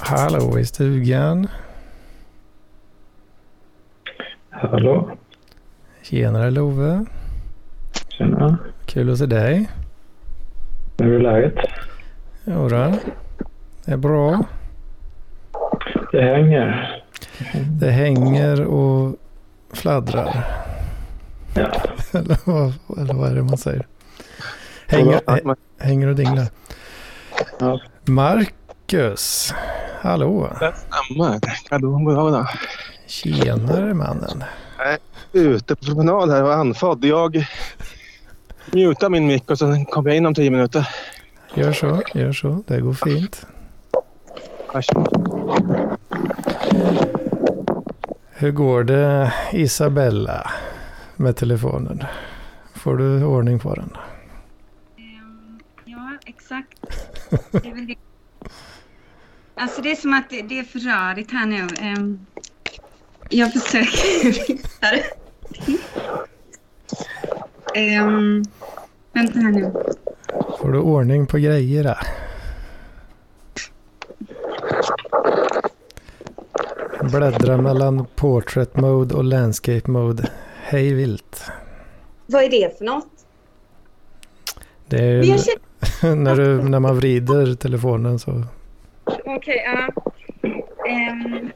Hallå i stugan. Hallå? Tjenare Love. Tjena. Kul att se dig. Hur är läget? Jodå. Det är bra. Det hänger. Det hänger och fladdrar. Ja. eller, vad, eller vad är det man säger? Hänger, hä- hänger och dinglar. Ja. Marcus. Hallå. Stämmer. Hallå, goddag. Tjenare mannen. Ute på promenad här och andfådd. Jag mutar min mick och sen kommer jag in om tio minuter. Gör så, gör så. Det går fint. Varsågod. Hur går det Isabella med telefonen? Får du ordning på den? Ehm, Ja, exakt. Det är väl det. Alltså det är som att det, det är för rörigt här nu. Ehm, Jag försöker hitta det. Ehm, Vänta här nu. Får du ordning på grejerna? Bläddra mellan portrait mode och landscape mode. Hej vilt. Vad är det för något? Det är känner... när, du, när man vrider telefonen så. Okej, ja. Ehm,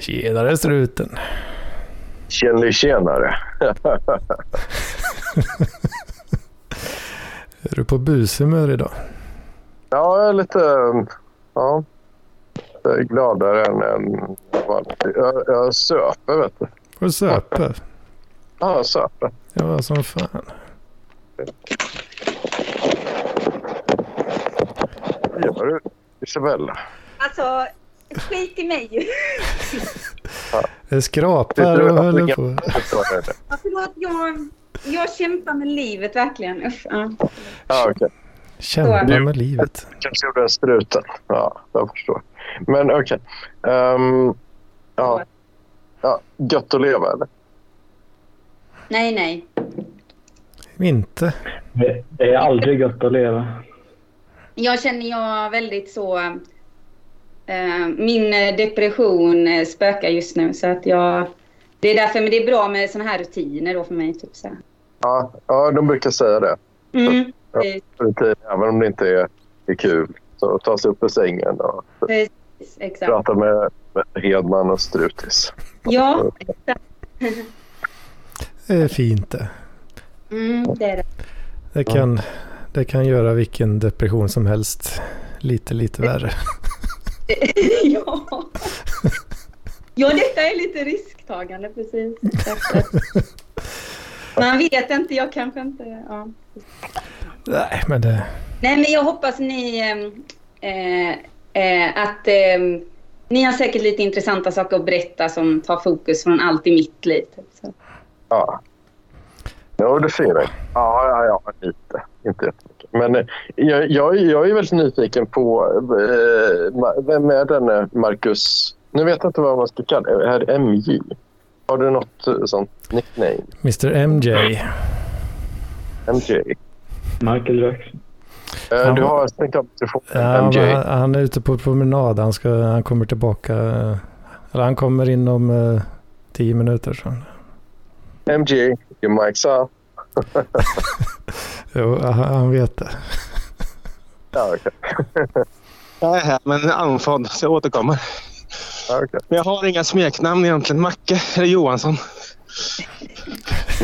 Tjenare struten. Tjenare, tjenare. Är du på bushumör idag? Ja, jag är lite... Ja. Jag är gladare än en vanlig. Jag, jag söper, vet du. Du söpa? Ja, jag söper. Ja, som fan. Vad gör du, Isabella? alltså, skit i mig. Det skrapar och håller på. Ja, förlåt, jag, jag kämpar med livet verkligen. Usch, ja. Ja, okej. Kämpa med livet. Kanske gjorde en struten. Ja, jag förstår. Men okej. Ehm, ja. ja. Gött att leva, eller? Nej, nej. Inte. Det, det är aldrig gott att leva. Jag känner jag väldigt så... Eh, min eh, depression eh, spökar just nu så att jag... Det är därför men det är bra med såna här rutiner då för mig. Typ så här. Ja, ja de brukar säga det. Mm, Ja, rutin, Även om det inte är, är kul. Så ta sig upp ur sängen och precis, exakt. prata med, med Hedman och Strutis. Ja, exakt. Det är fint det. Mm, det är det. Det kan, det kan göra vilken depression som helst lite, lite värre. ja. ja, detta är lite risktagande precis. Man vet inte, jag kanske inte... Ja. Nej, men det... Nej, men jag hoppas ni... Eh, eh, att eh, ni har säkert lite intressanta saker att berätta som tar fokus från allt i mitt liv. Så. Ja. Jo, det ser jag. Ja, ja, ja, lite. Inte jättemycket. Men eh, jag, jag, jag är väldigt nyfiken på eh, vem är denne Marcus? Nu vet jag inte vad man ska kalla det. Här MJ. Har du något eh, sånt nickname? Mr MJ. MJ? Michael Jackson. Eh. Du har stängt av telefonen. Ja, han, han är ute på promenad. Han, ska, han kommer tillbaka. Eller han kommer inom eh, tio minuter. Så. MJ, your mic's up. Jo, han, vet det. Ja, okej. Jag är här men andfådd så jag återkommer. Ja, okej. Men jag har inga smeknamn egentligen. Macke eller Johansson.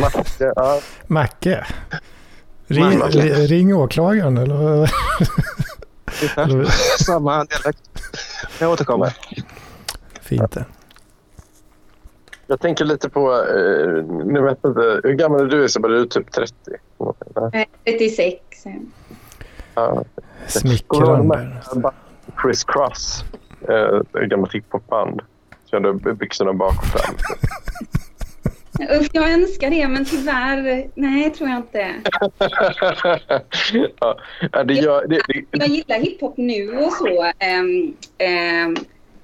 Macke, ja. Macke. Ring, Macke. ri- ring åklagaren eller? Samma dialekt. Jag återkommer. Fint det. Jag tänker lite på... Eh, nu vet jag inte, hur gammal är du Isabel? Är du typ 30? Nej. Eh, 36. Ja. Smickrande. Chris Cross, eh, ett gammalt hiphopband. Körde byxorna bak och fram. Usch, jag önskar det, men tyvärr, nej, tror jag inte. ja, det gör, det, det, Jag gillar hiphop nu och så. ehm, ehm,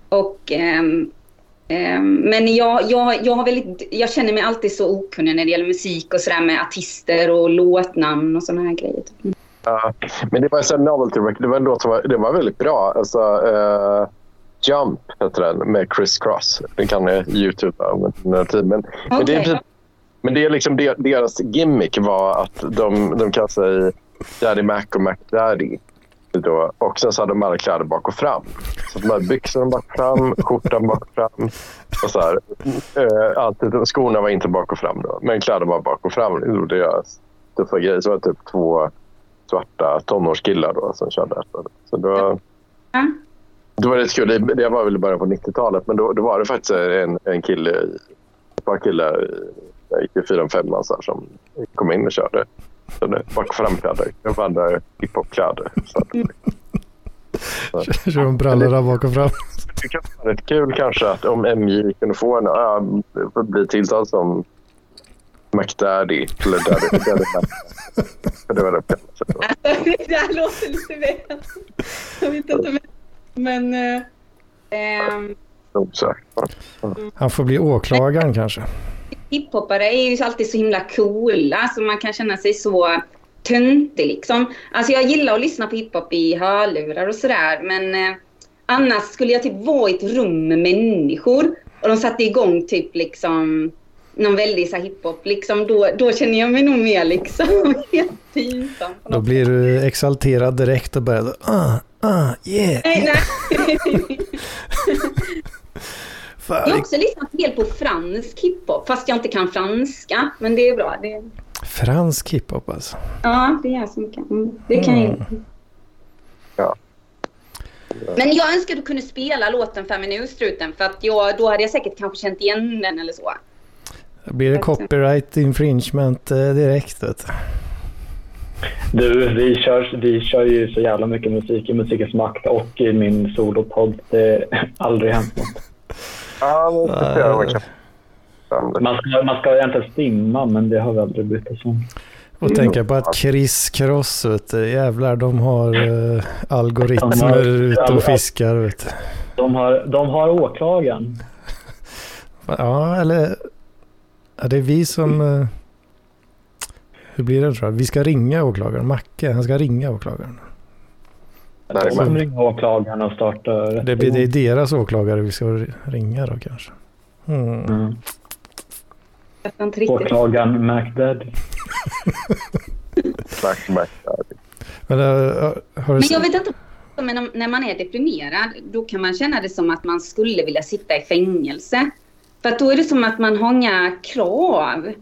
och, ehm, men jag, jag, jag, har väldigt, jag känner mig alltid så okunnig när det gäller musik och sådär med artister och låtnamn och sådana här grejer. Ja, men det var så novelty record. Det var en låt som var, det var väldigt bra. Alltså, eh, Jump heter den med Chris Cross. Den kan ni youtuba om en tid. Men, men det är, men det är liksom de- deras gimmick var att de, de kallar sig Daddy Mac och Mac Daddy. Då. Och sen så hade de alla kläder bak och fram. Så de hade byxorna bak och fram, skjortan bak och fram. Och så här. Eh, alltid, skorna var inte bak och fram då, men kläderna var bak och fram. Det jag tuffa grejer. Så var det typ två svarta tonårskillar då som körde detta. Så då, det var lite kul. Det- Det var väl i början på 90-talet, men då, då var det faktiskt en, en kille, ett par killar i- jag gick i fyran, femman så här, som kom in och körde. Bak framkläder. Jag var andra hiphopkläder. Kör de brallorna bak och fram. det kan vara rätt kul kanske att om MJ kunde få en, ja, bli tilltalad som McDaddy. Eller Daddy, Daddy. För det var det det här låter lite väl... Jag vet inte men... Men... eh, ehm. Han får bli åklagaren kanske. Hiphoppare är ju alltid så himla coola så man kan känna sig så töntig liksom. Alltså jag gillar att lyssna på hiphop i hörlurar och sådär men eh, annars skulle jag typ vara i ett rum med människor och de satte igång typ liksom någon väldig så här hiphop liksom då, då känner jag mig nog mer liksom helt pinsam. Då blir du exalterad direkt och börjar ah, ah, yeah. Nej, nej. Jag har Fan. också lyssnat en del på fransk hiphop fast jag inte kan franska. Men det är bra. Det, Fransk hiphop alltså. ja, det är jag som kan. Mm, Det kan jag. Ja. Men jag önskar att du kunde spela låten Fem minutstruten för att jag, då hade jag säkert kanske känt igen den eller så. Då blir det copyright infringement eh, direkt. Vet du. Du, vi kör, vi kör ju så jävla mycket musik i Musikens makt och i min solopodd. Det har aldrig hänt något. Ja, men det får jag vara kanske. Man ska, man ska egentligen stimma, men det har vi aldrig brytt oss om. Och tänka på att Chris Cross, vet du, jävlar de har eh, algoritmer ute och fiskar. Vet du. De har, de har åklagaren. Ja, eller ja, det är vi som... eh, Hur blir det tror jag? Vi ska ringa åklagaren. Macke, han ska ringa åklagaren. Nej, De kommer ringa åklagaren och starta Det blir det är deras åklagare vi ska ringa då kanske. Mm. Mm. Jag fattar inte riktigt. Åklagaren MacDaddy. Mac, Mac, Daddy. Men, har du Men jag vet inte. Men när man är deprimerad då kan man känna det som att man skulle vilja sitta i fängelse. För att då är det som att man har inga krav.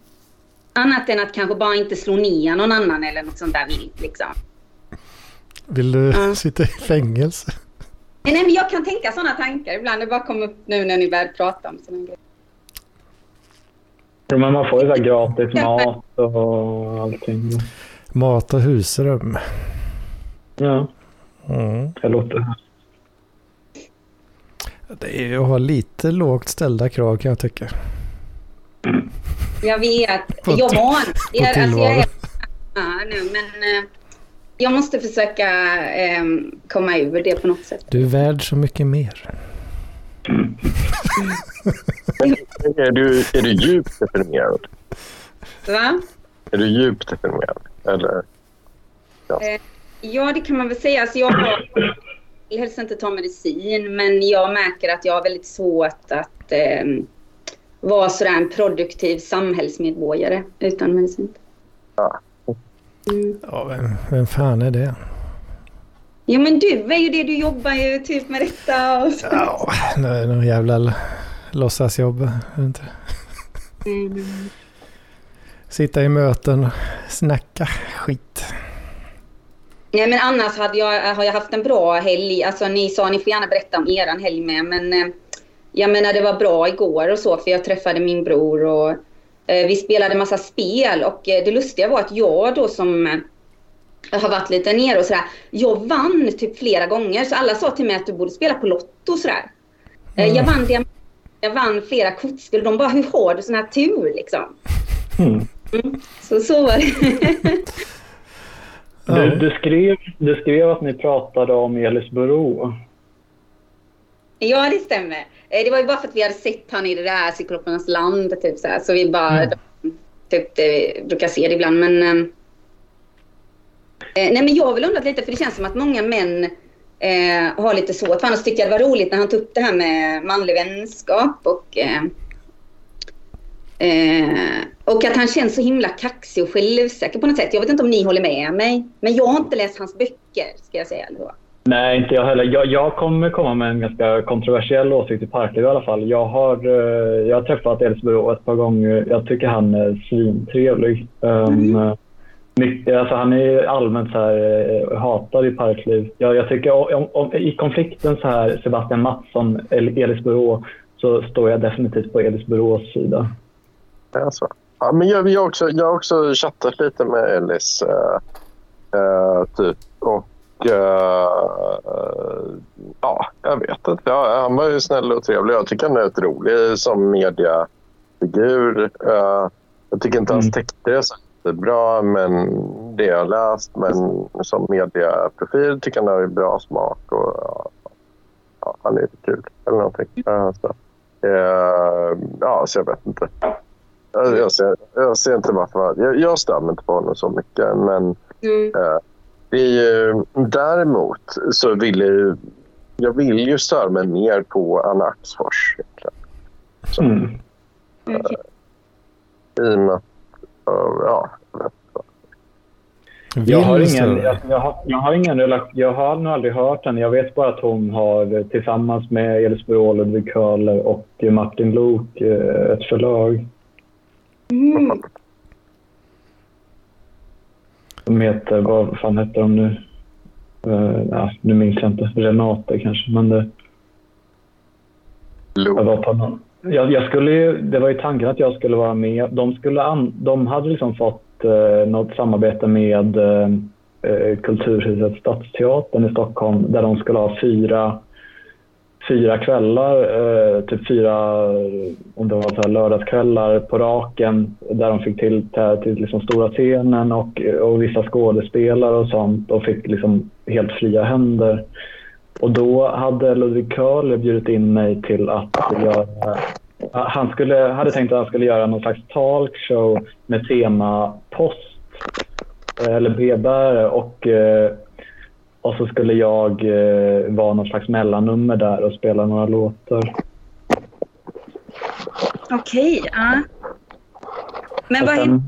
Annat än att kanske bara inte slå ner någon annan eller något sånt där vilt liksom. Vill du Ja. sitta i fängelse? Nej, nej, men jag kan tänka sådana tankar ibland. Det bara kommer upp nu när ni börjar prata om sådana grejer. Ja, Men man får ju så gratis mat och allting. Mat och husrum. Ja, Mm. det låter... Det är ju att ha lite lågt ställda krav kan jag tycka. Jag vet. Jag var alltså, jag är ja, nu, men eh, jag måste försöka eh, komma ur det på något sätt. Du är värd så mycket mer. Är du, är du djupt deprimerad? Va? Är du djupt deprimerad? Eller? Ja, det kan man väl säga. Alltså, jag har, vill helst inte ta medicin, men jag märker att jag har väldigt svårt att eh, vara sådär en produktiv samhällsmedborgare utan medicin. Ja. Mm. Ja, vem, vem fan är det? Jo, men du är ju det. Du jobbar ju typ med detta och så. Ja, det är någon jävla låtsasjobb. inte? Mm. Sitta i möten, snacka skit. Nej, men annars hade jag, har jag haft en bra helg. Alltså, ni sa ni får gärna berätta om eran helg med. Men eh, jag menar, det var bra igår och så. För jag träffade min bror och vi spelade massa spel. Och eh, det lustiga var att jag då som eh, har varit lite nere och sådär. Jag vann typ flera gånger. Så alla sa till mig att du borde spela på Lotto och sådär. Eh, jag, vann, jag vann flera kortspel. De bara, hur har du sån här tur liksom? Mm. Så så var det. Du, du, skrev, du skrev att ni pratade om Elisbro. Ja, det stämmer. Eh, Det var ju bara för att vi hade sett han i det där Cyklopernas land. Typ så, här. så vi bara Mm. typ, det, brukar se det ibland. Men eh, Eh, nej men jag vill undra lite för det känns som att många män eh, har lite svårt. För annars tyckte jag det var roligt när han tog upp det här med manlig vänskap och eh, eh, och att han känns så himla kaxig och självsäker på något sätt. Jag vet inte om ni håller med mig. Men jag har inte läst hans böcker, ska jag säga. Då. Nej, inte jag heller. Jag, jag kommer komma med en ganska kontroversiell åsikt i Parkliv i alla fall. Jag har, eh, jag har träffat Elsbro ett par gånger. Jag tycker han är svintrevlig. Um, mycket, alltså han är allmänt så här, eh, hatad i Parkliv. Jag, jag tycker om, om, I konflikten så här Sebastian Mattsson eller Elis Burå så står jag definitivt på Elis Burås sida. Alltså. Ja, men jag, jag, också, jag har också chattat lite med Elis. Uh, uh, typ. Och ja, jag vet inte. Ja, han var ju snäll och trevlig. Jag tycker han är ett rolig som mediafigur. jag tycker inte hans mm. texter är så bra, men det jag läst. Men som mediaprofil tycker han har bra smak. Och, ja, han är kul eller någonting. Så, ja, så jag vet inte. Jag ser, jag ser inte varför. Jag, jag mig inte på honom så mycket. Men mm. eh, är ju, däremot så vill jag, jag vill ju störa mig mer på Anna Axfors. Så, mm. eh, I och med att... Ja, jag har, ingen, jag, jag, har, jag har ingen relation. Jag har nog aldrig hört henne. Jag vet bara att hon har tillsammans med Elis Brå, Ludvig Köhler och Martin Lok eh, ett förlag. Mm. De heter, vad fan heter de nu? Uh, ja, nu minns jag inte. Renate kanske, men det... Någon. Jag, jag skulle ju, det var ju tanken att jag skulle vara med. De, skulle an, de hade liksom fått uh, något samarbete med uh, Kulturhuset Stadsteatern i Stockholm där de skulle ha fyra fyra kvällar, eh, typ fyra om det var så här lördagskvällar på raken där de fick till, till, till liksom stora scenen och, och vissa skådespelare och sånt och fick liksom helt fria händer. Och då hade Ludvig Köhler bjudit in mig till att göra han skulle, hade tänkt att han skulle göra någon slags talkshow med tema post eh, eller brevbärare och eh, och så skulle jag eh, vara någon slags mellannummer där och spela några låtar. Okej, okay, ja. Men vad heter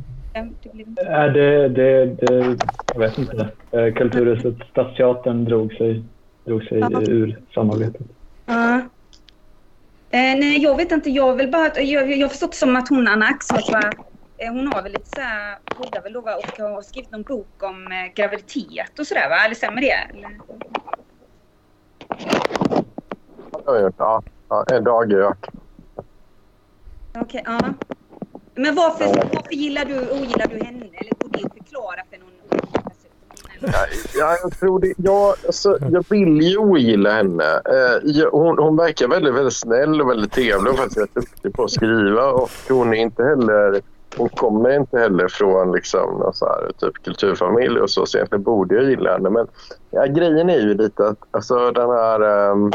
äh, det? Det, det, Jag vet inte. Eh, Kulturhuset Stadsteatern drog sig, drog sig ja. ur samarbetet. Ja. Eh, nej, jag vet inte. Jag vill bara... Jag, jag förstått som att hon, Anna Axfors, var hon har väl lite så här, väl då och har skrivit någon bok om eh, graviditet och sådär va? Eller stämmer det? Eller? Ja, ja en dag gök. Okej, okay, ja. Men varför, varför gillar du, ogillar du henne? Eller går det att förklara för någon Ja, jag tror det. Jag, alltså, jag vill ju ogilla henne. Eh, hon, hon verkar väldigt, väldigt snäll och väldigt trevlig och faktiskt rätt duktig på att skriva. Och hon är inte heller hon kommer inte heller från liksom, någon så här, typ kulturfamilj och så, så egentligen borde jag gilla henne. Men ja, grejen är ju lite att alltså, den här um,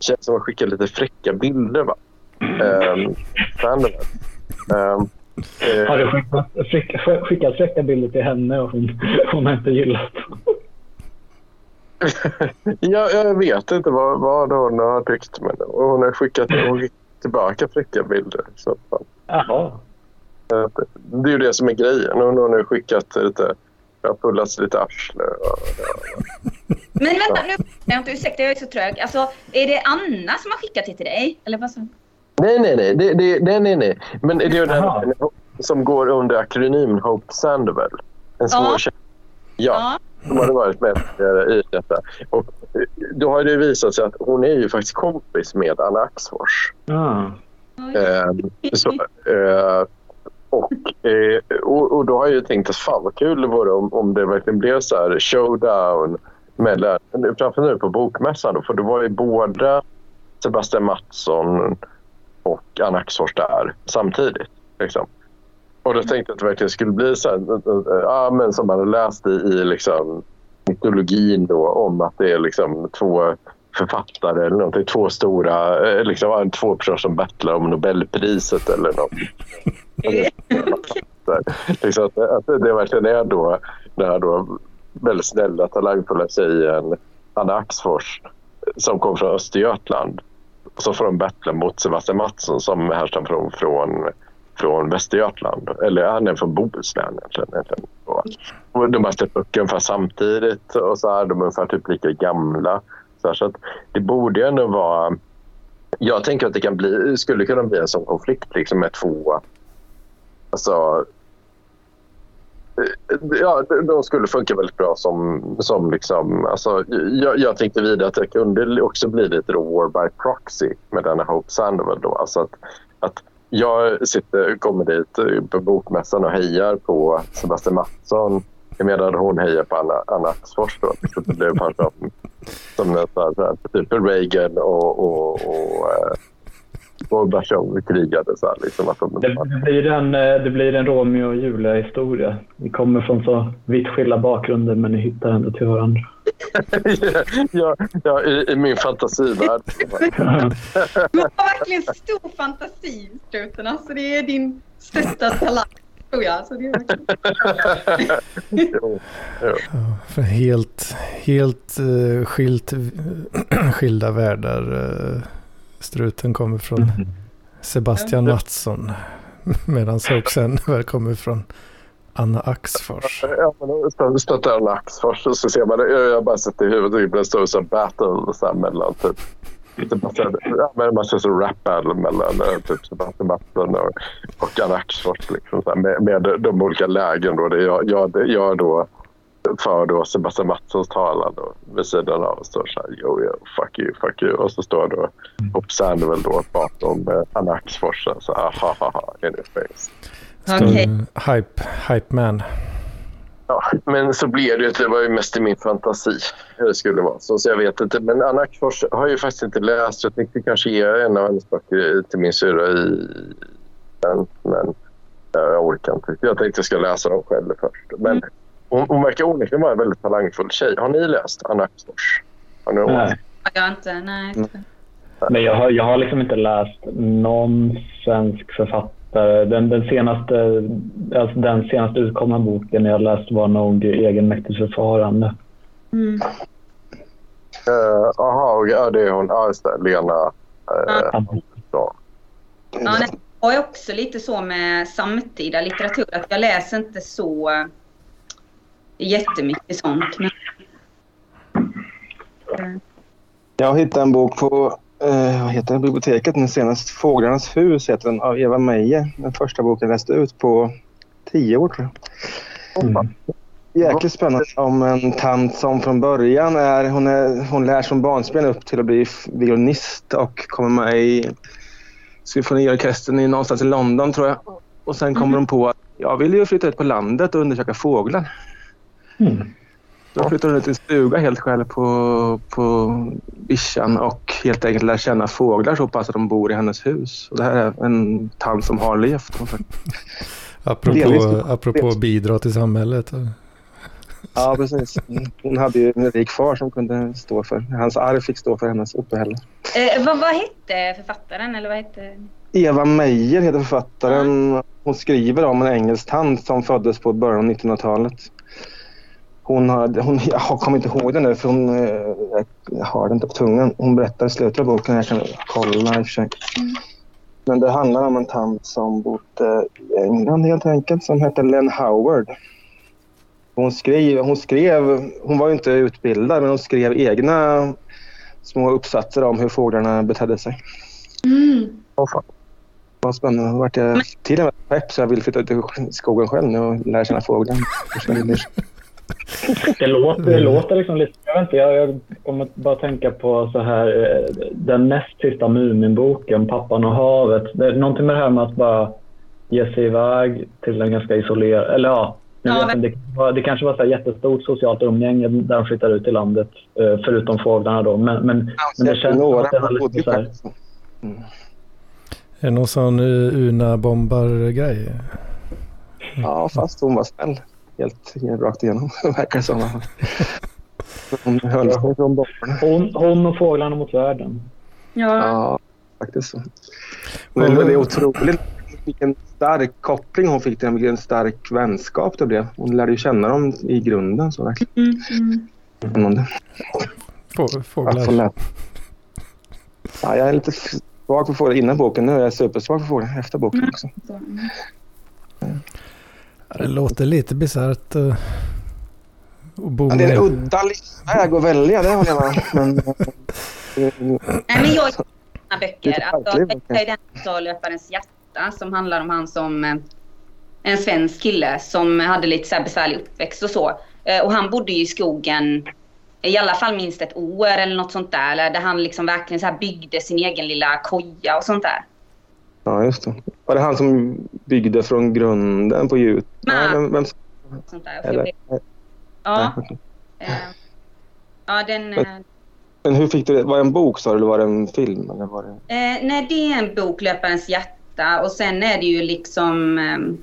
känns som att skicka lite fräcka bilder. Va? Um, um, har du skickat, skickat, skickat fräcka bilder till henne och hon, hon har inte gillat ja, jag vet inte vad, vad hon har tyckt. Men hon har skickat, hon skickat tillbaka fräcka bilder. Så, Jaha. Det är ju det som är grejen. Hon har nu skickat lite... Jag har pullats lite arsle. Men vänta nu, jag inte ursäkta jag är så trög. Alltså, är det Anna som har skickat det till dig? Eller vad så? Nej, nej, nej. Det, det, nej, nej, nej. Men det är ju den som går under akronymen Hope Sandoval. En svår ja. tjej. Ja. ja. Som hade varit med i detta. Och då har det visat sig att hon är ju faktiskt kompis med Anna Axfors. Eh, så, eh, och, eh, och, och, då har jag tänkt att fan vad kul det vore om, om det verkligen blev så här showdown mellan, framför nu på bokmässan då, för det var ju båda Sebastian Mattsson och Anna Axfors där samtidigt. Liksom. Och då tänkte jag att det verkligen skulle bli så här, ja, men som man har läst i, i liksom, mytologin då, om att det är liksom två författare eller någonting. Två stora, eh, liksom, två personer som battlar om Nobelpriset eller något. liksom att, att det verkligen är då det här då väldigt snälla, talangfulla tjejen Anna Axfors som kom från Östergötland. Och så får de battla mot Sebastian Mattsson som härstammar från, från, från Västergötland. Eller han är från Bohuslän egentligen. egentligen. Och de har släppt böcker ungefär samtidigt och så är de ungefär typ lika gamla. Så, så att det borde ju ändå vara... Jag tänker att det kan bli, skulle kunna bli en sån konflikt liksom med två... Alltså, eh, Ja, de skulle funka väldigt bra som, som liksom... Alltså, jag, jag tänkte vidare att det kunde också bli lite då war by proxy med denna Hope Sandoval. Då. Alltså att, att jag sitter, kommer dit på bokmässan och hejar på Sebastian Mattsson medan hon hejar på Anna, Anna Axfors. Då. Det blev som, som en sån här, typ Reagan och, och, och och Basham krigade. Så här, liksom, att de, det, blir en, det blir en Romeo och Julia-historia. Vi kommer från så vitt skilda bakgrunder men ni hittar ändå till varandra. ja, ja i, i, min fantasivärld. du har verkligen stor fantasi, Struten. Alltså, det är din största talang. Tror jag. Så det är jo, jo. Ja, helt helt uh, skilt, skilda världar. Uh struten kommer från mm. Sebastian Mattsson. Medan Soapsen kommer från Anna Axfors. Ja, men stöttar Anna Axfors och så ser man det. Jag har bara sett i huvudet. Det står så battle så här, mellan typ Ja, men man ser så rap battle mellan eh, typ Sebastian Mattsson och, och Anna Axfors. Liksom, med, med de olika lägen. Då. Det är jag, jag, jag då för då Sebastian Mattssons talan då, vid sidan av och står så här yo, yo, fuck you, fuck you. Och så står då Pop Sandwell då bakom eh, Anna Axfors. Så ha ha ha, in your face. Okay. Hype, hype man. Ja, men så blev det ju. Det var ju mest i min fantasi hur det skulle vara. Så, så jag vet inte. Men Anna Axfors har ju faktiskt inte läst. Jag tänkte kanske ge en av hennes böcker till min syrra i den. Men jag orkar inte. Jag tänkte jag ska läsa dem själv först. Men mm. Hon, hon verkar onekligen vara en väldigt talangfull tjej. Har ni läst Anna Axfors? Har ni nej. Jag har inte, nej. Men jag har, jag har liksom inte läst någon svensk författare. Den, den, senaste, alltså den senaste utkomna boken jag läst var nog Egenmäktigt förfarande. Mm. Jaha, uh, ja, det är hon. Ja, just det. Lena. Uh, ja. ja. Ja, det är också lite så med samtida litteratur att jag läser inte så jättemycket sånt. Men... Jag hittade en bok på eh, vad heter det, biblioteket nu senast. Fåglarnas hus heter den av Eva Meijer. Den första boken jag läste ut på tio år tror jag. Mm. Jäkligt spännande om en tant som från början är hon, är, hon lär som barnsben upp till att bli violinist och kommer med i symfoniorkestern i någonstans i London tror jag. Och sen kommer mm. hon på att jag vill ju flytta ut på landet och undersöka fåglar. Mm. Då flyttar hon ut i en stuga helt själv på, på vischan och helt enkelt lär känna fåglar så pass att de bor i hennes hus. Och det här är en tant som har levt. apropå, apropå bidra till samhället. Ja, precis. Hon hade ju en rik far som kunde stå för, hans arv fick stå för hennes uppehälle. Eh, vad, vad hette författaren? Eller vad hette... Eva Meijer heter författaren. Hon skriver om en engelsk tant som föddes på början av 1900-talet. Hon har, hon, jag kommer inte ihåg det nu för hon, eh, jag har det inte på tungan. Hon berättar i slutet av boken, jag kan kolla i och för sig. Mm. Men det handlar om en tant som bodde i England helt enkelt som hette Len Howard. Hon skrev, hon skrev, hon var ju inte utbildad men hon skrev egna små uppsatser om hur fåglarna betedde sig. Mm. Vad spännande. Vart jag till och med pepp så jag vill flytta ut i skogen själv nu och lära känna fåglarna. Det låter, det låter liksom lite... Jag, vet inte, jag, jag kommer bara tänka på så här, eh, den näst sista Muminboken, Pappan och havet. Det är någonting med det här med att bara ge sig iväg till en ganska isolerad... Eller ja, ja men... det, det, kanske var så jättestort socialt umgänge där de flyttar ut i landet, eh, förutom fåglarna då. Men, men, men det känns som att det är lite så här... Mm. Är det någon sån Una-bombar-grej? Ja, fast hon var snäll helt rakt igenom, verkar det som. Hon höll sig från bomberna. Hon, hon och fåglarna mot världen. Ja. ja, faktiskt så. Men det är otroligt vilken stark koppling hon fick till dem, vilken stark vänskap det blev. Hon lärde ju känna dem i grunden. Så verkligen. Mm, mm. Fåglar. Ja, jag är lite svag för fåglar innan boken. Nu är jag supersvag för fåglar efter boken också. Så, mm. Det låter lite bisarrt uh, att bo Ja, det är en udda livsväg att välja, det håller jag med Men, eh, Nej, men jag Det böcker. Alltså, detta är den så Löparens hjärta som handlar om han som eh, en svensk kille som hade lite så här besvärlig uppväxt och så. Eh, Och han bodde ju i skogen i alla fall minst ett år eller något sånt där. Där han liksom verkligen så här byggde sin egen lilla koja och sånt där. Ja, just det. Var det han som byggde från grunden på Youtube? Nej. Nej, vem, vem, Sånt där. Eller? Ja, eh, ja den, eh, Men hur fick du det? Var det en bok sa du, eller var det en film? Eller var det... Eh, nej, det är en bok, Löparens hjärta. Och sen är det ju liksom... ehm,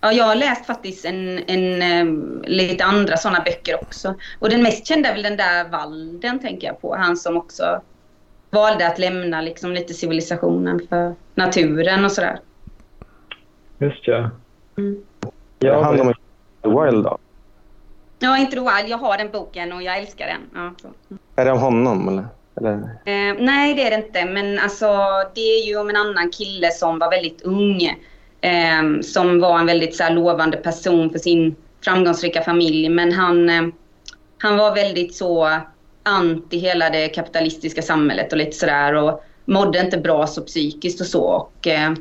ja, jag har läst faktiskt en, en, ehm, lite andra sådana böcker också. Och den mest kända är väl den där Walden, tänker jag på. Han som också valde att lämna liksom lite civilisationen för naturen och sådär. Just ja. Mm. Ja, Ja, han om The Wild då? Ja, inte The Wild. Jag har den boken och jag älskar den. Ja, så. Är det om honom eller? eller? Eh, nej, det är det inte. Men alltså, det är ju om en annan kille som var väldigt ung. Eh, som var en väldigt så här, lovande person för sin framgångsrika familj. Men han, eh, han var väldigt så anti hela det kapitalistiska samhället och lite sådär. Och mådde inte bra så psykiskt och så. Och, eh,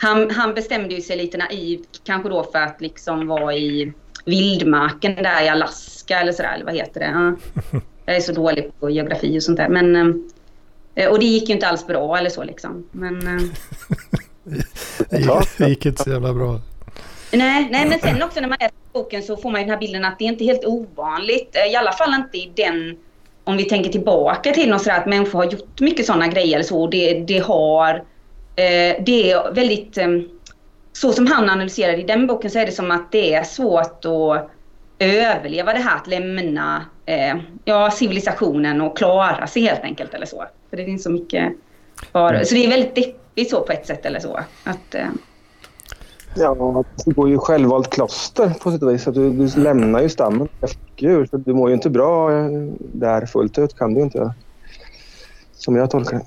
han, han bestämde ju sig lite naivt kanske då för att liksom vara i vildmarken där i Alaska eller sådär. Eller vad heter det? Ja. Jag är så dålig på geografi och sånt där. Men, eh, och det gick ju inte alls bra eller så liksom. Men, eh, Det gick- Det gick inte så jävla bra. nej, nej, men sen också när man läser boken så får man ju den här bilden att det är inte helt ovanligt. eh, I alla fall inte i den, om vi tänker tillbaka till något sådär att människor har gjort mycket sådana grejer eller så. Det, det har, eh, det är väldigt, eh, så som han analyserar i den boken så är det som att det är svårt att överleva det här att lämna eh, ja, civilisationen och klara sig helt enkelt eller så. För det finns så mycket kvar. Så det är väldigt deppigt så på ett sätt eller så. Att, eh, Ja, du går ju självvalt kloster på sätt och vis. Att du, du lämnar ju stammen efter djur. Så du mår ju inte bra eh, där fullt ut. kan du inte göra. Som jag tolkar det.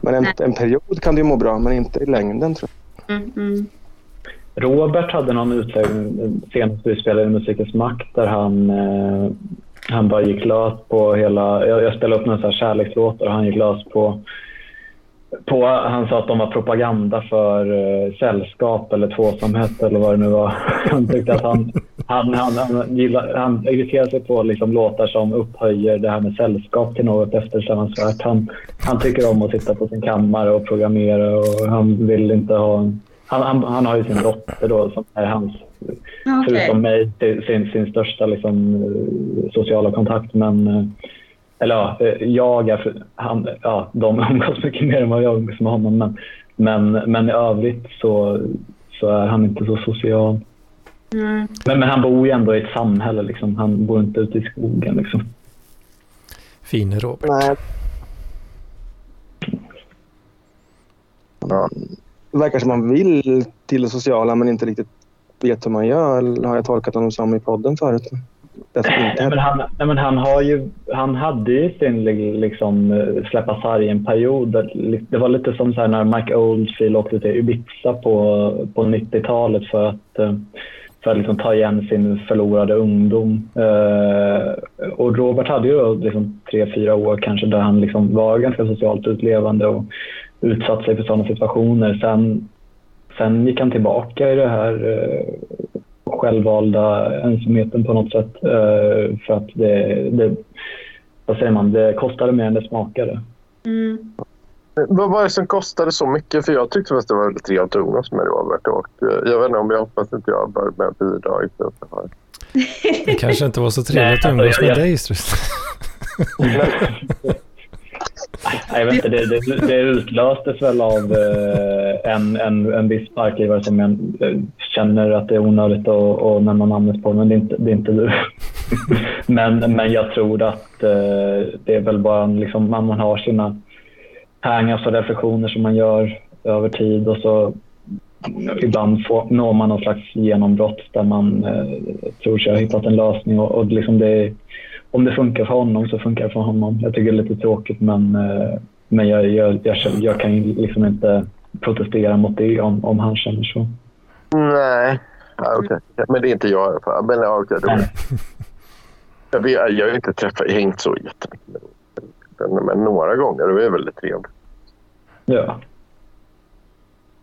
Men en, en period kan du ju må bra, men inte i längden tror mm, mm. Robert hade någon utläggning senast vi spelade i Musikens makt där han, eh, han bara gick lös på hela... Jag, jag spelade upp några så här kärlekslåtar och han gick lös på, på... Han sa att de var propaganda för eh, sällskap eller tvåsamhet eller vad det nu var. Han tyckte att han... Han, han, han, gillar, han irriterar sig på liksom låtar som upphöjer det här med sällskap till något eftersträvansvärt. Han, han tycker om att sitta på sin kammare och programmera och han vill inte ha... Han, han, han har ju sin dotter då som är hans, okej. förutom mig, sin, sin största liksom, eh, sociala kontakt. Men, eh, eller ja, eh, jag är, för- han, ja, de umgås mycket mer än vad jag umgås med honom. Men, men, men i övrigt så, så är han inte så social. Mm. Men, men han bor ju ändå i ett samhälle. Liksom. Han bor inte ute i skogen. Liksom. Fin Robert. Nej. Ja. Det verkar som man vill till det sociala men inte riktigt vet hur man gör. Eller har jag tolkat honom som i podden förut? Nej, men han, nej, men han, har ju, han hade ju sin liksom, eh, släppa sargen-period. Det var lite som så här när Mike Oldfield åkte till Ibiza på, på 90-talet för att, eh, för att liksom ta igen sin förlorade ungdom. Eh, och Robert hade ju liksom tre, fyra år kanske där han liksom var ganska socialt utlevande och utsatt sig för sådana situationer. Sen, sen gick han tillbaka i det här eh, självvalda ensamheten på något sätt. eh, För att det, det, vad säger man, det kostade mer än det smakade. Mm. Vad var det som kostade så mycket? För jag tyckte att det var väldigt trevligt att umgås med Robert. Och eh, jag vet inte om jag hoppas att jag bör med bidrag till det här. Det kanske inte var så trevligt att umgås med dig Strut. Nej, Jag vet inte, det, det, det utlöstes väl av eh, en, en, en viss sparkgivare som jag eh, känner att det är onödigt att, att nämna namnet på, men det är inte, det är inte du. men, men jag tror att eh, det är väl bara liksom, man, man har sina hang och reflektioner som man gör över tid och så ibland får, når man någon slags genombrott där man eh, tror sig ha hittat en lösning. Och, och liksom det, om det funkar för honom så funkar det för honom. Jag tycker det är lite tråkigt men, eh, men jag, jag, jag, jag kan ju liksom inte protestera mot det om, om han känner så. Nej, ja, okay. men det är inte jag i alla fall. Men, ja, okay, det jag, vet, jag har inte träffat, hängt så jättemycket med men, men några gånger. Det är väldigt trevligt. Ja.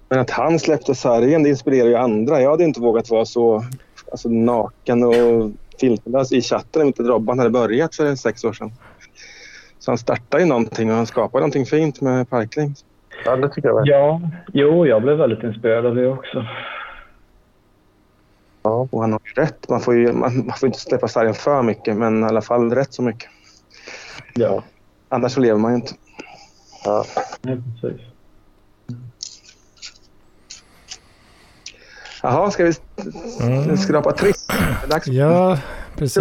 Men att han släppte sargen, det inspirerar ju andra. Jag hade inte vågat vara så alltså, naken och filterlös i chatten om inte Robban hade börjat för sex år sedan. Så han startade ju någonting och han skapade någonting fint med Parkling. Ja, det tycker jag. Ja, jo, jag blev väldigt inspirerad av det också. Ja. Och han har ju rätt. Man får ju man, man får inte släppa sargen för mycket, men i alla fall rätt så mycket. Ja. Annars så lever man ju inte. Ja. ja precis. Jaha, ska vi Mm. skrapa triss? Ja, precis.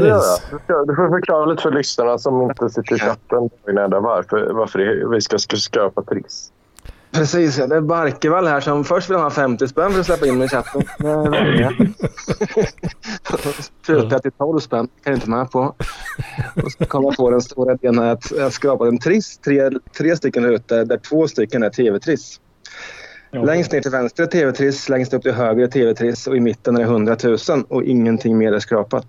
Du får förklara lite för lyssnarna som inte sitter i chatten varför, varför vi ska sk- skrapa triss. Precis, det är Barkevall här som först vill ha 50 spänn för att släppa in mig i chatten. Prutar till 12 spänn, kan jag inte med på. Och så kom jag på den stora idén att jag skrapade en triss, tre, tre stycken rutor där två stycken är tv-triss. Längst ner till vänster är tv-triss, längst upp till höger är tv-triss och i mitten är det 100 000 och ingenting mer är skrapat.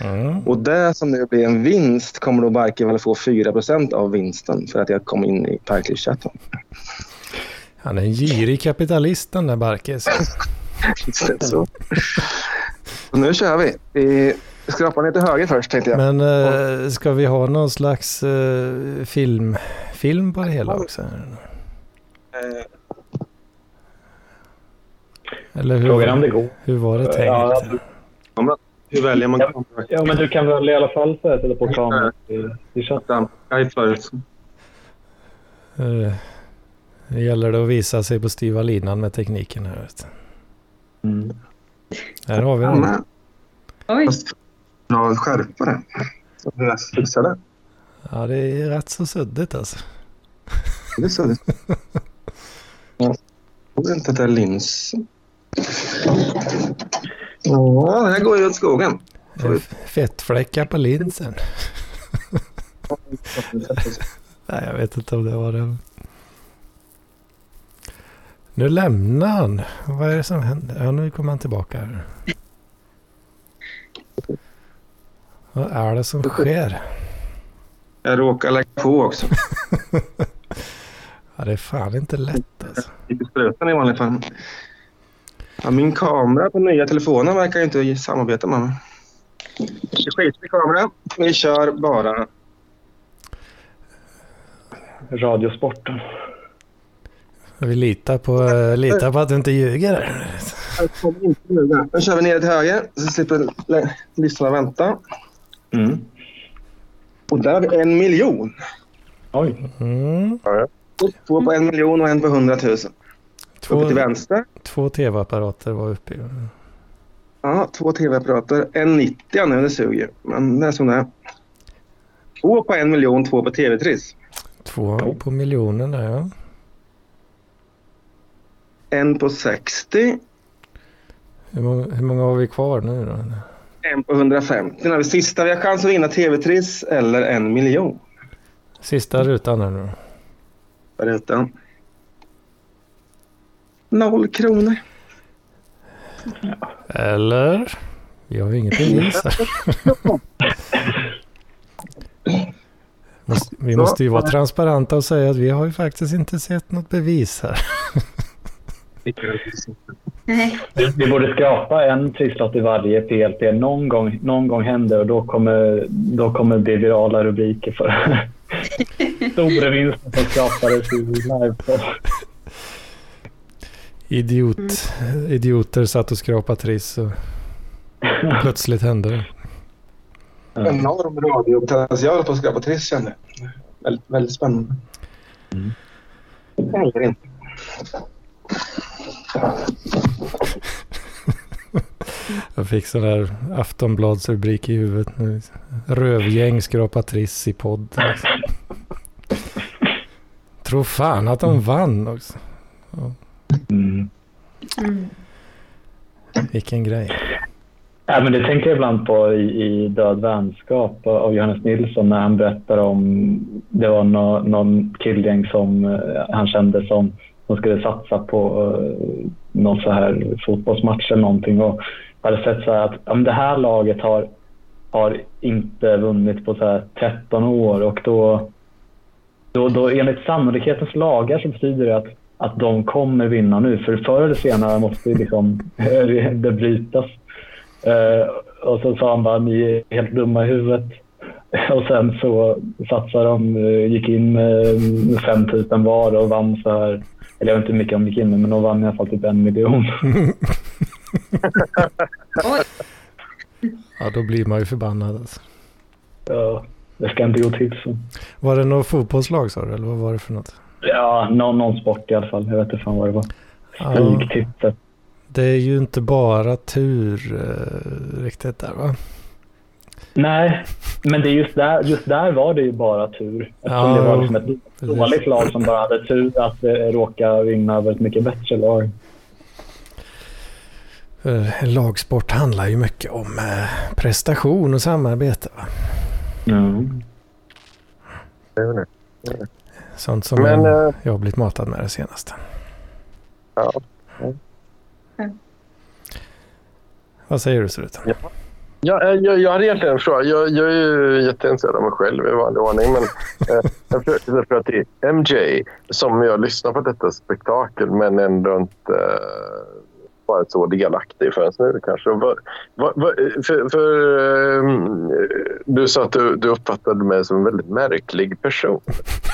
Mm. Och det som nu blir en vinst kommer då Barkevall få 4% av vinsten för att jag kom in i Parklivschatten. Han är en girig kapitalist den där det så. Så nu kör vi. Vi skrapar ner till höger först tänkte jag. Men eh, ska vi ha någon slags eh, film, film på det hela också? Eh, Eller Frågan är om hur, det går. hur var det tänkt? Ja, Hur väljer man Ja. Ja, men du kan väl i alla fall sätta på kameran i, i chatten. Det gäller det att visa sig på styva linan med tekniken här. vet du. Mm. Här har vi den. Oj. Bra skärpa. Så jag fixar det. Ja, det är rätt så suddigt alltså. Det är så det. Jag tror inte att det är lins. Ja, det här går ju åt skogen. Fettfläckar på linsen. Nej, jag vet inte om det var det. Nu lämnar han. Vad är det som händer? Ja, nu kommer han tillbaka. Här. Vad är det som sker? Jag råkar lägga på också. Ja, det är fan inte lätt alltså. Lite spröten i vanliga fall. Ja, min kamera på nya telefonen verkar inte samarbeta med mig. Vi skiter i kameran. Vi kör bara. Radiosporten. Vi litar på, eh, litar på att du inte ljuger. Jag kommer inte ljuga. Nu kör vi ner till höger så slipper lyssnarna vänta. Mm. Och där har vi en miljon. Oj. Mm. Två på en miljon och en på hundratusen. Uppe Två, till vänster. två tv-apparater var uppe. Ja, två tv-apparater. En 90 nu, det suger. Men det är som det är. Två på en miljon, två på tv-triss. Två på miljonen där ja. En på 60. Hur många, hur många har vi kvar nu då? En på 150. Nu har vi sista. Vi har chans att vinna tv-triss eller en miljon. Sista rutan här nu. Rutan. Noll kronor. Eller? Vi har ju inget bevis här. Vi måste ju vara transparenta och säga att vi har ju faktiskt inte sett något bevis här. Vi, borde skrapa en trisslott i varje PLP. Någon gång, någon gång händer och då kommer, då kommer det bli virala rubriker för stora vinster som skrapades i live. Idiot, idioter satt och skrapade triss och plötsligt hände det. Enorm radiopotential på att skrapa triss kände jag. Väldigt, väldigt spännande. Mm. Eller inte. Jag fick sån där Aftonbladsrubrik i huvudet nu. Rövgäng skrapar triss i podd. Liksom. Tror fan att de vann också. Mm. Mm. Vilken grej. Ja, men det tänker jag ibland på i, i Död vänskap av Johannes Nilsson när han berättar om det var no, någon killgäng som eh, han kände som, som skulle satsa på uh, någon så här fotbollsmatch eller någonting och hade sett så att ja, det här laget har, har inte vunnit på så här 13 år och då, då, då enligt sannolikhetens lagar så betyder det att, att de kommer vinna nu för förr eller senare måste liksom, det brytas. Uh, och så sa han bara ni är helt dumma i huvudet. Och sen så satsade de, uh, gick in med 5 000 var och vann så här. Eller jag vet inte hur mycket de gick in med men de vann i alla fall typ en miljon. Ja, då blir man ju förbannad. Alltså. Ja, det ska inte gå till så. Var det något fotbollslag sa du, eller vad var det för något? Ja, någon, någon sport i alla fall. Jag vet inte fan vad det var. Ja, det är ju inte bara tur eh, riktigt där va? Nej, men det är just där, just där var det ju bara tur. Eftersom Ja, det var liksom ett precis. dåligt lag som bara hade tur att eh, råka vinna över ett mycket bättre lag. För en lagsport handlar ju mycket om eh, prestation och samarbete. Va? Mm. Sånt som Men, jag, eh, jag har blivit matad med det senaste. Ja. Vad säger du Struten? Ja, eh, jag, jag hade egentligen en fråga. Jag, jag är ju jätteintresserad av mig själv i vanlig ordning. Men eh, jag försöker därför att det är MJ som jag lyssnar på detta spektakel men ändå inte eh, varit så delaktig förrän nu kanske. Vad, vad, vad, för, för, eh, du sa att du, du uppfattade mig som en väldigt märklig person.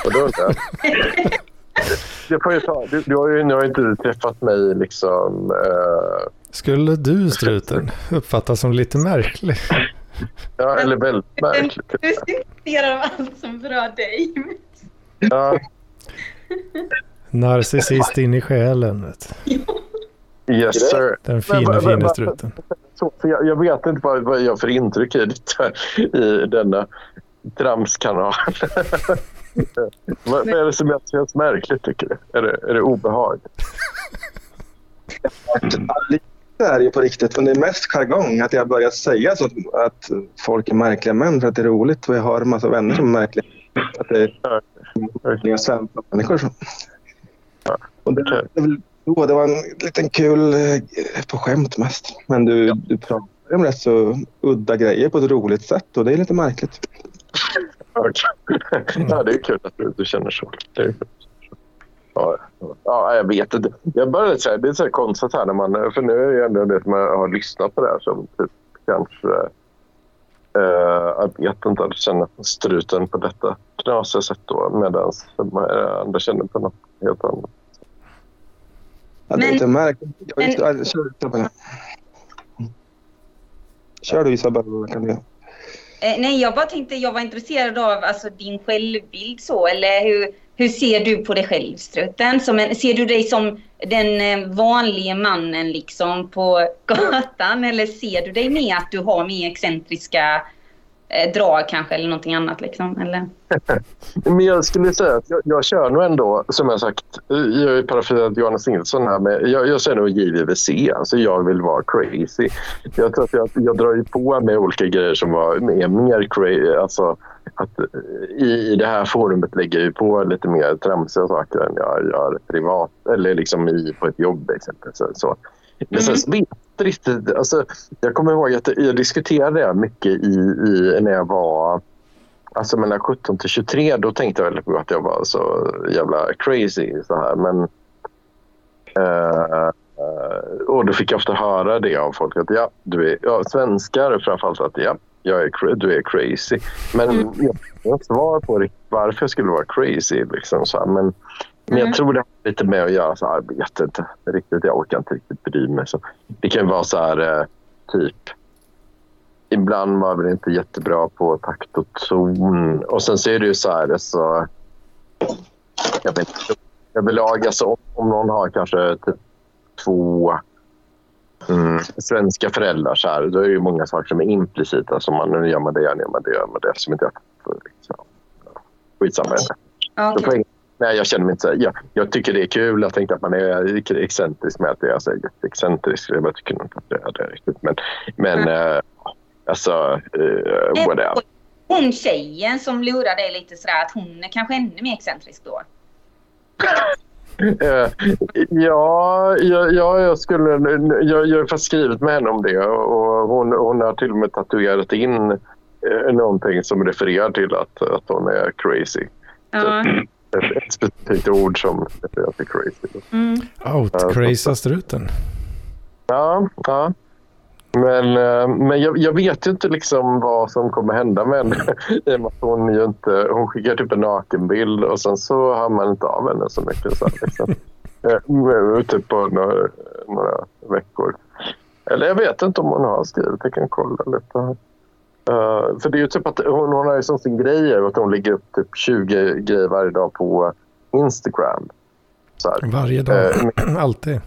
Och då undrar jag, får jag ta. Du, du har ju nu har ju inte träffat mig liksom eh, Skulle du Struten uppfattas som lite märklig? Ja, eller väldigt märkligt. Du av allt som berör dig. Ja, Narcissist in i själen. Vet. Yes sir. Den fina, fina struten. Så, för jag, jag vet inte vad, vad jag för intryck i, detta, i denna tramskanal. vad, vad är det som känns märkligt tycker du? Är det, är det obehag? Lite är ju på riktigt, men det är mest jargong att jag börjat säga så att folk är märkliga män för att det är roligt och jag har en massa vänner som är märkliga. Att det är märkliga svenska människor. Och det, det, är väl då, det var en liten kul eh, på skämt mest. Men du, du pratar om rätt så udda grejer på ett roligt sätt och det är lite märkligt. ja, det är kul att du, du känner så. Ja, ja, jag vet inte. Jag började säga, det är så här konstigt här när man... För nu är det ju ändå det som jag har lyssnat på det här som typ kanske... Uh, jag vet inte, att känna struten på detta knasiga sätt då medan andra känner på något helt annat. Men-. Jag men- vet- ja, Kör du Isabella. Kör du Isabella. Kan du... Eh, nej, jag bara tänkte, jag var intresserad av alltså, din självbild så, eller hur, hur ser du på dig själv, Struten? Som en, ser du dig som den eh, vanliga mannen liksom på gatan, eller ser du dig med att du har mer excentriska eh, drag kanske, eller någonting annat liksom, eller? Men jag skulle säga att jag, jag kör nog ändå, som jag sagt, jag är parafiat Johannes Nilsson här, men jag, jag kör nog JVVC. Alltså jag vill vara crazy. Jag tror att jag, jag drar ju på med olika grejer som var, är mer crazy. Alltså, att, eh, i, det här forumet lägger jag på lite mer tramsiga saker än jag gör privat eller liksom i, på ett jobb exempelvis. Så. Men sen så vet jag riktigt. Alltså, jag kommer ihåg att jag diskuterade det mycket i, i, när jag var Alltså mellan 17 till 23 då tänkte jag väldigt på att jag var så jävla crazy. Så här. Men, eh, och då fick jag ofta höra det av folk att ja, du är ja, svenskar framförallt att ja, jag är, du är crazy. Men jag har inte svar på varför jag skulle vara crazy. Liksom, så här. Men, men jag Mm. tror det har lite med att göra så här, jag vet inte riktigt. Jag orkar inte riktigt bry mig. Så det kan vara så här eh, typ ibland var väl inte jättebra på takt och ton. Och sen så är det ju så här, så... Jag vet inte. Överlag, alltså om, om någon har kanske typ två mm, svenska föräldrar så här, då är det ju många saker som är implicita. Som man, nu gör man det, nu gör man det, gör man det. Som inte jag... Liksom. Skitsamma. Ja, Så okej. Nej, jag känner mig inte så. Jag, jag tycker det är kul. Jag tänkte att man är excentrisk med att det är alltså, excentrisk. Jag tycker inte att det är det riktigt. Men, men mm. äh, alltså, äh, whatever. Hon tjejen som lurar dig lite sådär att hon är kanske ännu mer excentrisk då? Uh, ja, jag, jag, skulle, jag, jag har faktiskt skrivit med henne om det och hon, hon har till och med tatuerat in någonting som refererar till att, att hon är crazy. Uh. Ett, ett, specifikt ord som refererar till crazy. Mm. Out-craza struten. Ja, ja. Men, eh, men jag, jag, vet ju inte liksom vad som kommer hända med henne. I och med att hon, ju inte, hon skickar typ en nakenbild och sen så hör man inte av henne så mycket. Så liksom. Eh, typ på några, några, veckor. Eller jag vet inte om hon har skrivit. Jag kan kolla lite. Uh, för det är ju typ att hon, hon har ju som sin grej att hon lägger upp typ 20 grejer varje dag på Instagram. Varje dag? Uh, Alltid?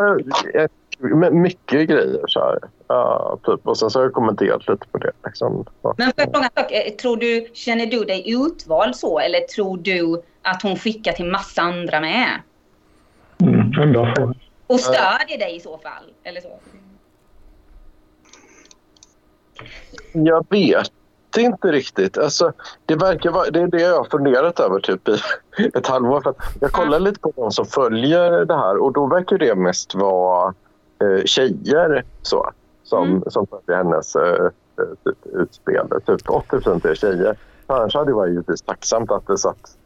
Uh, mycket grejer. Så här. Ja, typ. Och sen så har jag kommenterat lite på det. Liksom. Men för fråga sak, eh, tror du, känner du dig utvald så eller tror du att hon skickar till massa andra med? Mm, en bra fråga. Och stödjer dig i så fall? Eller så? Jag vet inte riktigt. Alltså, det, verkar vara, det är det jag har funderat över typ i ett halvår. För jag kollar lite på de som följer det här och då verkar det mest vara eh, tjejer så, som, mm. som följer hennes eh, typ, utspel. Typ 80 är tjejer. Annars hade det varit givetvis tacksamt att det satt,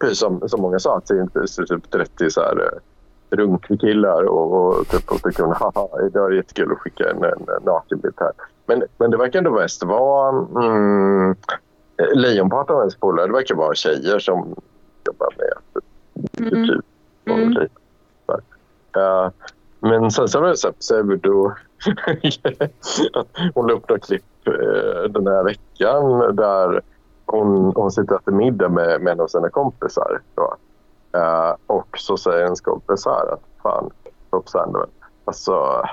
precis som, som många sa, att det inte typ 30 så här, eh, runkkillar och, och, typ, och tycker haha, det är jättekul att skicka en, en nakenbild här. Men, men det verkar ändå mest vara mm, lejonparten av ens polare, det verkar vara tjejer som jobbar med mm. YouTube. Mm. Uh, men sen så har jag sett pseudo hon la upp något klipp eh, den här veckan där hon, hon sitter och äter middag med, med en av sina kompisar. Uh, och så säger hennes kompis så här att fan, Sandman, alltså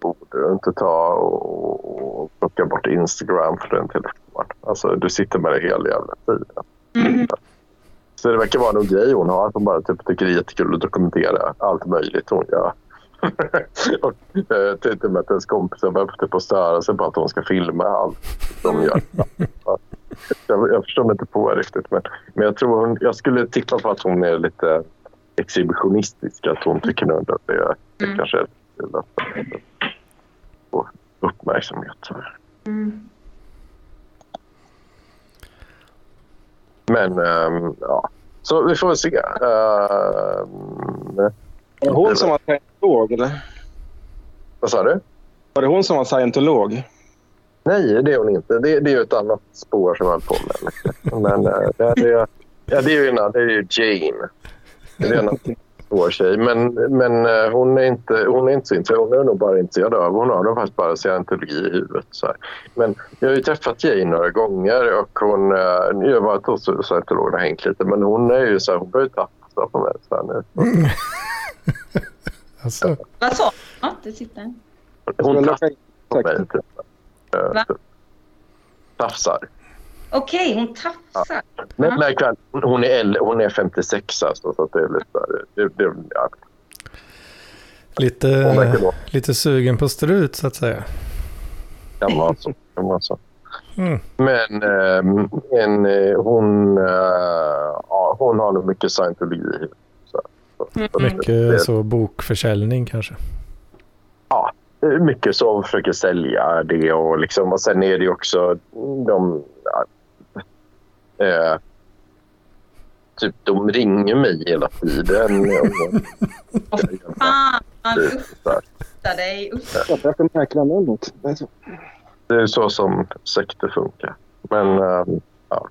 borde du inte ta och, och plocka bort Instagram för den telefonen? Alltså du sitter med det hela jävla tiden. Mm. Så det verkar vara någon grej hon har, att hon bara typ, tycker det är jättekul att dokumentera allt möjligt hon gör. och eh, till och med att ens kompisar börjar typ att störa sig på att hon ska filma allt de gör. jag, jag förstår mig inte på det riktigt. Men, men jag, tror hon, jag skulle tippa på att hon är lite exhibitionistisk. Att hon tycker att det, är, mm. kanske är få uppmärksamhet. Mm. Men ähm, ja, så vi får väl se. Äh, var det hon som var scientolog, eller? Vad sa du? Var det hon som var scientolog? Nej, det är hon inte. Det, det är ett annat spår som jag höll på med. Men äh, det, det, ja, det är ju, det är ju Jane. Det är en svår tjej. Men, men äh, hon, är inte, hon är inte så intresserad. Hon är nog bara intresserad av... Hon har nog faktiskt bara scientologi i huvudet. Så här. Men jag har ju träffat Jane några gånger och hon... Äh, jag har varit hos scientologen och hängt lite. Men hon är ju så här, hon börjar tafsa på mig så här nu. alltså. Vad sa? Ja, det sitter. Hon tafsar på mig. Typ. Va? Tafsar. Okej, hon tafsar. Ja. Men, men, hon, är, hon är 56 alltså, så det är lite... Det, det, ja. Lite, lite sugen på strut så att säga. Kan vara så. Kan vara så. Mm. Men äh, en, hon, äh, ja, hon har nog mycket scientologi. Så, så, mm. Mycket så bokförsäljning kanske? Ja, mycket så försöker sälja det och, liksom, och sen är det också de... Ja, eh, typ de ringer mig hela tiden. Fan, usta dig. Jag märkliga namnet. Det är så som sekter funkar. Men äh, ja.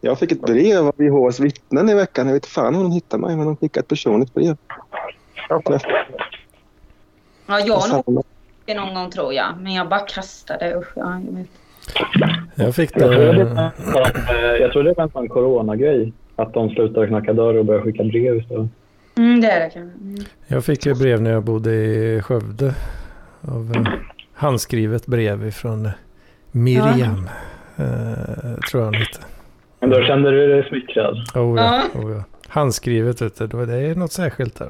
Jag fick ett brev av Jehovas vittnen i veckan. Jag vet fan hur de hittade mig, men de skickade ett personligt brev. Ja, jag har någon gång tror jag. Men jag bara kastade. Usch, ja, jag, vet. Jag fick det. Jag tror det, var, jag tror det var en sån coronagrej. Att de slutade knacka dörr och började skicka brev istället. Mm, det är det kanske. Mm. Jag fick ju brev när jag bodde i Skövde. Av eh, handskrivet brev från Miriam. Ja. Eh, tror jag hette. Men då kände du dig smickrad. Oh, ja, Ja. oh, ja. Handskrivet, vet du. Det är något särskilt där.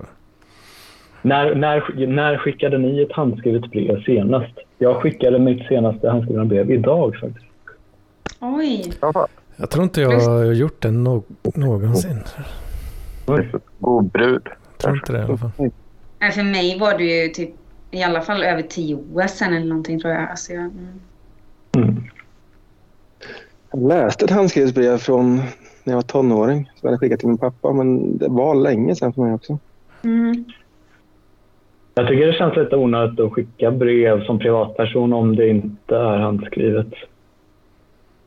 När, när, när skickade ni ett handskrivet brev senast? Jag skickade mitt senaste handskrivna brev idag faktiskt. Oj. Jag tror inte jag har gjort det no någonsin. God brud. Jag tror inte det i alla fall. Nej, För mig var det ju typ i alla fall över tio år sedan eller någonting tror jag. Alltså jag mm. Mm. Jag läste ett handskrivet brev från när jag var tonåring som jag hade skickat till min pappa. Men det var länge sedan för mig också. Mm. Jag tycker det känns lite onödigt att skicka brev som privatperson om det inte är handskrivet.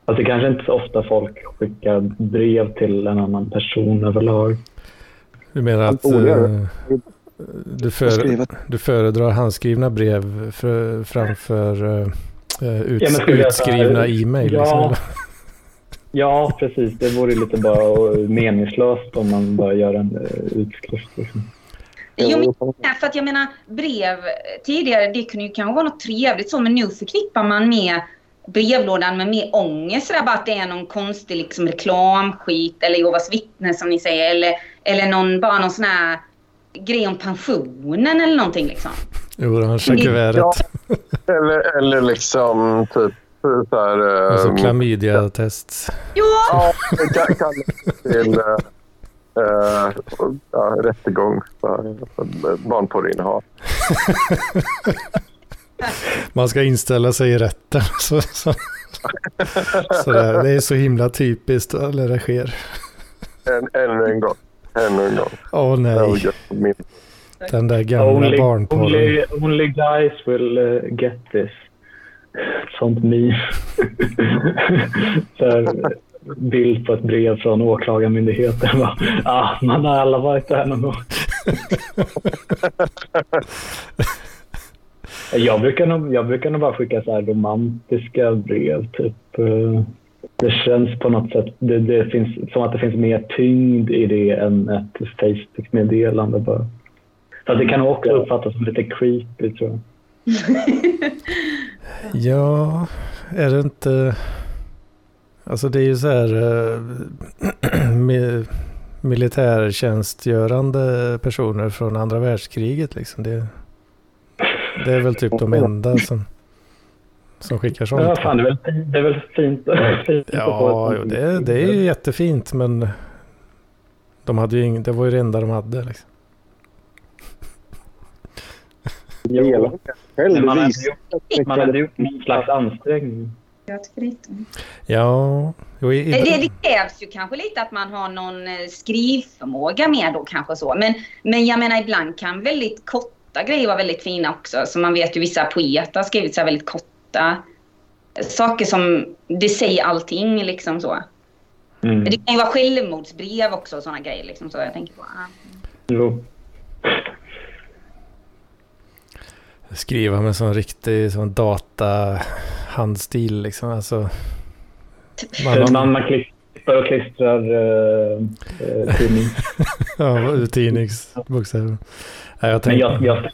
Alltså det kanske inte så ofta folk skickar brev till en annan person överlag. Du menar att eh, du, för, Skrivet. du föredrar handskrivna brev för, framför uh, ut, Ja, men skulle jag säga- utskrivna e-mail? Ja. Liksom? Ja, precis. Det vore lite bara meningslöst om man bara gör en eh, utskrift. Liksom. Jo, men, för att jag menar brev tidigare det kunde ju kanske vara något trevligt så men nu förknippar man med brevlådan med mer ångest. Sådär, bara att det är någon konstig liksom, reklamskit eller Jehovas vittne som ni säger. Eller, eller någon, bara någon sån här grej om pensionen eller någonting liksom. Jo, han kör kuvertet. Ja. Eller, eller liksom typ så här... Och så ehm, klamydia-test. Ja! Ja, det kan, kan till uh, ja, rättegång för, barnporrinnehav. Man ska inställa sig i rätten. Så, så, så där. Det är så himla typiskt när det sker. Än, ännu en gång. Ännu en gång. Åh var nej, den där gamla Only, barnporren. only, only guys will uh, get this. Sånt meme. bild på ett brev från åklagarmyndigheten. Ah, man har alla varit där någon gång. jag, brukar nog, jag brukar nog bara skicka så här romantiska brev. Typ. eh, Det känns på något sätt det, det finns, som att det finns mer tyngd i det än ett Facebook-meddelande. bara. Det kan också uppfattas som lite creepy tror jag. Ja, är det inte... Alltså det är ju så här eh, mi- militärtjänstgörande personer från andra världskriget liksom. Det, det är väl typ de enda som, som skickar sånt. Ja, fan, det, är väl, det är väl fint. Ja, jo, det, det är ju jättefint men de hade ju ing, det var ju det enda de hade liksom. Men man hade gjort, man hade gjort någon slags ansträngning. Jag tycker inte. Ja, jo, i, Det, i, det krävs ju kanske lite att man har någon eh, skrivförmåga med då kanske så. Men, men jag menar ibland kan väldigt korta grejer vara väldigt fina också. Så man vet ju vissa poeter har skrivit så här väldigt korta saker som det säger allting liksom så. Mm. Det kan ju vara självmordsbrev också och sådana grejer liksom så jag tänker på. ah. Jo. Skriva med sån riktig sån data-handstil liksom. Alltså, man, Man, man klistrar och klistrar uh, uh, tidning. ja, tidningsbokstäver. Nej, jag Men tänkte, jag, jag,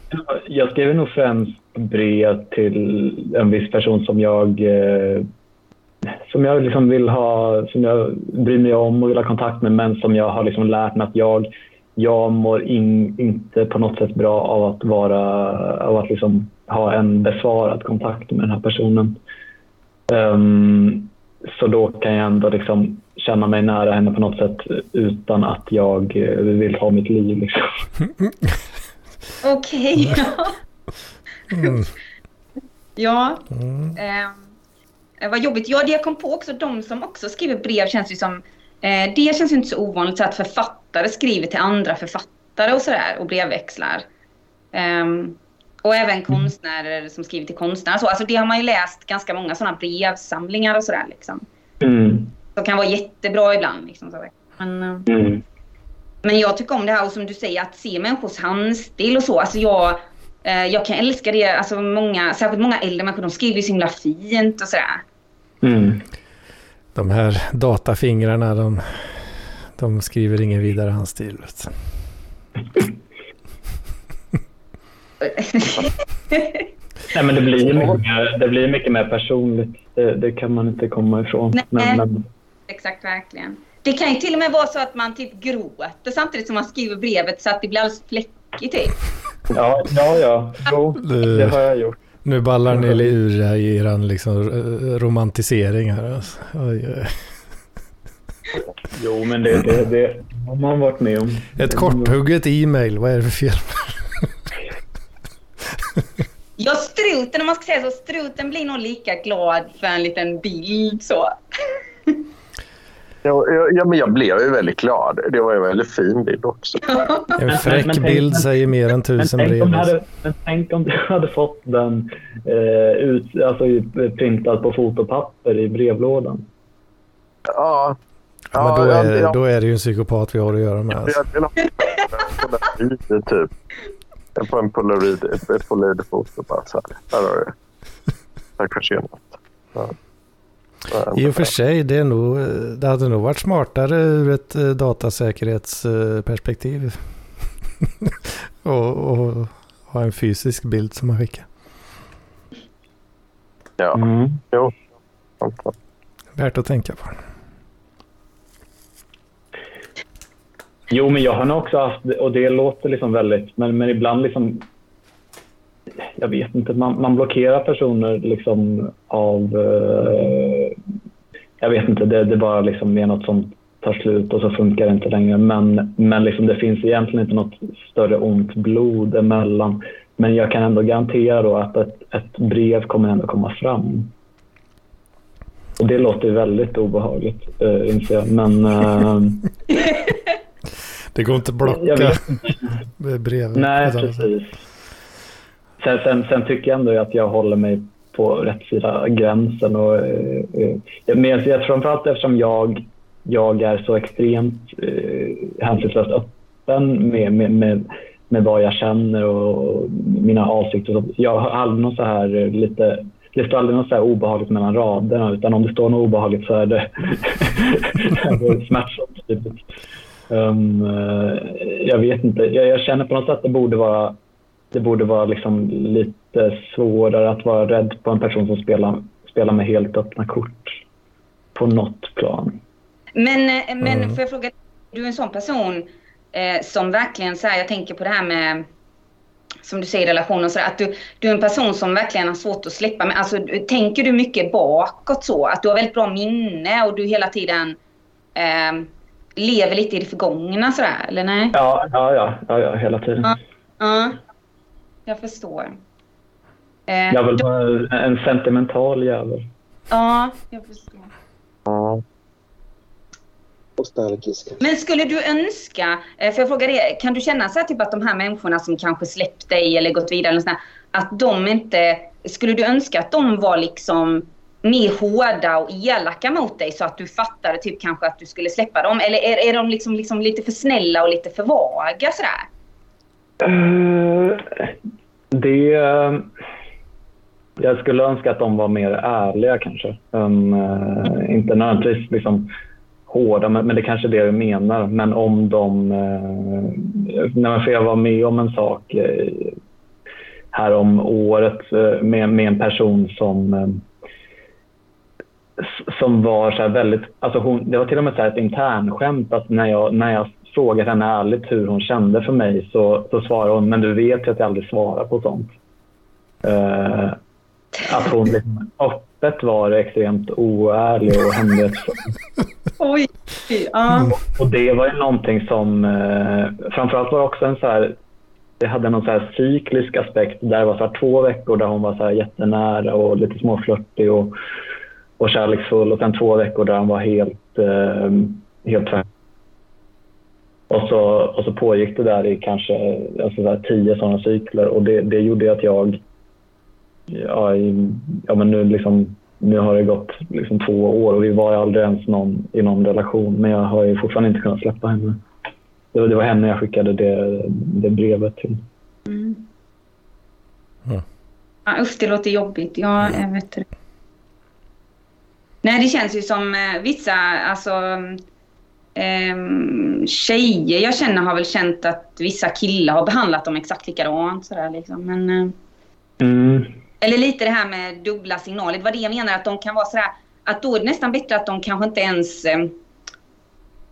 jag skriver nog främst brev till en viss person som jag eh, som jag liksom vill ha, som jag bryr mig om och vill ha kontakt med men som jag har liksom lärt mig att jag, jag mår in, inte på något sätt bra av att, vara, av att liksom ha en besvarad kontakt med den här personen. Ehm, så då kan jag ändå liksom känna mig nära henne på något sätt utan att jag eh, vill ha mitt liv. Liksom. Okej, ja. mm, ja. mm, Eh, vad jobbigt. Ja, det jag kom på också, de som också skriver brev känns ju som... Eh, det känns inte så ovanligt så att författare skriver till andra författare och sådär och brevväxlar. Ehm, och även konstnärer som skriver till konstnärer. Så, alltså det har man ju läst ganska många sådana brevsamlingar och sådär liksom. Mm. Som kan vara jättebra ibland. Liksom, så. Men, eh, Mm. men jag tycker om det här och som du säger att se människors handstil och så. Alltså jag, eh, jag kan älska det. Alltså många, särskilt många äldre människor, de skriver ju så himla fint och sådär. Mm. De här datafingrarna, de, de skriver ingen vidare handstil. Nej, men det blir ju mycket, mer- det blir mycket mer personligt. Det, det kan man inte komma ifrån. Nej. Men, men, exakt verkligen. Det kan ju till och med vara så att man typ gråter samtidigt som man skriver brevet så att det blir alldeles fläckigt typ. Ja, ja, ja. Jo, det har jag gjort. Nu ballar ni ur i er liksom, romantisering här. Alltså. Oj, oj. Jo, men det, det, det har man varit med om. Ett korthugget e-mail, vad är det för fel? Ja, struten om man ska säga så. Struten blir nog lika glad för en liten bild så. Ja, ja, men jag blev ju väldigt glad. Det var en väldigt fin bild också. En fräck men, men, bild men, säger mer än tusen brev. Men tänk om du hade fått den eh, ut, alltså, printad på fotopapper i brevlådan. Ja. ja men då, är, ja, då är det ju en psykopat vi har att göra med. Alltså. Jag, jag, typ. På en polaroid, ett polaroidfoto bara så här. Här har du Tack för senast. Ja. I och för sig, det, är nog, det hade nog varit smartare ur ett eh, datasäkerhetsperspektiv. och, och ha en fysisk bild som man skickar. Ja, mm. jo. Värt att tänka på. Jo, men jag har nog också haft, och det låter liksom väldigt, men, men ibland liksom jag vet inte, man, man blockerar personer liksom av... Eh, jag vet inte, det, det bara liksom är något som tar slut och så funkar det inte längre. Men, men liksom det finns egentligen inte något större ont blod emellan. Men jag kan ändå garantera då att ett, ett brev kommer ändå komma fram. Och det låter väldigt obehagligt, äh, inser jag. Men... Äh, det går inte att blocka brev. Nej, precis. Sen, sen, sen, tycker jag ändå att jag håller mig på rätt sida gränsen. Och, eh, men jag, framförallt eftersom jag, jag är så extremt eh, hänsynslöst öppen med, med, med, med vad jag känner och mina avsikter. Jag har aldrig något så här eh, lite det står aldrig något så obehagligt mellan raderna utan om det står något obehagligt så är det, smärtsamt. Typ. Um, eh, jag vet inte, jag, jag, känner på något sätt att det borde vara det borde vara liksom lite svårare att vara rädd på en person som spelar, spelar med helt öppna kort på något plan. Men, eh, men mm. får jag fråga, du är en sån person eh, som verkligen, så här, jag tänker på det här med som du säger relationer och så att du, du är en person som verkligen har svårt att släppa. Men alltså, tänker du mycket bakåt så? Att du har väldigt bra minne och du hela tiden eh, lever lite i det förgångna sådär, eller nej? Ja, ja, ja, ja, ja hela tiden. Ja, ja jag förstår. Eh, jag väl bara en sentimental jävel. Ja, jag förstår. Ja. Men skulle du önska, eh, för jag frågar dig, kan du känna så här, typ att de här människorna som kanske släppt dig eller gått vidare, eller sådär, att de inte, skulle du önska att de var liksom mer hårda och elaka mot dig så att du fattade typ kanske att du skulle släppa dem? Eller är, är de liksom, liksom lite för snälla och lite för vaga sådär? Uh, det... Eh, jag skulle önska att de var mer ärliga kanske. Um, uh, inte nödvändigtvis liksom hårda, men, men det kanske är det jag menar. Men om de... Uh, när jag var med om en sak uh, här om året uh, med, med en person som som var så väldigt... Alltså hon, det var till och med så ett internskämt att när jag, när jag frågat henne ärligt hur hon kände för mig så, så svarade hon, men du vet ju att jag aldrig svarar på sånt. Uh, att hon liksom, öppet var extremt oärlig och hemlighetsfull. Oj! Och det var ju någonting som, uh, framförallt var det också en så här, det hade någon så här cyklisk aspekt där det var så två veckor där hon var så här jättenära och lite småflörtig och, och kärleksfull och sen två veckor där hon var helt, uh, helt tvärtom och så, och så pågick det där i kanske alltså där tio sådana cykler och det, det gjorde att jag... Ja, i, ja men nu, liksom, nu har det gått liksom två år och vi var aldrig ens någon, i någon relation men jag har ju fortfarande inte kunnat släppa henne. Det var, det var henne jag skickade det, det brevet till. Mm. Mm. Ja, usch, det låter jobbigt. Ja, jag vet det. Nej, det känns ju som eh, vissa, alltså eh, tjejer jag känner har väl känt att vissa killar har behandlat dem exakt likadant. Sådär, liksom. Men, eh, mm. Eller lite det här med dubbla signaler. Det var det jag menar, att de kan vara sådär att då är det nästan bättre att de kanske inte ens eh,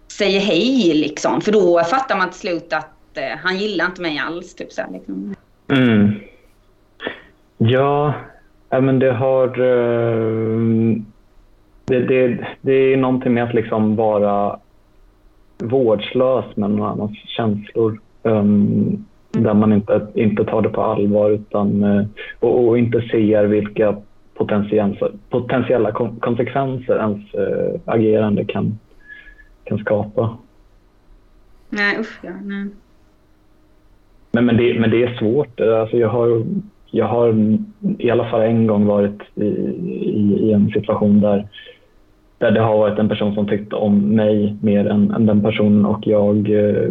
säger hej liksom. För då fattar man till slut att eh, han gillar inte mig alls. Typ så här, liksom. Mm. Ja, ja, men det har... eh, Det, det, det är någonting med att liksom vara vårdslös med någon annans känslor. Um, där man inte, inte tar det på allvar utan, eh, och, och inte ser vilka potentiella, potentiella kon- konsekvenser ens eh, agerande kan, kan skapa. Nej, usch ja. Nej. Men, men, det, men det är svårt. Alltså jag, har, jag har i alla fall en gång varit i, i, i en situation där, där det har varit en person som tyckt om mig mer än, än den personen och jag, eh,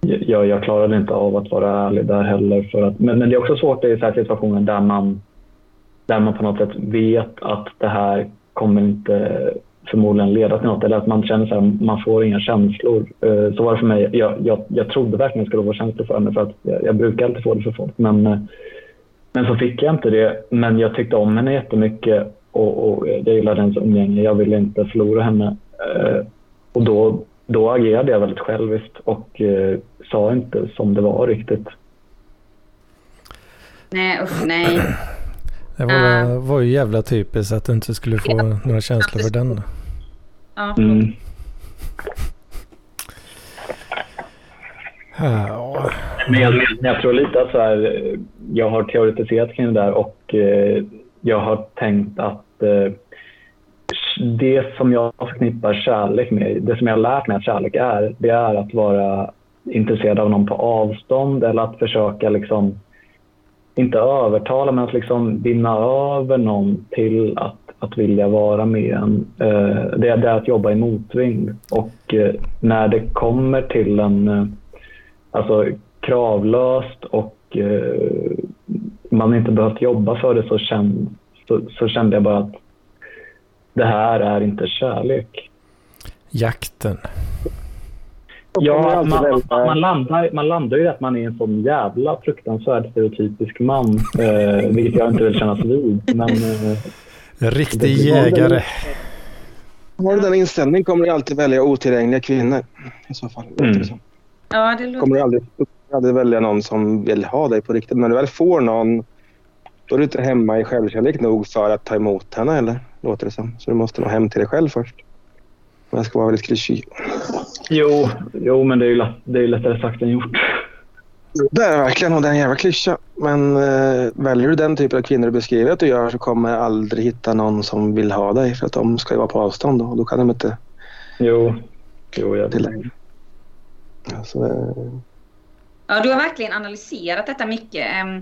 jag, jag klarade inte av att vara ärlig där heller. För att, men, men det är också svårt i så här situationer där man, där man på något sätt vet att det här kommer inte förmodligen leda till något eller att man känner att man får inga känslor. Eh, så var det för mig. Jag, jag, jag trodde verkligen jag skulle få känslor för henne för att jag, jag brukar alltid få det för folk. Men, eh, men så fick jag inte det. Men jag tyckte om henne jättemycket och, och jag gillade hennes umgänge. Jag ville inte förlora henne. Eh, Och då, då agerade jag väldigt själviskt och eh, sa inte som det var riktigt. Nej, usch nej. Det var, var ju jävla typiskt att du inte skulle få några känslor för den. Ja, Mm. Ja, Men jag, men jag tror lite att så här, jag har teoretiserat kring det där och eh, jag har tänkt att eh, det som jag förknippar kärlek med, det som jag har lärt mig att kärlek är, det är att vara intresserad av någon på avstånd eller att försöka liksom, inte övertala men att liksom vinna över någon till att, att vilja vara med en. Eh, det, är- det är att jobba i motvind och eh, när det kommer till en eh, alltså, kravlöst och eh, man inte behövt jobba för det så, känn, så, så kände jag bara att det här är inte kärlek. jakten. Ja, man, man, landar, man landar ju att man är en sån jävla fruktansvärd stereotypisk man, eh, vilket jag inte vill kännas vid. Men eh, Riktig jägare. Har du den inställningen kommer du alltid välja otillgängliga kvinnor. I så fall. Mm. ja det låter... kommer du aldrig, aldrig välja någon som vill ha dig på riktigt. Men när du väl får någon, då är du inte hemma i självkärlek nog för att ta emot henne, eller? Låter det som. Så du måste nog hem till dig själv först. Men jag ska vara väldigt klyschig. jo, jo, men det är ju lätt, det är lättare sagt än gjort. Det är verkligen och det är en jävla klyscha. Men eh, väljer du den typen av kvinnor du beskriver att du gör så kommer jag aldrig hitta någon som vill ha dig. För att de ska ju vara på avstånd då. Och då kan de inte Jo, jo jag till dig. Alltså, eh, Ja, du har verkligen analyserat detta mycket. Ehm,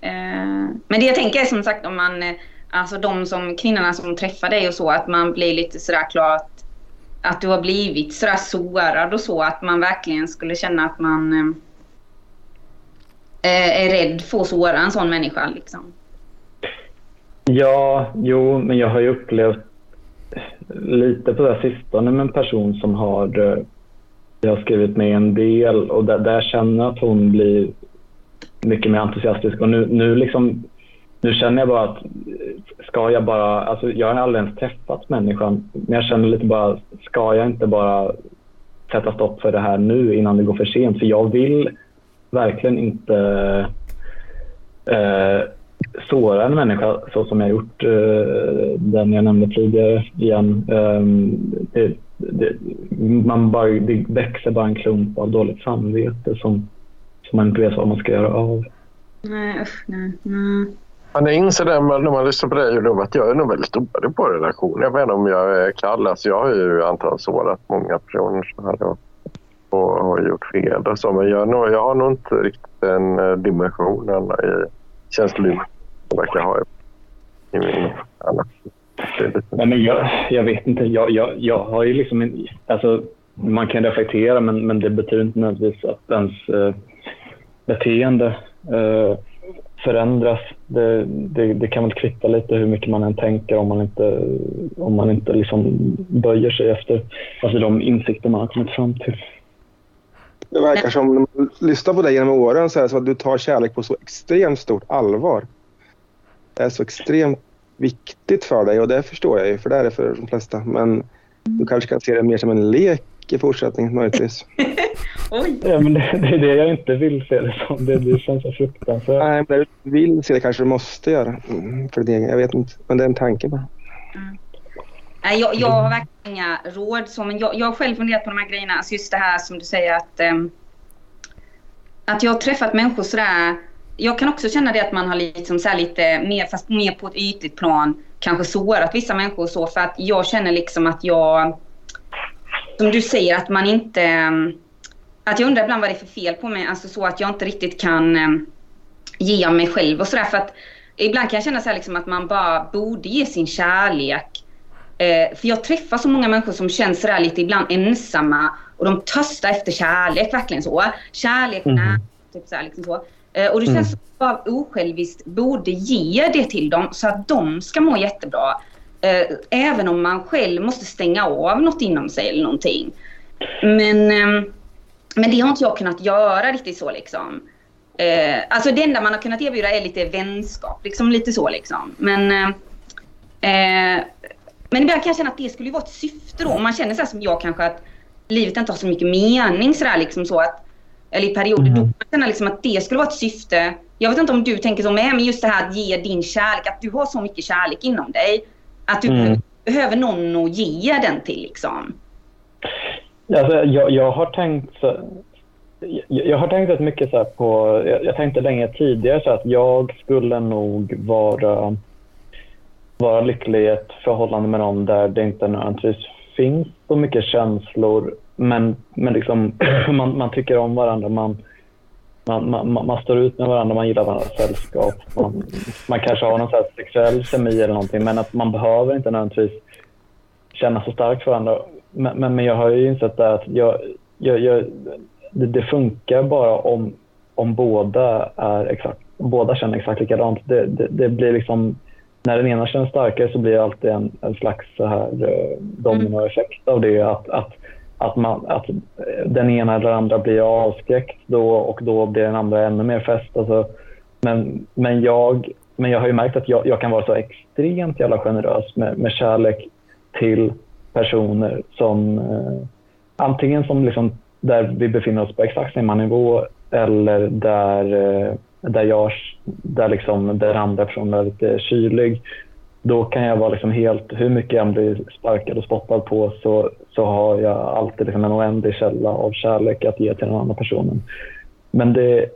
eh, men det jag tänker är som sagt om man, eh, alltså de som kvinnorna som träffar dig och så, att man blir lite sådär klart att du har blivit sådär sårad och så, att man verkligen skulle känna att man eh, är rädd för att såra en sån människa liksom. Ja, jo, men jag har ju upplevt lite på det här sistone med en person som har, jag har skrivit med en del och där, där känner jag att hon blir mycket mer entusiastisk och nu, nu liksom nu känner jag bara att ska jag bara, alltså jag har aldrig ens träffat människan men jag känner lite bara, ska jag inte bara sätta stopp för det här nu innan det går för sent? För jag vill verkligen inte eh, såra en människa så som jag gjort eh, den jag nämnde tidigare igen. Ehm, det, man bara, det växer bara en klump av dåligt samvete som, som man inte vet vad man ska göra av. Nej, usch, nej. nej. Man inser det när man lyssnar på dig att jag är nog väldigt dålig på relationer. Jag inte om jag är kall. Alltså jag har ju antagligen sårat många personer så här och, och har gjort fel och så. Men jag, nog, jag har nog inte riktigt den eh, dimensionen i känslolivet som jag verkar ha i, min hjärna. Nej, men jag, jag vet inte. Jag, jag, jag har ju liksom en, alltså, man kan reflektera men, men det betyder inte nödvändigtvis att ens eh, beteende eh, förändras. Det, det, det kan väl kvitta lite hur mycket man än tänker om man inte, om man inte liksom böjer sig efter alltså de insikter man har kommit fram till. Det verkar som, när man lyssnar på dig genom åren, så här, så att du tar kärlek på så extremt stort allvar. Det är så extremt viktigt för dig och det förstår jag ju för det är det för de flesta. Men du kanske kan se det mer som en lek i fortsättningen möjligtvis. Oj! Ja, men det, det är det jag inte vill se det som. Det, det känns så fruktansvärt. Nej, men det du vill se det kanske du måste göra. Mm, för det, jag vet inte, men det är en tanke bara. Nej, jag, jag har verkligen inga råd så, men jag, jag har själv funderat på de här grejerna. Alltså just det här som du säger att, ehm, att jag har träffat människor sådär. Jag kan också känna det att man har liksom så här lite mer, fast mer på ett ytligt plan, kanske sårat vissa människor och så. För att jag känner liksom att jag, som du säger, att man inte... Att jag undrar ibland vad det är för fel på mig. Alltså så att jag inte riktigt kan ehm, ge av mig själv och sådär. För att ibland kan jag känna så här liksom att man bara borde ge sin kärlek Eh, för jag träffar så många människor som känns sådär lite ibland ensamma och de törstar efter kärlek, verkligen så. Kärlek, mm. typ såhär, liksom så. Eh, och det känns jag bara osjälviskt borde ge det till dem så att de ska må jättebra. Eh, även om man själv måste stänga av något inom sig eller någonting. Men, ehm, men det har inte jag kunnat göra riktigt så liksom. Eh, alltså det enda man har kunnat erbjuda är lite vänskap, liksom lite så liksom. Men eh, men ibland kan jag känna att det skulle vara ett syfte då. Om man känner så som jag kanske att livet inte har så mycket mening sådär liksom så att eller i perioder då kan man känna liksom att det skulle vara ett syfte. Jag vet inte om du tänker så med men just det här att ge din kärlek, att du har så mycket kärlek inom dig. Att du Mm. behöver någon att ge den till liksom. Alltså, jag, jag har tänkt så, jag, jag har tänkt rätt mycket så här på, jag, jag tänkte länge tidigare så att jag skulle nog vara, vara lycklig i ett förhållande med någon där det inte nödvändigtvis finns så mycket känslor men, men liksom, man, man tycker om varandra, man, man, man, man- står ut med varandra, man gillar varandras sällskap. Man, man kanske har någon så här sexuell kemi eller någonting men att man behöver inte nödvändigtvis känna så starkt för varandra. Men, men, men jag har ju insett att jag, jag, jag, det, det funkar bara om, om båda, är exakt, båda känner exakt likadant. Det, det, det blir liksom, när den ena känner starkare så blir det alltid en, en slags så här, eh, dominoeffekt av det. Att, att, att, man, att eh, den ena eller andra blir avskräckt då och då blir den andra ännu mer fäst. Alltså, men, men, jag, men jag har ju märkt att jag, jag kan vara så extremt jävla generös med, med kärlek till personer som eh, antingen som liksom där vi befinner oss på exakt samma nivå eller där, eh, där, jag, där liksom den andra personen är lite kylig. Då kan jag vara liksom helt, hur mycket jag än blir sparkad och spottad på så, så har jag alltid liksom en oändlig källa av kärlek att ge till den andra personen. Men det,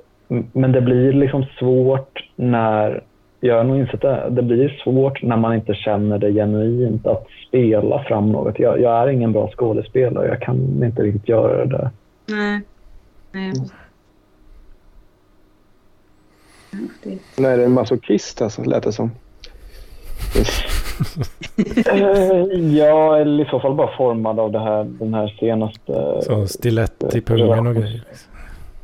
men det blir liksom svårt när jag har nog insett det. Det blir svårt när man inte känner det genuint att spela fram något. Jag, jag är ingen bra skådespelare. Jag kan inte riktigt göra det där. Nej. Nej. Det, Nej, det är en masochist alltså, lät det som. ja, eller i så fall bara formad av det här, den här senaste Så stilett i pungen och grejer. liksom.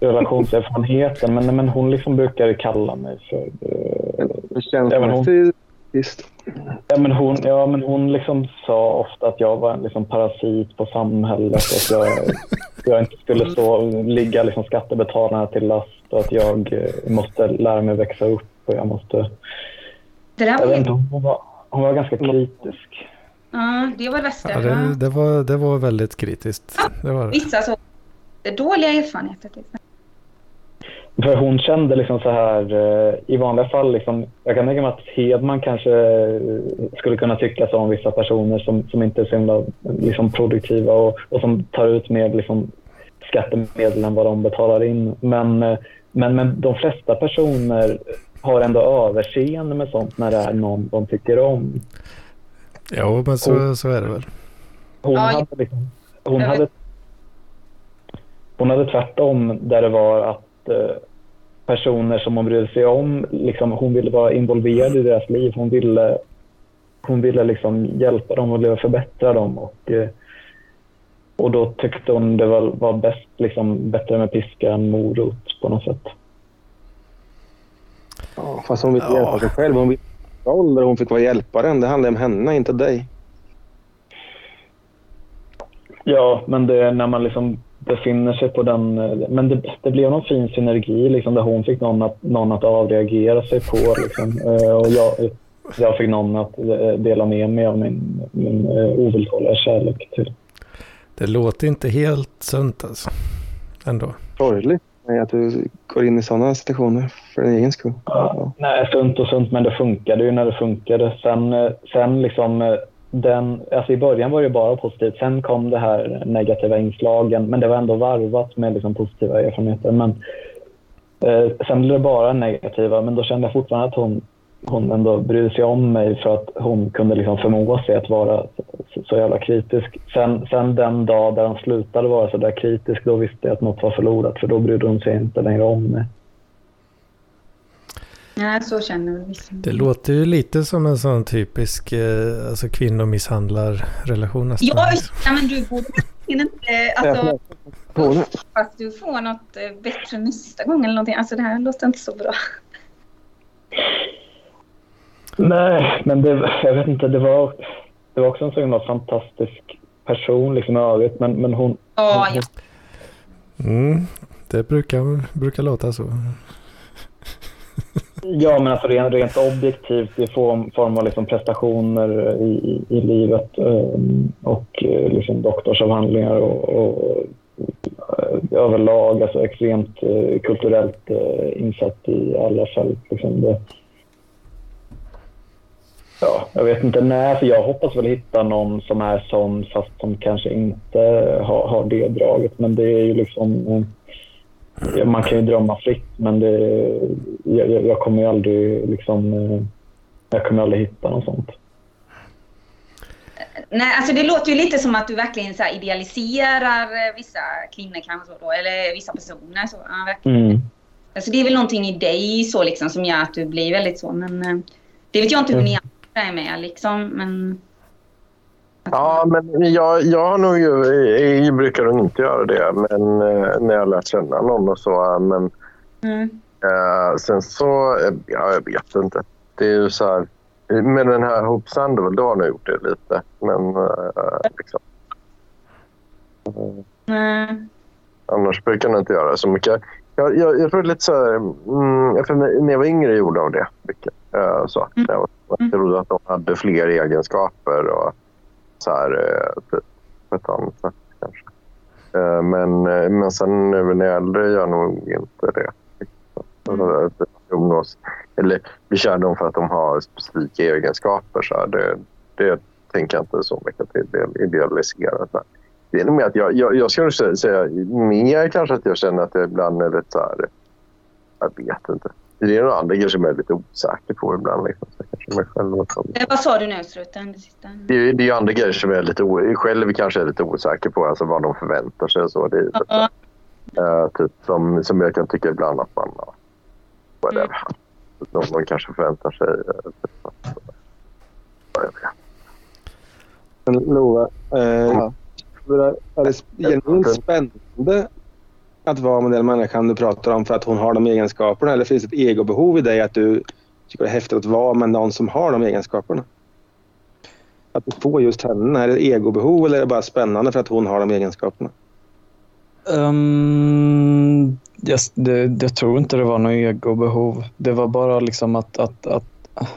relationserfarenheten. Men, men hon liksom brukar kalla mig för... eh, Det känns Även hon-. Ja, men hon, ja, men hon liksom sa ofta att jag var en liksom parasit på samhället. Att jag, jag inte skulle stå, ligga liksom skattebetalarna till last och att jag eh, måste lära mig växa upp. Och jag, måste, det där jag var vet ju... inte, hon, var, hon var ganska kritisk. Ja, det var det värsta. Ja, det, det, var, det var väldigt kritiskt. Det var det. Vissa så dåliga erfarenheter. Liksom. För hon kände liksom så här, eh, i vanliga fall, liksom, jag kan tänka mig att Hedman kanske eh, skulle kunna tycka så om vissa personer som, som inte är så himla liksom, produktiva och, och som tar ut mer liksom, skattemedel än vad de betalar in. Men, eh, men, men de flesta personer har ändå överseende med sånt när det är någon de tycker om. Jo, men så, så är det väl. Hon, Ja, hade, liksom, hon, jag vet. hade, hon hade tvärtom där det var att eh, personer som hon brydde sig om, liksom, hon ville vara involverad i deras liv. Hon ville, hon ville liksom hjälpa dem och förbättra dem. Och, eh, och då tyckte hon det var, var bäst, liksom, bättre med piska än morot på något sätt. Ja, fast hon vill Ja. hjälpa sig själv. Hon vill där hon fick vara hjälparen. Det handlar om henne, inte dig. Ja, men det är när man liksom befinner sig på den... Men det, det blev någon fin synergi liksom, där hon fick någon att, någon att avreagera sig på. Liksom. Eh, Och jag, jag fick någon att eh, dela med mig av min, min eh, ovillkorliga kärlek till. Det låter inte helt sunt alltså. Ändå. Sorgligt att du går in i sådana situationer för din egen skull. Ja, nej, sunt och sunt, men det funkade ju när det funkade. Sen, eh, sen liksom den, alltså i början var det bara positivt. Sen kom det här negativa inslagen, men det var ändå varvat med liksom positiva erfarenheter. Men eh, sen blev det bara negativa, men då kände jag fortfarande att hon hon ändå brydde sig om mig för att hon kunde liksom förmå sig att vara så, så jävla kritisk. Sen, sen den dag där hon slutade vara så där kritisk, då visste jag att något var förlorat för då brydde hon sig inte längre om mig. Nej, så känner jag vissa. Det låter ju lite som en sån typisk eh, alltså kvinnomisshandlarrelation nästan. Ja, ja, men du borde inte... Alltså, fast du får något eh, bättre nästa gång eller någonting. Alltså det här låter inte så bra. Nej, men det, jag vet inte. Det var, det var också en så himla fantastisk person liksom i övrigt. Men, men hon... Ja, ja. Mm, det brukar, brukar låta så. Ja, men alltså rent, rent objektivt i form, form av liksom prestationer i, i, i livet um, och uh, liksom doktorsavhandlingar och, och uh, överlag alltså extremt uh, kulturellt insatt i alla fält. Liksom det, Ja, jag vet inte när, för jag hoppas väl hitta någon som är sån fast som kanske inte har, har det draget. Men det är ju liksom... Ja, man kan ju drömma fritt, men det, jag, jag kommer ju aldrig liksom... Jag kommer aldrig hitta något sånt. Nej, alltså det låter ju lite som att du verkligen så idealiserar vissa kvinnor kanske så då, eller vissa personer. Så, ja, verkligen. Mm. Alltså det är väl någonting i dig så liksom som gör att du blir väldigt så, men eh, det vet jag inte hur ni är med liksom, men... Ja, men jag, jag har nog ju, jag brukar inte göra det men, eh, när jag lärt känna någon och så. Men mm. eh, sen så, eh, ja, jag vet inte. Det är ju så här, med den här Hope Sandoval, då har jag gjort det lite. Men eh, liksom. Mm. Annars brukar jag inte göra så mycket. Jag, jag, jag tror lite så här, mm, när jag var yngre gjorde jag det mycket. Uh, så. Mm. Jag, jag trodde att de hade fler egenskaper och så här, uh, på ett annat sätt kanske. Uh, men, men sen nu när jag är äldre gör jag nog inte det. Mm. Umgås, eller blir kär dem för att de har specifika egenskaper. Så här, det, det tänker jag inte så mycket till. Idealisera. Så här. Det är nog mer att jag, jag, jag skulle säga mer kanske att jag känner att jag ibland är lite så här... Jag vet inte. Det är några andra grejer som jag är lite osäker på ibland. Liksom. Så kanske mig själv eh, Vad sa du nu, Struten? Det, är, det är andra grejer som jag är lite o, själv kanske är lite osäker på. Alltså vad de förväntar sig och så. Det är, uh -huh. uh, typ, som, som jag kan tycka ibland att man... Uh, whatever. Mm. Någon kanske förväntar sig... Uh, typ, att, uh, Lova, uh, ja. är det genuint spännande att vara med den människan du pratar om för att hon har de egenskaperna? Eller finns det ett egobehov i dig att du tycker det är häftigt att vara med någon som har de egenskaperna? Att du får just henne, är det ett egobehov eller är det bara spännande för att hon har de egenskaperna? Um, yes, det, jag tror inte det var något egobehov. Det var bara liksom att, att, att,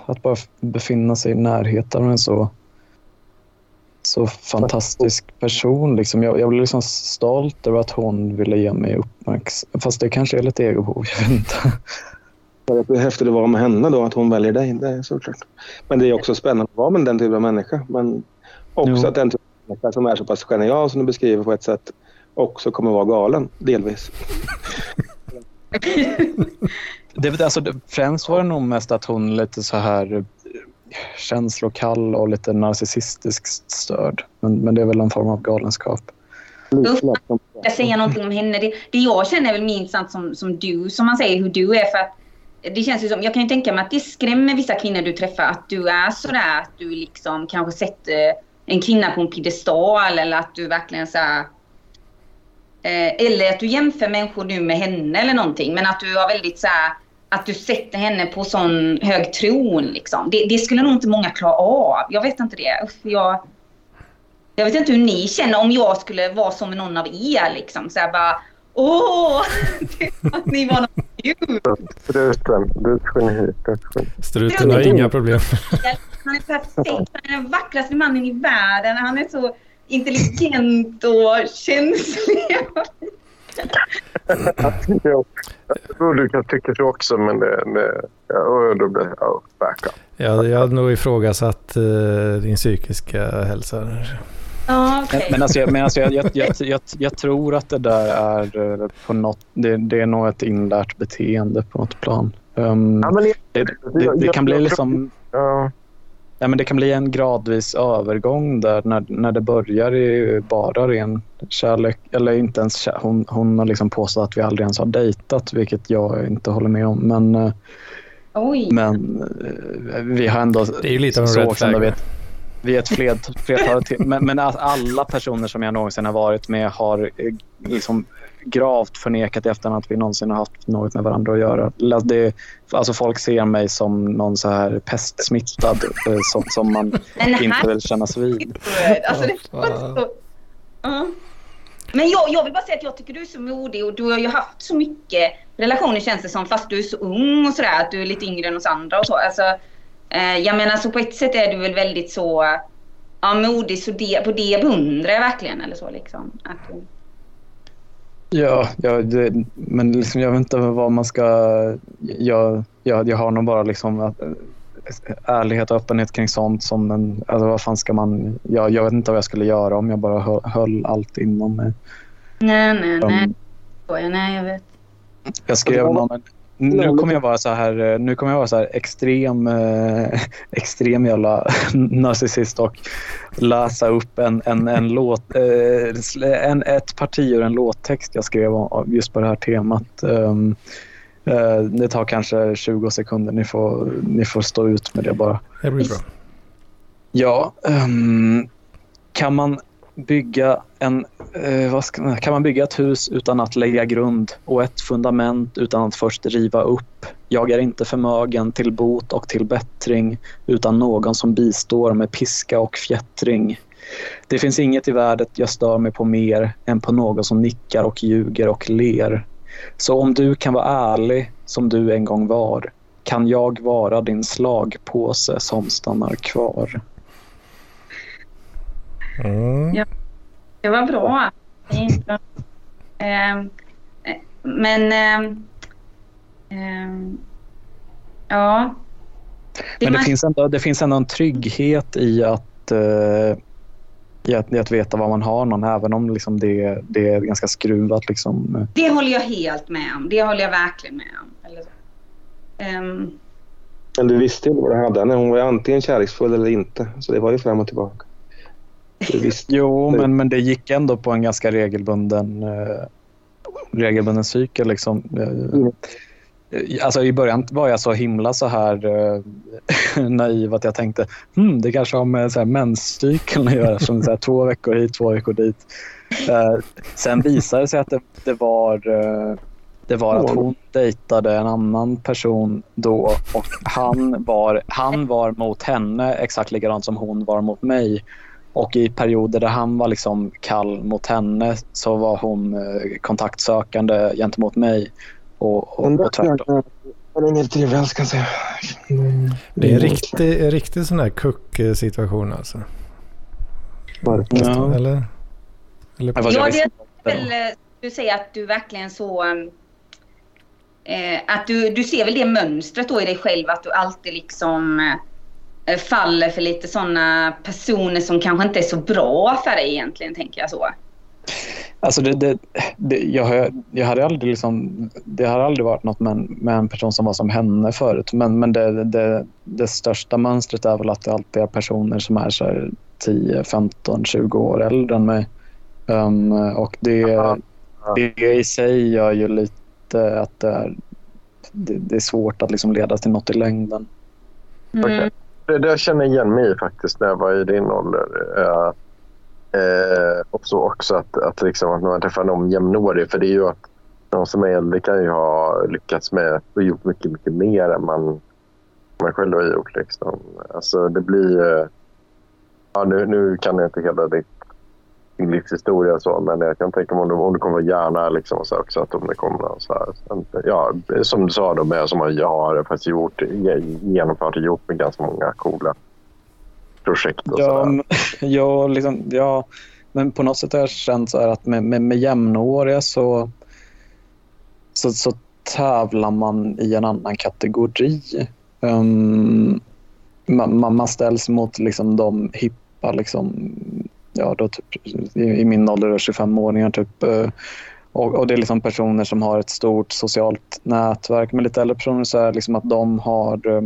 att bara befinna sig i närheten av en så så fantastisk person. Liksom. Jag, jag blev liksom stolt över att hon ville ge mig uppmärksamhet. Fast det kanske är lite egobehov, jag vet inte. Det är häftigt att vara med henne då, att hon väljer dig. Det är såklart. Men det är också spännande att vara med den typen av människa. Men också jo. att den typen av människa som är så pass genial som du beskriver på ett sätt också kommer vara galen, delvis. det, alltså, främst var det nog mest att hon lite så här känslokall och lite narcissistiskt störd. Men, men det är väl en form av galenskap. Jag säga någonting om henne. Det, det jag känner är väl minst sant som, som du, som man säger, hur du är. För att det känns ju som, jag kan ju tänka mig att det skrämmer vissa kvinnor du träffar att du är sådär att du liksom kanske sätter en kvinna på en piedestal eller att du verkligen så här, eh, eller att du jämför människor nu med henne eller någonting. Men att du har väldigt så här, att du sätter henne på sån hög tron. Liksom. Det, det, skulle nog inte många klara av. Jag vet inte det. Jag, jag vet inte hur ni känner om jag skulle vara som någon av er. Liksom. Så här bara, åh! att ni var någon Struten. Du är. Struten har inga problem. Han är perfekt. Han är den vackraste mannen i världen. Han är så intelligent och känslig. Jo, Jag tror du kan tycka så också, men det... det ja, då blir jag oh, back up. Jag, hade nog ifrågasatt uh, din psykiska hälsa. Ja, okej. Men alltså, jag, men alltså jag, jag, jag, jag, jag tror att det där är eh, på något... Det, det är nog ett inlärt beteende på något plan. Um, Ja, men det, det, det, det kan bli liksom... Ja, Ja, men det kan bli en gradvis övergång där när, när det börjar i bara ren kärlek. Eller inte ens kär, hon, hon har liksom påstått att vi aldrig ens har dejtat, vilket jag inte håller med om. Men, eh, Oj. men eh, vi har ändå... Det är ju lite av en red flag. Vet, vi är ett flertal men, men alla personer som jag någonsin har varit med har eh, liksom gravt förnekat i efterhand att vi någonsin har haft något med varandra att göra. Det, alltså folk ser mig som någon så här pestsmittad eh, som, som man inte vill kännas vid. Alltså, så... Ja. Men jag, jag vill bara säga att jag tycker du är så modig och du har ju haft så mycket relationer känns det som fast du är så ung och sådär att du är lite yngre än oss andra och så. Alltså, jag menar så på ett sätt är du väl väldigt så ja, modig så det, på det beundrar jag verkligen eller så liksom. Att, Ja, ja det, men liksom, jag vet inte vad man ska... Jag, jag, jag har nog bara liksom att, eh, ärlighet och öppenhet kring sånt som en... Alltså vad fan ska man... Jag, jag vet inte vad jag skulle göra om jag bara höll, höll allt inom mig. nej, nej, nej. Um, Nej, jag vet. Jag skrev någon... Nu kommer jag vara så här, nu kommer jag vara så här extrem, eh, extrem jävla narcissist och läsa upp en, en, en låt, eh, en, ett parti ur en låttext jag skrev om- just på det här temat. Um, eh, det tar kanske 20 sekunder, ni får, ni får stå ut med det bara. Det blir bra. Ja, ehm, kan man bygga en, eh, vad ska, kan man bygga ett hus utan att lägga grund och ett fundament utan att först riva upp? Jag är inte förmögen till bot och till bättring utan någon som bistår med piska och fjättring. Det finns inget i världen jag stör mig på mer än på någon som nickar och ljuger och ler. Så om du kan vara ärlig som du en gång var kan jag vara din slagpåse som stannar kvar. Mm. Ja. Det var bra. Eh, men... ehm, ja. Men det man- finns, ändå, det finns ändå en trygghet i att, eh, i att, i att veta var man har någon, även om liksom det, det är ganska skruvat. Liksom. Det håller jag helt med om. Det håller jag verkligen med om. Eller så. Ehm, Men du visste ju vad du hade henne. Hon var antingen kärleksfull eller inte. Så det var ju fram och tillbaka. Du visste. Jo, men, men det gick ändå på en ganska regelbunden, eh, regelbunden cykel. Liksom. Eh, Alltså I början var jag så himla så här eh, naiv att jag tänkte hmm, det kanske har med så här, menscykeln att göra. Som så här, två veckor hit, två veckor dit. Eh, sen visade det sig att det, det var eh, det var att hon dejtade en annan person då och han var, han var mot henne exakt likadant som hon var mot mig. Och i perioder där han var liksom kall mot henne så var hon eh, kontaktsökande gentemot mig. Och, och, och tvärtom. Han är trevlig jag säga. Det är en riktig, en riktig sån här kuck-situation alltså. Ja. Eller? Eller Ja, det är väl, eh, du säger att du verkligen så... Eh, att du, du ser väl det mönstret då i dig själv att du alltid liksom eh, faller för lite sådana personer som kanske inte är så bra för dig egentligen, tänker jag så. Alltså det, det, det, jag, har- jag hade aldrig liksom, det har aldrig varit något med, en- med en person som var som henne förut. Men, men det, det, det största mönstret är väl att det alltid är personer som är så här 10, 15, 20 år äldre än mig. Um, och det, det i sig gör ju lite att det är, det, det är svårt att liksom leda till något i längden. Mm. Okej. Det där känner jag igen mig i faktiskt när jag var i din ålder. Uh, uh, och så också att, att, liksom, att när man träffar någon jämnårig. För det är ju att någon som är äldre kan ju ha lyckats med och gjort mycket, mycket mer än man, man själv har gjort. Liksom. Alltså det blir... Eh, ja, nu, nu kan jag inte hela ditt sin livshistoria och så. Men jag kan tänka mig om det, om det kommer gärna liksom, och så också att om det kommer någon så här. Ja, som du sa då, med, som jag har faktiskt gjort, genomfört och gjort med ganska många coola projekt. Och Ja, men- ja, liksom, ja, men på något sätt har jag känt så att med, med, med jämnåriga så, så, så tävlar man i en annan kategori. Um, man, man, man ställs mot liksom de hippa, liksom, ja, då typ, i, i min ålder, 25-åringar. Typ, eh, och, och det är liksom personer som har ett stort socialt nätverk. Men lite äldre personer så är liksom att de har eh,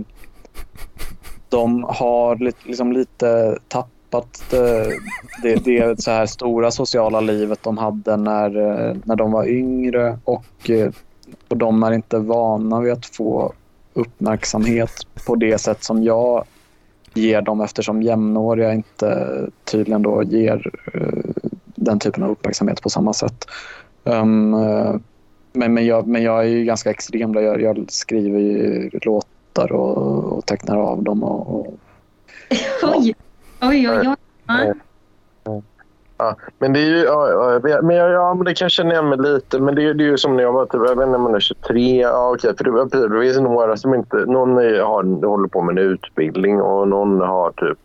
de har lite, liksom lite tappat det, det, det så här stora sociala livet de hade när, när de var yngre och, och de är inte vana vid att få uppmärksamhet på det sätt som jag ger dem eftersom jämnåriga inte tydligen då ger eh, den typen av uppmärksamhet på samma sätt. Um, eh, men, men, jag, men jag är ju ganska extrem. Där jag, jag skriver ju låtar och, och tecknar av dem. Och, och, Oj, oj, oj. oj. Ja. Men det är ju, ja, men ja, men det kan jag känna igen mig lite. Men det, är- det är ju som när jag var typ, jag vet inte man är 23. Ja, okej, för det, det finns några som inte, någon har, håller på med en utbildning och någon har typ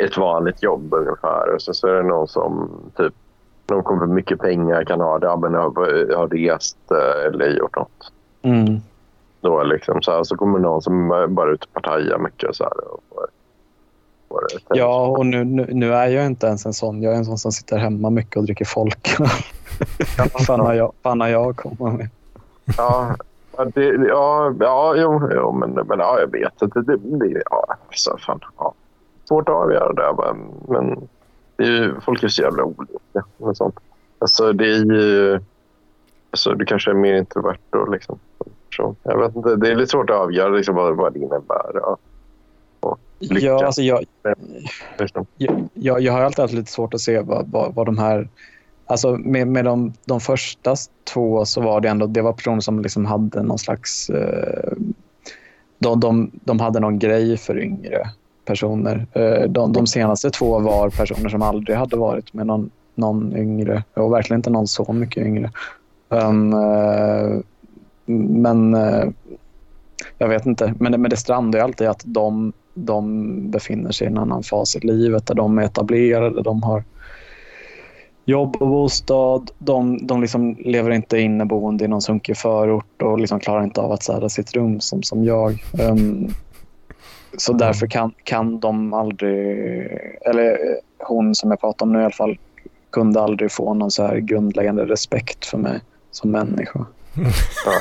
ett vanligt jobb ungefär. Och så, så är det någon som typ, någon kommer för mycket pengar kan ha det, ja, men har, har rest eh, eller gjort något. mm. Då liksom, så, här, så kommer någon som bara är ute och partajar mycket. och Så här, och, och, och, Ja, och nu, nu, nu är jag inte ens en sån. Jag är en sån som sitter hemma mycket och dricker folk. fan har jag, fan har jag att komma med? Ja, det, ja, ja jo, jo, men, men ja, jag vet att det, det, det ja, alltså, fan, ja. Svårt att avgöra det. bara, Men det är ju, folk är så jävla olika. Med sånt. Alltså, det är ju... Alltså, du kanske är mer introvert då, liksom. Så, jag vet inte, det är lite svårt att avgöra liksom, vad, vad det innebär. Ja. Lycka. Ja, alltså jag, jag, jag, jag har alltid haft lite svårt att se vad, vad, vad de här... Alltså med, med de, de första två så var det ändå det var personer som liksom hade någon slags... Eh, de, de, de hade någon grej för yngre personer. Eh, de, de senaste två var personer som aldrig hade varit med någon, någon yngre och verkligen inte någon så mycket yngre. Um, men jag vet inte. Men, men det strandar ju alltid att de, de befinner sig i en annan fas i livet där de är etablerade, de har jobb och bostad. De, de liksom lever inte inneboende i någon sunkig förort och liksom klarar inte av att städa sitt rum som, som jag. Um, så därför kan, kan de aldrig, eller hon som jag pratar om nu i alla fall, kunde aldrig få någon så här grundläggande respekt för mig som människa. Ja,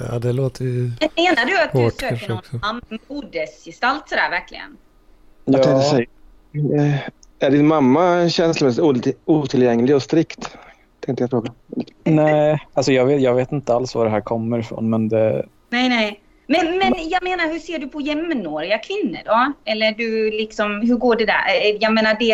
ja, det låter ju... Men Menar du att du Hårt söker kanske någon modesgestalt sådär verkligen? Jag tänkte säga, eh, är din mamma känslomässigt otill- otillgänglig och strikt? Tänkte jag fråga. Nej, alltså jag vet, jag vet inte alls var det här kommer ifrån men det, Nej, nej. Men, men jag menar, hur ser du på jämnåriga kvinnor då? Eller du liksom, hur går det där? Eh, Jag menar, det,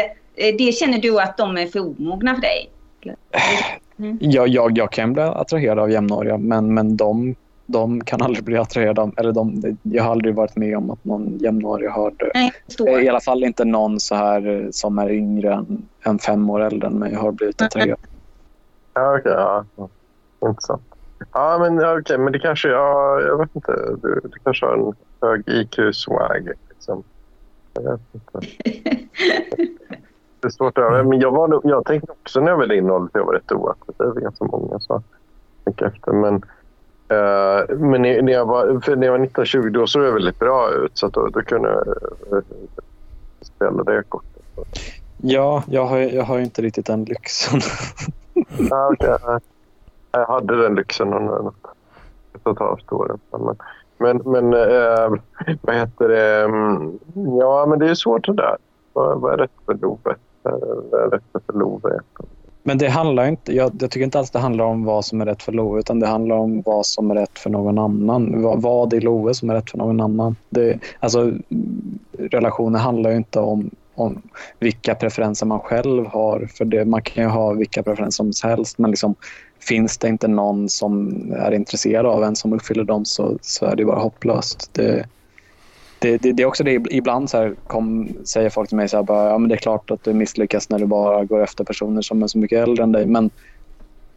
eh, det känner du att de är för omogna för dig? jag, jag, jag kan bli attraherad av jämnåriga men, men de, de kan aldrig bli attraherade av, eller de, jag har aldrig varit med om att någon jämnårig har jag förstår. I alla fall inte någon så här eh, som är yngre än, än fem år äldre än mig har blivit attraherad. Ja, okej. ja. ja. Intressant. Ja, men ja, okej, men det kanske... Ja, jag vet inte. Du, du kanske har en hög IQ-swag. Liksom. Jag vet inte. Det är svårt att... Men jag, var, jag tänkte också när jag var i din ålder att jag var rätt oattraktiv. Ganska många så mycket efter. Men, eh, men när jag var, för när jag var 19-20 då såg jag väldigt bra ut. Så då, då kunde jag eh, spela det kortet. Ja, jag har, jag har inte riktigt den lyxen. Okej. ja. Jag hade den lyxen under ett och ett halvt år. Men, men, men eh, vad heter det? Mm, Ja, men det är svårt det där. Vad, vad är rätt för vad är rätt för eh, Love? Men det handlar inte, jag, jag tycker inte alls det handlar om vad som är rätt för Love utan det handlar om vad som är rätt för någon annan. Vad, vad i Love som är rätt för någon annan. Det, alltså, relationer handlar ju inte om, om vilka preferenser man själv har. För det, man kan ju ha vilka preferenser som helst men liksom, finns det inte någon som är intresserad av en som uppfyller dem så, så är det bara hopplöst. Det, det, det, det är också det, ibland så här kom, säger folk till mig så här, bara, ja, men det är klart att du misslyckas när du bara går efter personer som är så mycket äldre än dig. Men,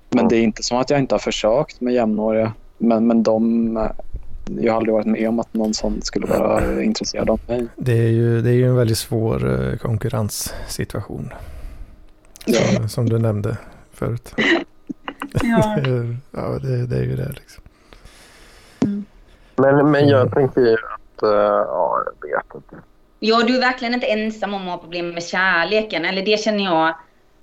men det är inte som att jag inte har försökt med jämnåriga. Men, men de, jag har aldrig varit med om att någon sån skulle vara intresserad av mig. Det är ju, det är ju en väldigt svår eh, konkurrenssituation. Som, som du nämnde förut. Ja. ja, det, det är ju det liksom. Men, men jag Mm. tänker ju att... eh, ja, jag vet inte. Ja, du är verkligen inte ensam om att ha problem med kärleken. Eller det känner jag,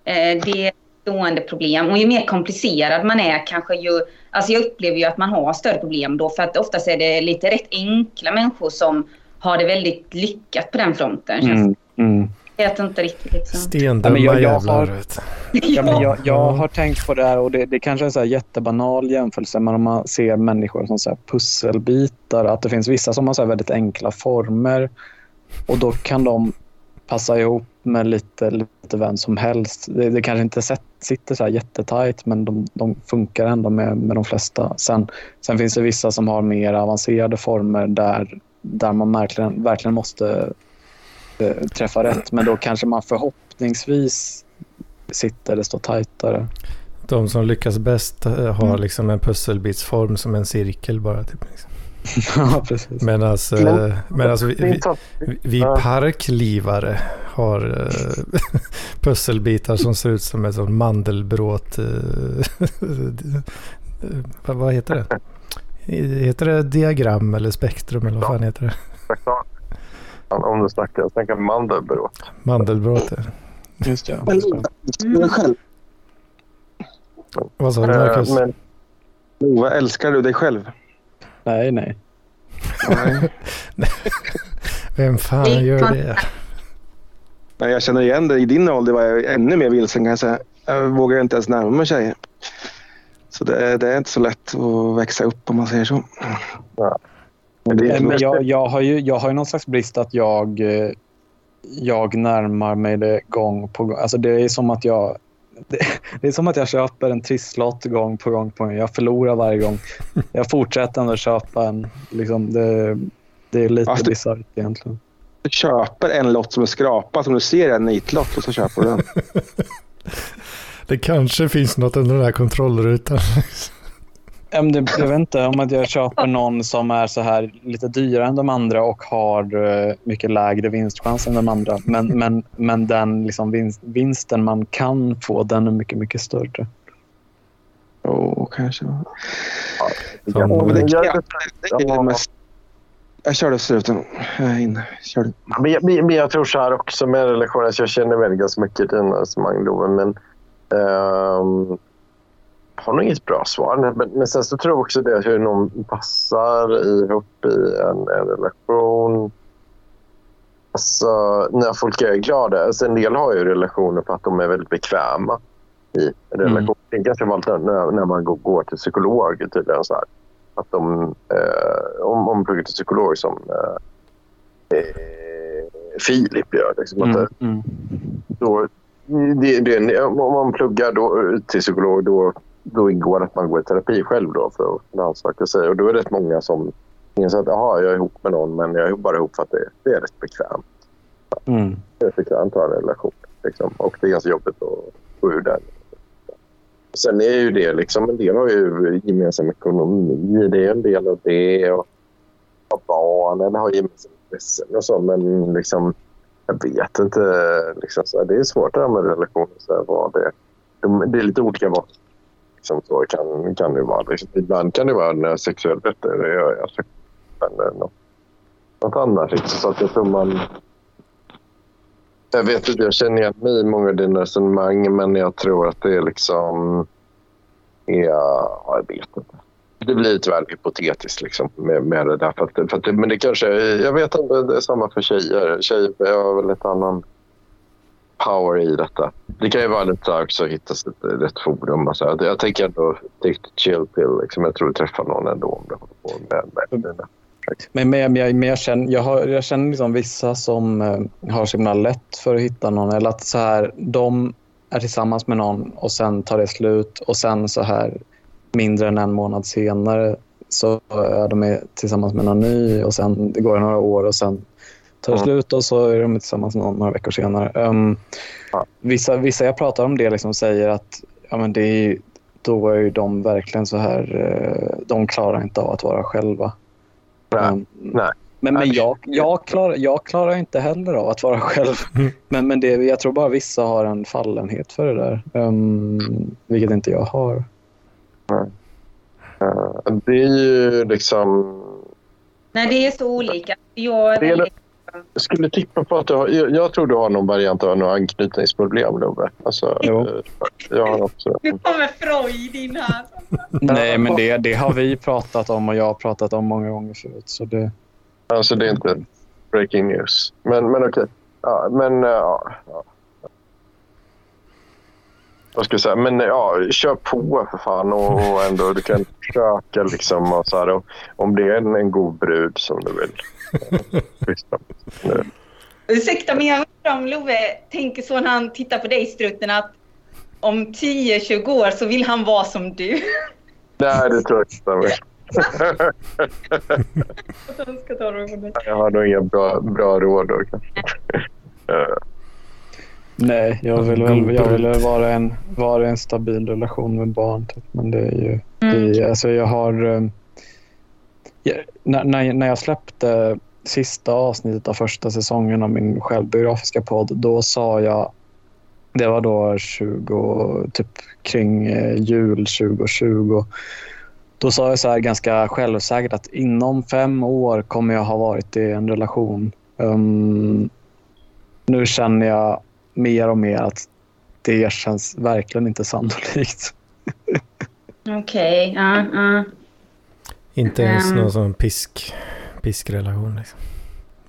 eh, det är ett stående problem. Och ju mer komplicerad man är kanske ju... Alltså jag upplever ju att man har större problem då. För att oftast är det lite rätt enkla människor som har det väldigt lyckat på den fronten. Mm, mm. Jag vet inte riktigt liksom. Stendumma Ja, men jag- jag jävlar. har- Ja, men jag, jag Ja. har tänkt på det här och det, det kanske är en så här jättebanal jämförelse men om man ser människor som så här pusselbitar, att det finns vissa som har så här väldigt enkla former och då kan de passa ihop med lite, lite vem som helst. Det, det kanske inte set, sitter så här jättetajt men de, de funkar ändå med, med de flesta. Sen, sen finns det vissa som har mer avancerade former där, där man verkligen, verkligen måste eh, träffa rätt men då kanske man förhoppningsvis sitter eller står tajtare. De som lyckas bäst eh, har Mm. liksom en pusselbitsform som en cirkel bara. Typ, liksom. ja, precis. Medan Men- medan vi, Det är vi, vi- vi parklivare har eh, pusselbitar som ser ut som ett sånt mandelbråt. eh, eh, vad, vad heter det? Heter det diagram eller spektrum eller vad fan heter det? Om du snackar, jag tänker mandelbrott. Mandelbråt. ja. Just det. Men själv. Vad sa du Eh, Marcus? Men Lova, älskar du dig själv? Nej, nej. Nej. Vem fan gör det? Nej, jag känner igen det. I din ålder var jag ännu mer vilsen kan jag säga. Jag vågar inte ens närma mig tjejer. Så det, är- det är inte så lätt att växa upp om man säger så. Men Eh, Men jag, jag, har ju, jag har ju någon slags brist att jag, eh, jag närmar mig det gång på gång. Alltså det är som att jag det, det är som att jag köper en trisslott gång på gång på gång. Jag förlorar varje gång. Jag fortsätter ändå köpa en. Liksom det, det är lite Alltså, bisarrt egentligen. Du köper en lott som är skrapad. Om du ser en nitlott och så köper du den. Det kanske finns något under den här kontrollrutan. Ja, men det, jag vet inte om att jag köper någon som är så här lite dyrare än de andra och har eh, mycket lägre vinstchans än de andra. Men, men, men den liksom vinst, vinsten man kan få, den är mycket, mycket större. Åh, kanske. Ja, men det, Jag- jag, mest... Jag kör det sluten. Jag. Kör. Men jag, men jag tror så här också med relationer. Jag känner väl ganska mycket resonemang Love, men jag har nog inget bra svar. Men, men sen så tror jag också det hur någon passar ihop i en, en relation. Alltså när folk är glada. Alltså en del har ju relationer för att de är väldigt bekväma i en relation. Det är ganska vanligt när, när man går, går till psykolog tydligen så här. Att de, eh, om, om man pluggar till psykolog som eh, eh, Filip gör. Liksom, att, Mm, mm. då, det, det, om man pluggar då, till psykolog då, då ingår att man går i terapi själv då för att rannsaka sig. Och då är det rätt många som inser att aha, jag är ihop med någon men jag är bara ihop för att det, det är rätt bekvämt. Mm. Det är bekvämt att ha en relation. Liksom. Och det är ganska jobbigt att gå ur den. Sen är ju det liksom, en del har ju gemensam ekonomi. Det är en del av det. Och ha barn eller ha gemensamma intressen och så. Men liksom, jag vet inte. Liksom, så det är svårt det här med relationer. Så här, vad det, de, det är lite olika vad liksom, så kan, kan det vara. Liksom, ibland kan det vara en eh, sexuell rätt. Det gör jag. Men eh, något, något annat. Liksom, så att jag tror man... Jag vet inte, jag känner igen mig i många av dina resonemang men jag tror att det är liksom... Ja, jag vet inte. Det blir tyvärr hypotetiskt liksom, med, med det där. För att, för att men det kanske... Jag vet inte, det är samma för tjejer. Tjejer har väl ett annan power i detta. Det kan ju vara lite också att hitta rätt forum. Och så. här. Jag tänker ändå take the chill pill. Liksom. Jag tror du träffar någon ändå om du håller på med, med dina Men, men, men, jag, men jag känner, jag har, jag känner liksom vissa som eh, har så himla lätt för att hitta någon. Eller att så här, de är tillsammans med någon och sen tar det slut och sen så här mindre än en månad senare så är de tillsammans med någon ny och sen det går några år och sen tar Mm. slut och så är de tillsammans någon, några veckor senare. Um, Ja. vissa, vissa jag pratar om det liksom säger att ja, men det är, då är ju de verkligen så här, eh, de klarar inte av att vara själva. Nej, Um, nej. Men, men jag, jag, klarar, jag klarar inte heller av att vara själv. Mm. Men, men det, jag tror bara vissa har en fallenhet för det där. Um, vilket inte jag har. Eh, Det är ju liksom... Nej, det är så olika. Jag är väldigt... Jag skulle tippa på att du har... Jag, jag tror du har någon variant av något anknytningsproblem, Love. Alltså, eh, jag har också... Nu kommer Freud in här. Nej, men det, det har vi pratat om och jag har pratat om många gånger förut. Så det, Alltså det är inte breaking news. Men, men okej. Ja, men... eh, Ja, ja. Vad ska jag säga? Men ja, kör på för fan och, och ändå du kan försöka liksom och så här, och, om det är en, en god brud som du vill. Eh. Ursäkta, men jag undrar om Love tänker så när han tittar på dig, Struten, att om 10-20 år så vill han vara som du. Nej, det tror jag inte stämmer. Jag har nog inga bra, bra råd då kanske. Eh, nej, jag vill, väl, jag vill vara, en, vara en stabil relation med barn. Typ. Men det är ju... Mm. Det, är- alltså jag har... um, jag, när, när jag släppte sista avsnittet av första säsongen av min självbiografiska podd, då sa jag... Det var då 20, typ kring eh, jul 2020. Då sa jag så här ganska självsäkert att inom fem år kommer jag ha varit i en relation. Um, nu känner jag mer och mer att det känns verkligen inte sannolikt. Okej, ja, ja. Inte ens Ehm. någon sån pisk, piskrelation. Liksom.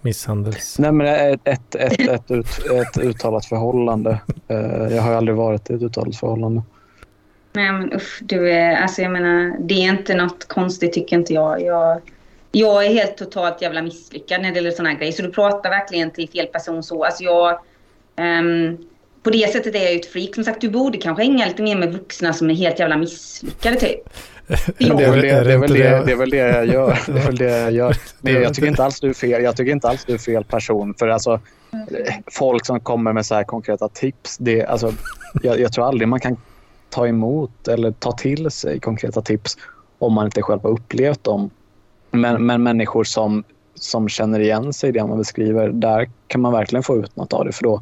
Misshandels... Nej, men ett, ett, ett, ett, ut, ett uttalat förhållande. Eh, jag har ju aldrig varit i ett uttalat förhållande. Nej men usch, du är, alltså jag menar, det är inte något konstigt tycker inte jag. Jag, jag är helt totalt jävla misslyckad när det gäller sådana här grejer. Så du pratar verkligen till fel person så. Alltså jag, ehm, på det sättet är jag ju ett freak. Som sagt, du borde kanske hänga lite mer med vuxna som är helt jävla misslyckade typ. Det är, väl det, är det, är väl det, det är väl det jag gör. Det är väl det jag gör. Det, jag tycker inte alls du är fel. Jag tycker inte alls du är fel person. För alltså, folk som kommer med så här konkreta tips. Det, alltså, jag, jag tror aldrig man kan ta emot eller ta till sig konkreta tips om man inte själv har upplevt dem. Men, men människor som, som känner igen sig i det man beskriver, där kan man verkligen få ut något av det. För då,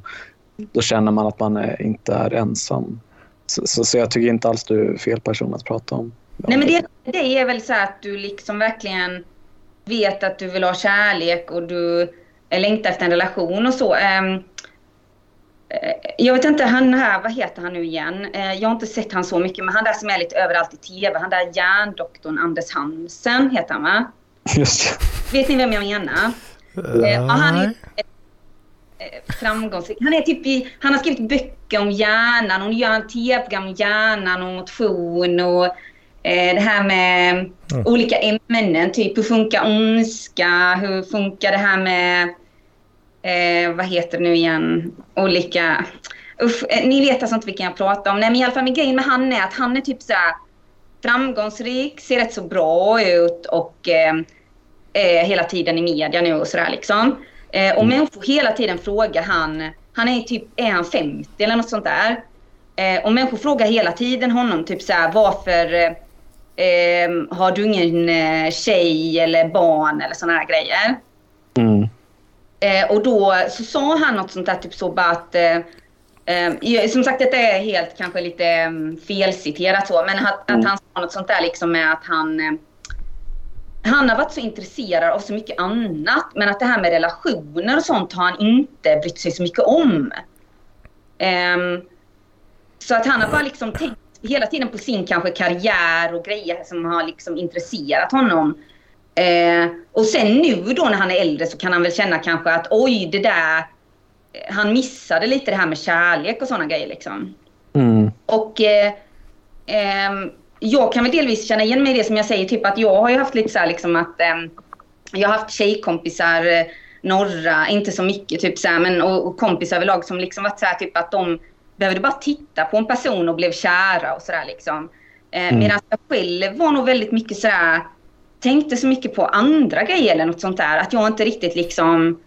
då känner man att man är, inte är ensam. Så, så, så jag tycker inte alls du är fel person att prata om. Nej men det, det är väl så att du liksom verkligen vet att du vill ha kärlek och du längtar efter en relation och så. Ehm, eh, jag vet inte, han här, vad heter han nu igen? Eh, jag har inte sett han så mycket, men han där som är lite överallt i TV, han där hjärndoktorn Anders Hansen heter han va? Just det. Vet ni vem jag menar? Eh, ja, han är Nej. framgångsrik. Han, är typ i, han har skrivit böcker om hjärnan och gör en tv-program om hjärnan och motion och det här med Mm. olika ämnen. Typ hur funkar ondska? Hur funkar det här med, eh, vad heter det nu igen, olika... Usch, eh, ni vet alltså inte vilken jag pratar om. Nej men i alla fall med grejen med han är att han är typ så här framgångsrik, ser rätt så bra ut och eh, eh, hela tiden i media nu och sådär liksom. Eh, och människor hela tiden frågar han, han är typ, är han 50 eller något sånt där? Eh, och människor frågar hela tiden honom typ såhär varför eh, har du ingen eh, tjej eller barn eller sådana här grejer? Mm. Eh, och då så sa han något sånt där typ så bara att eh, eh, som sagt detta är helt kanske lite eh, felciterat så men att, att han sa något sånt där liksom med att han eh, han har varit så intresserad av så mycket annat men att det här med relationer och sånt har han inte brytt sig så mycket om. Ehm, så att han har bara liksom tänkt hela tiden på sin kanske karriär och grejer som har liksom intresserat honom. Eh, och sen nu då när han är äldre så kan han väl känna kanske att oj det där, eh, han missade lite det här med kärlek och sådana grejer liksom. Mm. Och eh, ehm, jag kan väl delvis känna igen mig i det som jag säger, typ att jag har ju haft lite så här liksom att ehm, jag har haft tjejkompisar, eh, några, inte så mycket typ så här, men och, och kompisar överlag som liksom varit så här typ att de behövde bara titta på en person och blev kära och sådär liksom. Eh, Mm. Medan jag själv var nog väldigt mycket sådär tänkte så mycket på andra grejer eller något sånt där. Att jag inte riktigt liksom...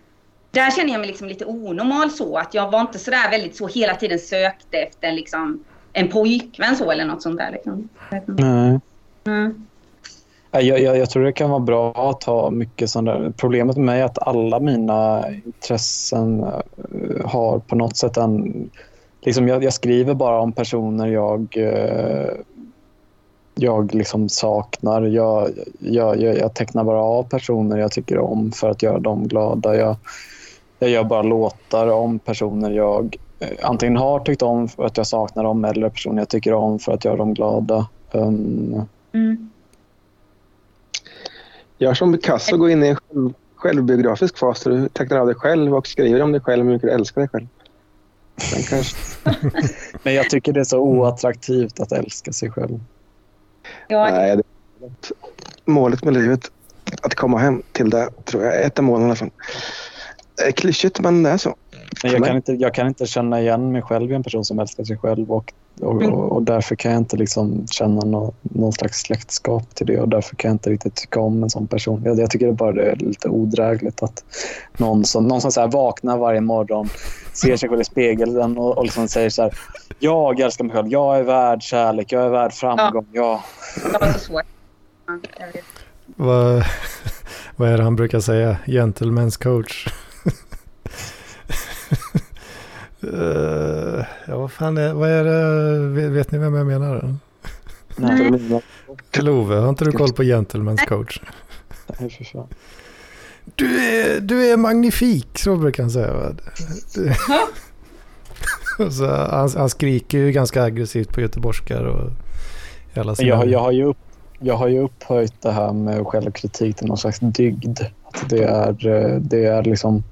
Där känner jag mig liksom lite onormal så. Att jag var inte sådär väldigt så hela tiden sökte efter liksom en pojkvän så eller något sånt där. Liksom. Mm. Nej, Jag, jag, jag tror det kan vara bra att ha mycket sånt där. Problemet med mig är att alla mina intressen eh, har på något sätt en... Liksom jag, jag skriver bara om personer jag, eh, jag liksom saknar. Jag, jag, jag, jag tecknar bara av personer jag tycker om för att göra dem glada. Jag, jag gör bara låtar om personer jag eh, antingen har tyckt om för att jag saknar dem eller personer jag tycker om för att göra dem glada. Um, Mm. Gör som Picasso, gå in i en själv, självbiografisk fas där du tecknar av dig själv och skriver om dig själv hur mycket du älskar dig själv. Kanske, Men jag tycker det är så oattraktivt att älska sig själv. Ja, nej, det är målet med livet. Att komma hem till det, tror jag. Ett av målen i alla fall. Klyschigt, men det är så. Men jag, kan inte, jag kan inte känna igen mig själv i en person som älskar sig själv och, och, och, och därför kan jag inte liksom känna nå, någon slags släktskap till det och därför kan jag inte riktigt tycka om en sån person. Jag, jag tycker det bara det är lite odrägligt att någon som, någon som så här vaknar varje morgon, ser sig själv i spegeln och, och liksom säger så här Jag älskar mig själv, jag är värd kärlek, jag är värd framgång. Ja. det var så svårt. Ja. Vad, vad är det han brukar säga? Gentleman's coach. Eh, ja, vad fan är, vad är det? Vet, vet ni vem jag menar? Nej, Love, har inte du koll på Gentleman's coach? nej, för fan. Du är, du är magnifik, så brukar han säga. va? Så, han, han skriker ju ganska aggressivt på göteborgskar och alla sina... Jag, jag, har ju upp, jag har ju upphöjt det här med självkritik till någon slags dygd. Att det, är, eh, det är liksom...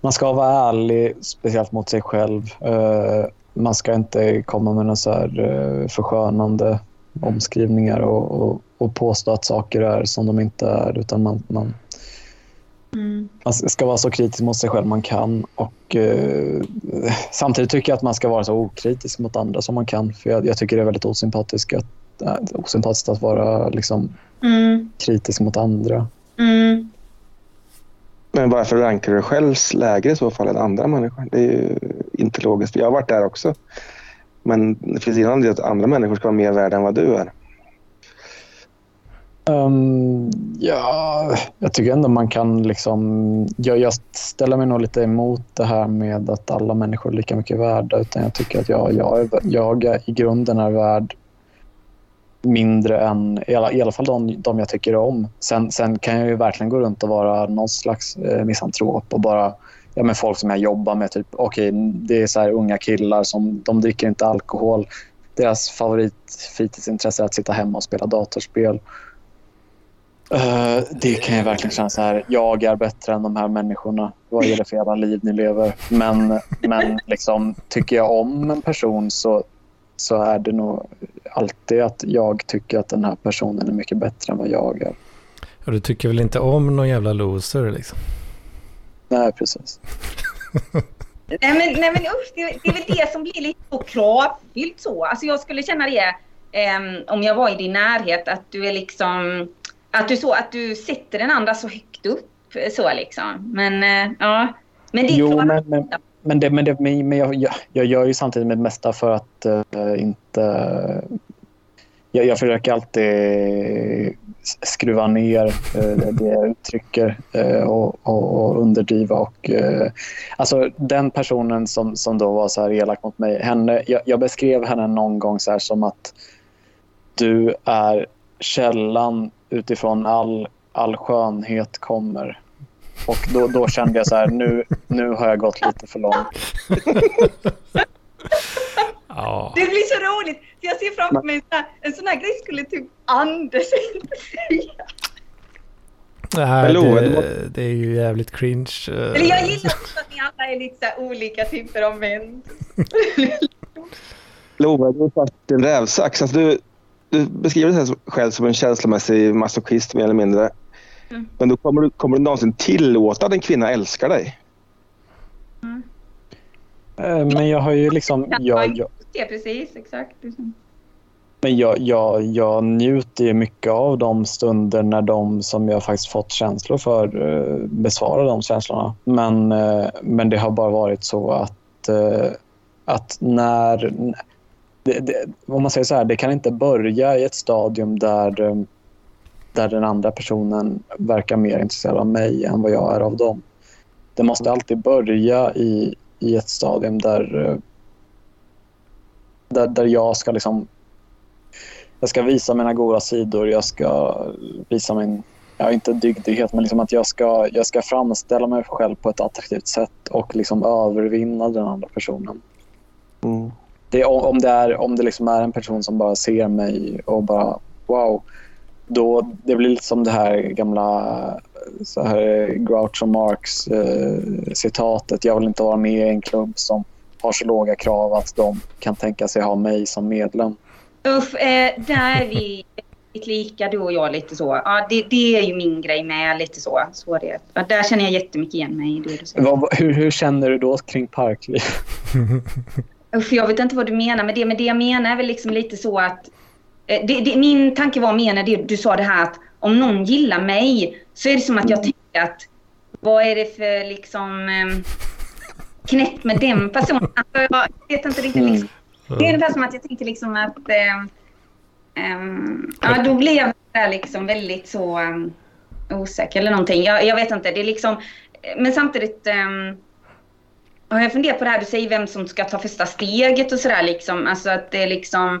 Man ska vara ärlig, speciellt mot sig själv. Eh, Man ska inte komma med några så här eh, förskönande omskrivningar och, och, och påstå att saker är som de inte är. Utan man, man, Mm. man ska vara så kritisk mot sig själv man kan. Och, eh, samtidigt tycker jag att man ska vara så okritisk mot andra som man kan. För jag, jag tycker det är väldigt osympatiskt att, äh, osympatiskt att vara liksom, Mm. kritisk mot andra. Mm. Men varför rankar du dig själv lägre i så fall än andra människor? Det är ju inte logiskt. Jag har varit där också. Men det finns ingen anledning att andra människor ska vara mer värda än vad du är. Um, ja, jag tycker ändå man kan liksom... Jag, jag ställer mig nog lite emot det här med att alla människor är lika mycket värda. Utan jag tycker att jag, jag, jag i grunden är värd mindre än i alla, i alla fall de, de jag tycker om. Sen, sen kan jag ju verkligen gå runt och vara någon slags eh, misantrop och bara ja, men folk som jag jobbar med. Typ, okay, det är så här unga killar som de dricker inte alkohol. Deras favoritfritidsintresse är att sitta hemma och spela datorspel. Uh, det kan jag verkligen känna så här. Jag är bättre än de här människorna. Vad är det för jävla liv ni lever? Men, men liksom, tycker jag om en person så, så är det nog alltid att jag tycker att den här personen är mycket bättre än vad jag är. Och du tycker väl inte om någon jävla loser liksom? Nej, precis. Nej men, nej, men usch, det, det är väl det som blir lite så kravfyllt så. Alltså jag skulle känna det ehm, om jag var i din närhet att du är liksom att du så att du sätter den andra så högt upp så liksom. Men eh, ja. Men det är Jo, klart. men, men, men, det, men, det, men jag, jag, jag gör ju samtidigt mitt mesta för att uh, inte... Jag, jag försöker alltid skruva ner uh, det jag uttrycker uh, och, och, och underdriva. Och, alltså, den personen som, som då var så här elak mot mig, henne, jag, jag beskrev henne någon gång så här som att du är källan utifrån all, all skönhet kommer. Och då, då kände jag så här, nu, nu har jag gått lite för långt. Ja. Det blir så roligt. Jag ser framför mig en sån här, en sån här grej skulle typ Anders inte säga. Nej, det, det är ju jävligt cringe. eh, Eller jag gillar också att ni alla är lite olika typer av män. Lova, du är faktiskt en rävsax. Alltså du, du beskriver dig själv som en känslomässig masochist mer eller mindre. Mm. Men då kommer du, kommer du någonsin tillåta att en kvinna älskar dig? Eh, Men jag har ju liksom... Jag, jag, Det precis, exakt. Liksom. Men jag, jag, jag njuter ju mycket av de stunder när de som jag faktiskt fått känslor för eh, besvarar de känslorna. Men, eh, men det har bara varit så att, att när... Det, det, om man säger så här, det kan inte börja i ett stadium där, där den andra personen verkar mer intresserad av mig än vad jag är av dem. Det måste alltid börja i, i ett stadium där, eh, där, där jag ska liksom jag ska visa mina goda sidor. Jag ska visa min, ja, inte dygdighet, men liksom att jag ska, jag ska framställa mig själv på ett attraktivt sätt och liksom övervinna den andra personen. Mm. Det, om det, är, om det liksom är en person som bara ser mig och bara wow, då det blir lite som det här gamla så här Groucho Marx eh, citatet. Jag vill inte vara med i en klubb som har så låga krav att de kan tänka sig ha mig som medlem. Uff, eh, där är vi lika du och jag lite så. Ja, det, det är ju min grej med lite så. så det. Ja, där känner jag jättemycket igen mig i det du säger. Vad, hur, hur känner du då kring parkliv? Uff, jag vet inte vad du menar med det, men det jag menar är väl liksom lite så att det, det, min tanke var mer när det, du sa det här att om någon gillar mig så är det som att jag tänker att vad är det för liksom eh, knäpp med den personen? Alltså, jag vet inte riktigt liksom. Det är ungefär som att jag tänkte liksom att eh, Um, ja, då blev jag liksom väldigt så um, osäker eller någonting. Jag, jag, vet inte. Det är liksom, men samtidigt um, har jag funderat på det här. Du säger vem som ska ta första steget och sådär. Liksom. Alltså att det är liksom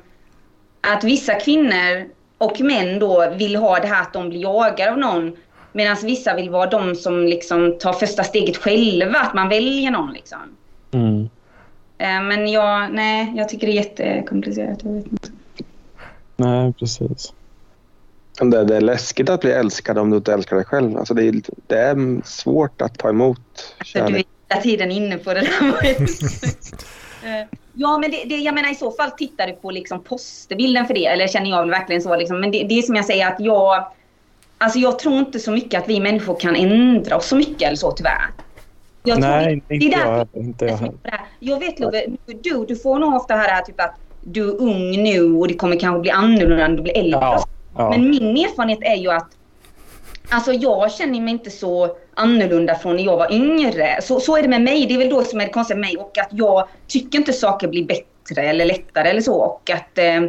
att vissa kvinnor och män då vill ha det här att de blir jagade av någon. Medan vissa vill vara de som liksom tar första steget själva. Att man väljer någon liksom. Mm. Uh, men jag, nej, jag tycker det är jättekomplicerat. Jag vet inte. Nej, precis. Det, det är läskigt att bli älskad om du inte älskar dig själv. Alltså det, är, det är svårt att ta emot kärlek. Du är hela tiden inne på det där. ja, men det, det, jag menar i så fall tittar du på liksom posterbilden för det. Eller känner jag verkligen så. Liksom. Men det, det är som jag säger att jag... Alltså jag tror inte så mycket att vi människor kan ändra oss så mycket eller så tyvärr. Jag Nej, det, inte, jag, inte jag heller. Jag vet Love, du, du får nog ofta höra typ att du är ung nu och det kommer kanske bli annorlunda när du blir äldre. Ja, ja. Men min erfarenhet är ju att Alltså jag känner mig inte så annorlunda från när jag var yngre. Så, så är det med mig. Det är väl då som är det konstiga med mig. Och att jag tycker inte saker blir bättre eller lättare eller så. Och att, eh,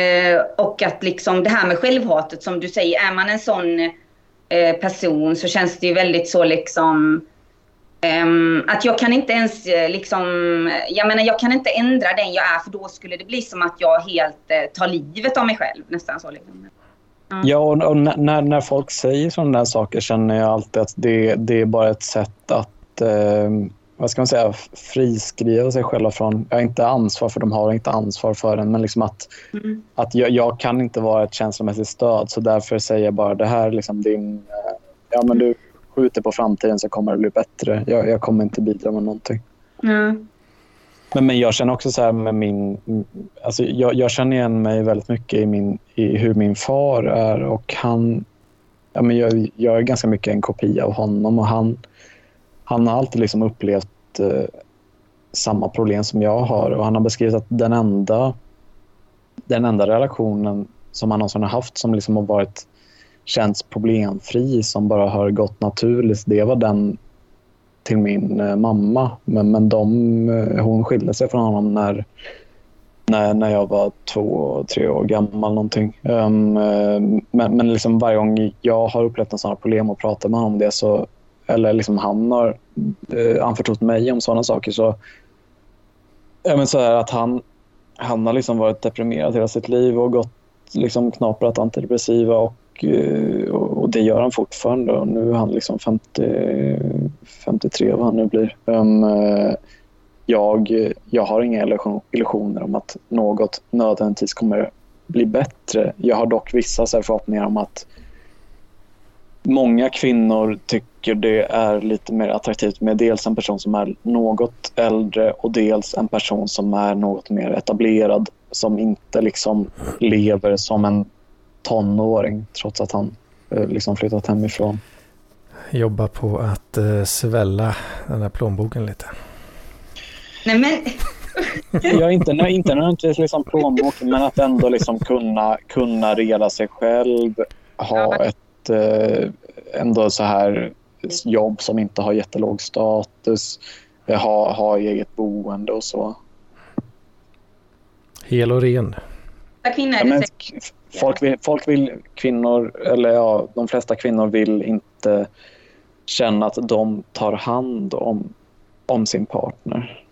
eh, och att liksom det här med självhatet som du säger. Är man en sån eh, person så känns det ju väldigt så liksom Um, att jag kan inte ens eh, liksom, jag menar jag kan inte ändra den jag är för då skulle det bli som att jag helt uh, tar livet av mig själv. Nästan så liksom. Mm. Ja, och, och när, när folk säger sådana där saker känner jag alltid att det, det är bara ett sätt att eh, vad ska man säga, friskriva sig själva från, jag har inte ansvar för de har inte ansvar för den, men liksom att, mm. att jag, jag, kan inte vara ett känslomässigt stöd så därför säger jag bara det här liksom din, eh, ja men du skjuter på framtiden så kommer det bli bättre. Jag, jag kommer inte bidra med någonting. Mm. Men, men jag känner också så här med min... Alltså jag, jag känner igen mig väldigt mycket i, min, i hur min far är och han... Ja, men jag, jag är ganska mycket en kopia av honom och han, han har alltid liksom upplevt eh, samma problem som jag har och han har beskrivit att den enda, den enda relationen som han någonsin har haft som liksom har varit känts problemfri som bara har gått naturligt. Det var den till min eh, mamma. Men, men de, eh, hon skilde sig från honom när, när, när jag var två, tre år gammal. Någonting. Um, men men liksom varje gång jag har upplevt en sådana problem och pratat med honom om det så, eller liksom han har uh, anförtrott mig om sådana saker så, ja, men så här att han, han har liksom varit deprimerad hela sitt liv och gått liksom knaprat antidepressiva och och, och, det gör han fortfarande. Och nu är han liksom 50, 53 vad han nu blir. Um, jag, jag har inga illusioner om att något nödvändigtvis kommer bli bättre. Jag har dock vissa så förhoppningar om att många kvinnor tycker det är lite mer attraktivt med dels en person som är något äldre och dels en person som är något mer etablerad som inte liksom lever som en tonåring trots att han liksom flyttat hemifrån. Jobba på att eh, svälla den här plånboken lite. Nej men Ja, inte, nej, inte nödvändigtvis liksom plånboken, men att ändå liksom kunna, kunna reda sig själv. Ha ett eh, ändå så här jobb som inte har jättelåg status. eh, Ha, ha eget boende och så. Hel och ren. Ja, är men folk, vill, folk vill, kvinnor, eller ja, de flesta kvinnor vill inte känna att de tar hand om, om sin partner.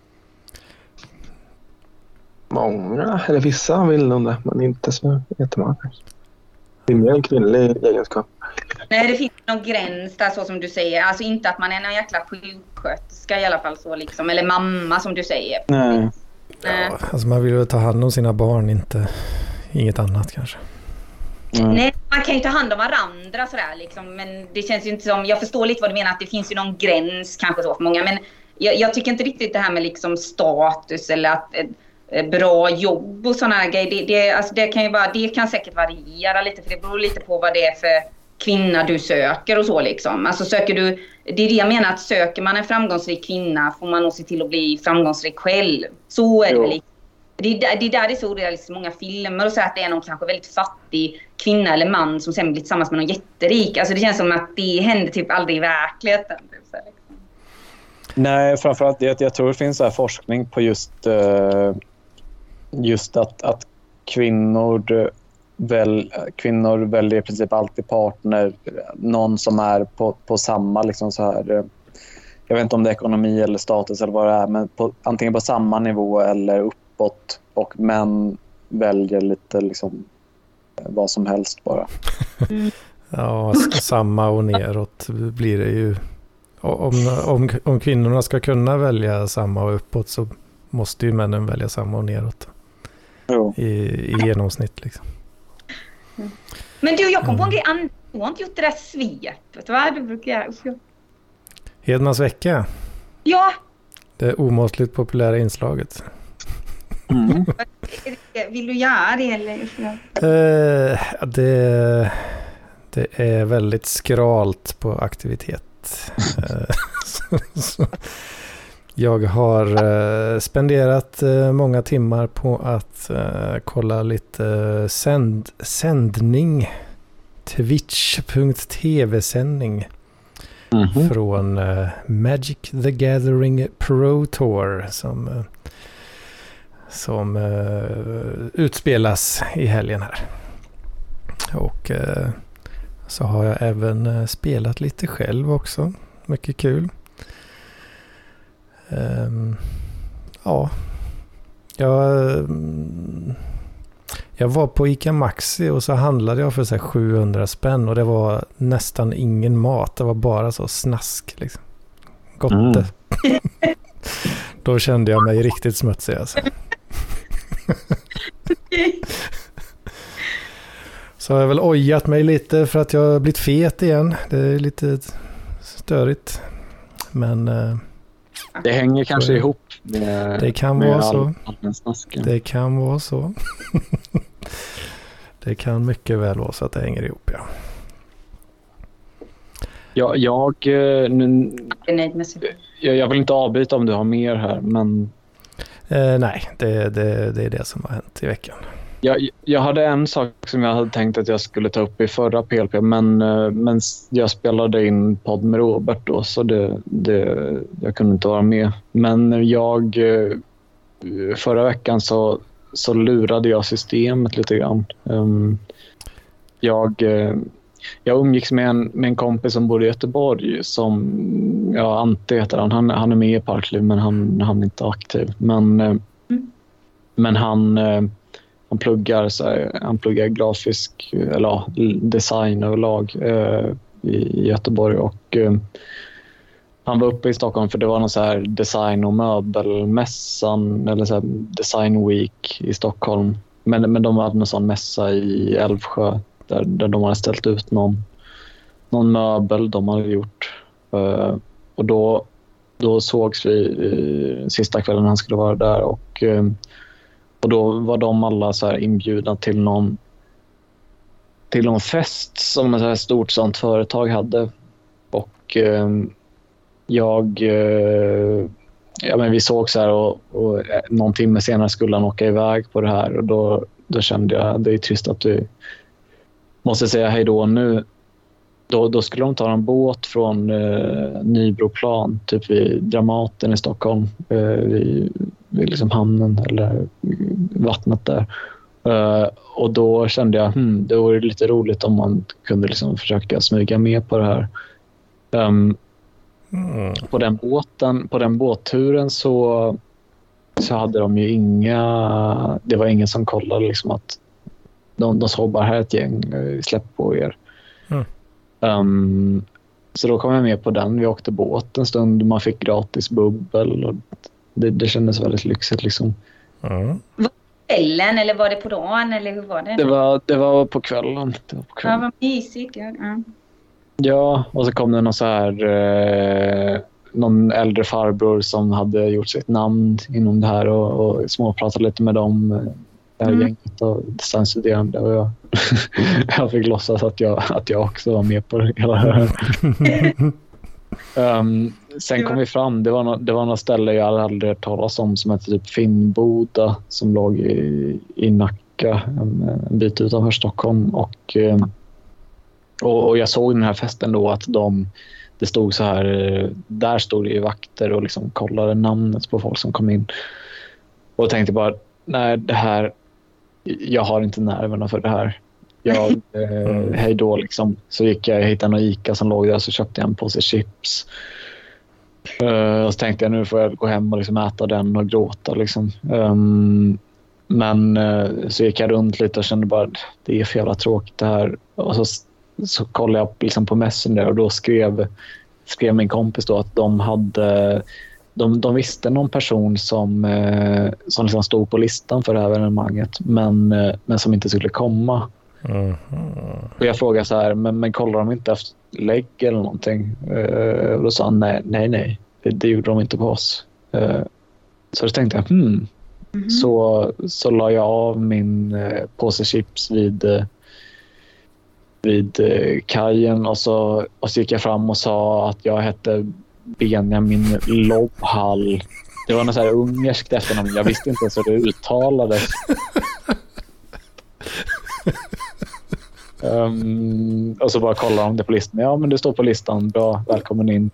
Många, eller vissa vill nog det, men inte så jättemånga. Det är mer en kvinnlig egenskap. Nej, det finns någon gräns där så som du säger. Alltså inte att man är någon jäkla sjuksköterska i alla fall så liksom. Eller mamma som du säger. Nej. Ja, alltså man vill väl ta hand om sina barn, inte inget annat kanske. Mm. Nej, man kan ju ta hand om varandra sådär liksom. Men det känns ju inte som... Jag förstår lite vad du menar att det finns ju någon gräns kanske så för många. Men jag, jag tycker inte riktigt det här med liksom status eller att ett, ett bra jobb och sådana här grejer. Det, det, alltså det, kan ju bara, det kan säkert variera lite för det beror lite på vad det är för kvinna du söker och så liksom. Alltså söker du... Det är det jag menar att söker man en framgångsrik kvinna får man nog se till att bli framgångsrik själv. Så är det Jo. väl lite. Det är, där, det är där det är så orealistiskt i många filmer och så att det är någon kanske väldigt fattig kvinna eller man som sen blir tillsammans med någon jätterik. Alltså det känns som att det händer typ aldrig i verkligheten. Liksom. Nej, framförallt jag, jag tror det finns så här forskning på just, eh, just att, att kvinnor, eh, väl, kvinnor väljer i princip alltid partner, någon som är på, på samma liksom så här, eh, jag vet inte om det är ekonomi eller status eller vad det är, men på, antingen på samma nivå eller upp uppåt och män väljer lite liksom eh, vad som helst bara. Ja, samma och neråt blir det ju. Om, om, om kvinnorna ska kunna välja samma och uppåt så måste ju männen välja samma och neråt Jo. i, i genomsnitt. Liksom. Men du, jag kom på en Mm. grej. Ann, Du har inte gjort det där svepet va? Du brukar Hedmans vecka, Ja, det omåttligt populära inslaget. Mm. vill du göra det eller? Eh, det, det är väldigt skralt på aktivitet. Eh, så, så. Jag har eh, spenderat eh, många timmar på att eh, kolla lite sänd, sändning. Twitch.tv-sändning Mhm. från eh, Magic the Gathering Pro Tour som, eh, som eh, utspelas i helgen här. Och eh, så har jag även eh, spelat lite själv också. Mycket kul. Ehm, ja, jag, mm, jag var på ICA Maxi och så handlade jag för så här 700 spänn och det var nästan ingen mat. Det var bara så snask liksom. Gott Mm. Då kände jag mig riktigt smutsig alltså. Så har jag väl ojat mig lite för att jag har blivit fet igen. Det är lite störigt. Men eh, Det hänger kanske Så- ihop med, det kan med vara så. all, snask. Det kan vara så. det kan mycket väl vara så att det hänger ihop ja. Ja, jag, eh, nu, Jag sig. jag, jag vill inte avbryta om du har mer här, men Eh, nej, det, det, det är det som har hänt i veckan. jag, jag hade en sak som jag hade tänkt att jag skulle ta upp i förra PLP, men, eh, men jag spelade in podd med Robert då, så det, det, jag kunde inte vara med. Men jag, eh, förra veckan så, så lurade jag systemet lite grann. Ehm, jag, eh, jag umgicks med en, med en kompis som bor i Göteborg som, ja Ante heter han, han, han är med i Parkliv men han, han är inte aktiv. Men, eh, men han, eh, han, pluggar, så här, han pluggar grafisk eller ja, design överlag eh, i, i Göteborg och eh, han var uppe i Stockholm för det var någon så här design och möbelmässan eller så här design week i Stockholm. Men, men de hade en sån mässa i Älvsjö där, där de hade ställt ut någon, någon möbel de hade gjort. Uh, och då, då sågs vi uh, sista kvällen han skulle vara där och, uh, och då var de alla så här inbjudna till någon till någon fest som ett så här stort sånt företag hade. Och jag, ja, men vi såg så här och, och någon timme senare skulle han åka iväg på det här och då, då kände jag det är trist att du måste säga hej då nu. Då, då skulle de ta en båt från eh, Nybroplan, typ vid Dramaten i Stockholm, eh, vid, vid liksom hamnen eller vattnet där. Uh, och då kände jag hmm, det vore lite roligt om man kunde liksom försöka smyga med på det här. Um, mm. på, den båten, på den båtturen så, så hade de ju inga... Det var ingen som kollade liksom att de, de sa bara här är ett gäng, eh, släpp på er. Mm. Um, så då kom jag med på den. Vi åkte båt en stund. Man fick gratis bubbel. Och det, det kändes väldigt lyxigt. Liksom. Mm kvällen eller var det på dagen eller hur var det? Det var, det var på kvällen. Det var på kvällen. Ja, vad mysigt. Ja. ja. ja, och så kom det någon så här eh, någon äldre farbror som hade gjort sitt namn inom det här och, och småpratade lite med dem. Det här mm. gänget och distansstuderande och jag, jag fick låtsas att jag, att jag också var med på hela det här. Um, sen kom vi fram, det var, no, det var något ställe jag aldrig hört talas om som hette typ Finnboda som låg i, i Nacka, en, en bit utanför Stockholm. Och, um, och, och, jag såg den här festen då att de, det stod så här, där stod det ju vakter och liksom kollade namnet på folk som kom in. Och tänkte bara, nej det här, jag har inte nerverna för det här jag, eh, hej då liksom. Så gick jag, hittade någon Ica som låg där och så köpte jag en påse chips. Uh, och så tänkte jag nu får jag gå hem och liksom äta den och gråta. Liksom. Um, men uh, så gick jag runt lite och kände bara det är för jävla tråkigt det här. Och så, så kollade jag liksom på Messenger och då skrev, skrev min kompis då att de hade de, de visste någon person som, eh, som liksom stod på listan för det här evenemanget men, eh, men som inte skulle komma. Mm. Och jag frågade så här, men, men kollar de inte efter lägg eller någonting? Uh, och då sa han nej, nej, nej. Det, det gjorde de inte på oss. Uh, så då tänkte jag, hmm. Mm. Så, så la jag av min uh, påse chips vid, uh, vid uh, kajen och så, och så gick jag fram och sa att jag hette Benjamin Lobhall. Det var något så här ungerskt efternamn. Jag visste inte ens hur det uttalades. Um, och så bara kollar de det på listan. Ja, men det står på listan. Bra, välkommen in.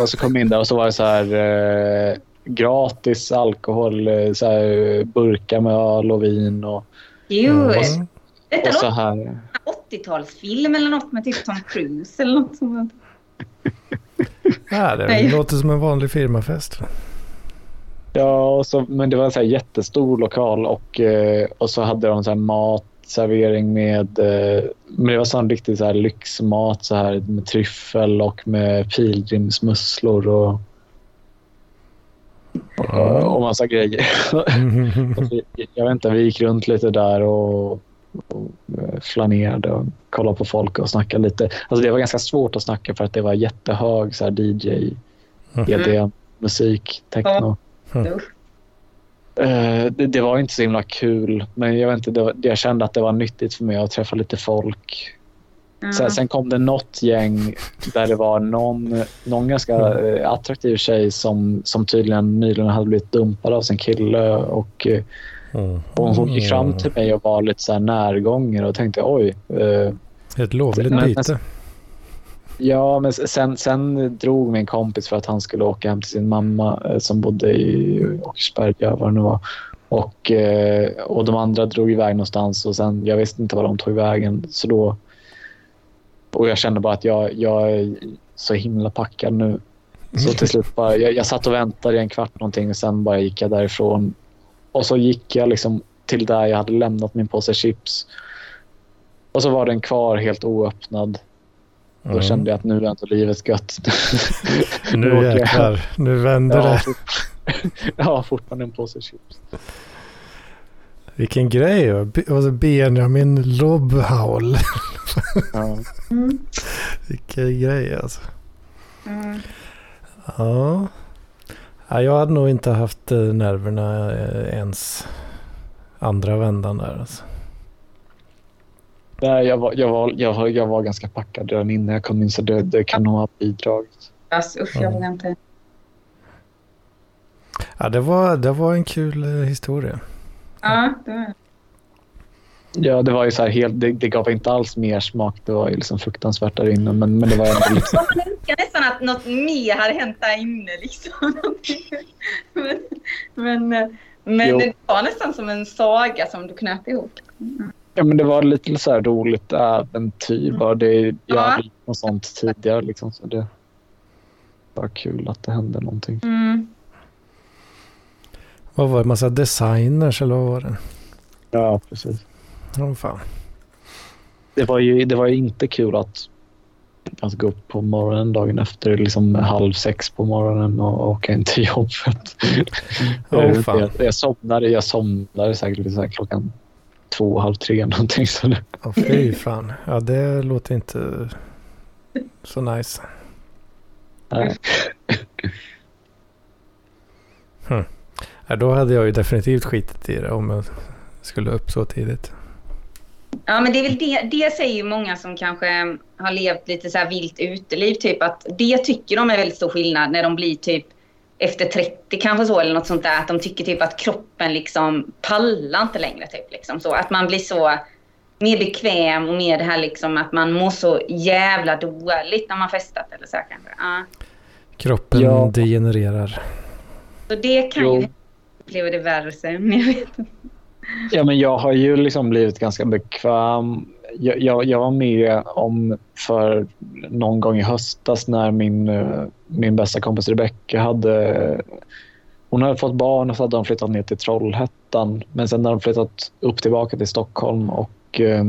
Och så kom jag in där och så var det så här eh, gratis alkohol, eh, så här, burkar med öl och vin. Och, jo, och, detta och så här. 80-talsfilm eller något med typ Tom Cruise eller något sånt. Ja, det låter som en vanlig firmafest. Ja, och så, men det var en så jättestor lokal och, eh, och så hade de så mat servering med, eh, men det var sån riktig så här lyxmat så här med tryffel och med pilgrimsmusslor och, och, och massa grejer. jag vet inte, vi gick runt lite där och, och eh, flanerade och kollade på folk och snackade lite. Alltså det var ganska svårt att snacka för att det var jättehög så här DJ, EDM, musik, techno. Mm. Uh, det, det, var inte så himla kul, men jag, vet inte, det var, jag kände att det var nyttigt för mig att träffa lite folk. Mm. Sen, sen, kom det något gäng där det var någon, någon ganska mm. attraktiv tjej som, som tydligen nyligen hade blivit dumpad av sin kille. Och, mm. och hon gick fram till mig och var lite så här närgången och tänkte oj. Uh, Ett lovligt byte. Ja, men sen, sen drog min kompis för att han skulle åka hem till sin mamma eh, som bodde i Åkersberga, vad det nu var. Och, eh, och de andra drog iväg någonstans och sen, jag visste inte var de tog vägen. Så då, och jag kände bara att jag, jag är så himla packad nu. Så till slut bara, jag, jag satt och väntade i en kvart någonting och sen bara gick jag därifrån. Och så gick jag liksom till där jag hade lämnat min påse chips. Och så var den kvar helt oöppnad. Då mm. kände jag att nu är ändå livet gött. nu jäklar, nu vänder ja, det. Ja, fortfarande en påse chips. Vilken grej. Alltså Benjamin Lobhaul. ja. Mm. Vilken grej alltså. Mm. Ja. Ja. Jag hade nog inte haft eh, nerverna eh, ens andra vändan där. Alltså. Nej, jag var, jag, var, jag, var, jag var ganska packad redan innan jag kom in så det, det kan nog ha bidragit. Alltså, usch, jag vågar inte. Ja, det var, det var en kul eh, historia. Ja, det var Ja, det var ju så här helt, det, det gav inte alls mer smak. Det var ju liksom fruktansvärt där inne. Men, men det var ändå liksom, Man önskar nästan att något mer hade hänt där inne. Liksom. men men, men Jo. det var nästan som en saga som du knöt ihop. ja, men det var lite så här roligt äventyr. Bara det, jag Ja. hade gjort något sånt tidigare. Liksom, så det var kul att det hände någonting. Mm. Vad var det? Massa designers eller vad var det? Ja, precis. Åh fan. Det var ju, det var ju inte kul att, att gå upp på morgonen dagen efter liksom halv sex på morgonen och åka in till jobbet. Åh, fan. jag, jag, somnade, jag somnade säkert så klockan två, halv tre någonting. Så Åh fy fan. Ja, det låter inte så nice. nej. Ja, då hade jag ju definitivt skitit i det om jag skulle upp så tidigt. Ja, men det är väl det, det säger ju många som kanske har levt lite så här vilt uteliv, typ att det tycker de är väldigt stor skillnad när de blir typ efter 30 kanske så eller något sånt där, att de tycker typ att kroppen liksom pallar inte längre typ liksom så, att man blir så mer bekväm och mer det här liksom att man mår så jävla dåligt när man festat eller så här kanske. Ja. Kroppen Ja. degenererar. Så det kan Jo. ju uppleva det värre sen, jag vet inte. Ja, men jag har ju liksom blivit ganska bekväm. Jag, jag, jag var med om för någon gång i höstas när min, min bästa kompis Rebecca hade... Hon hade fått barn och så hade de flyttat ner till Trollhättan. Men sen hade de flyttat upp tillbaka till Stockholm och eh,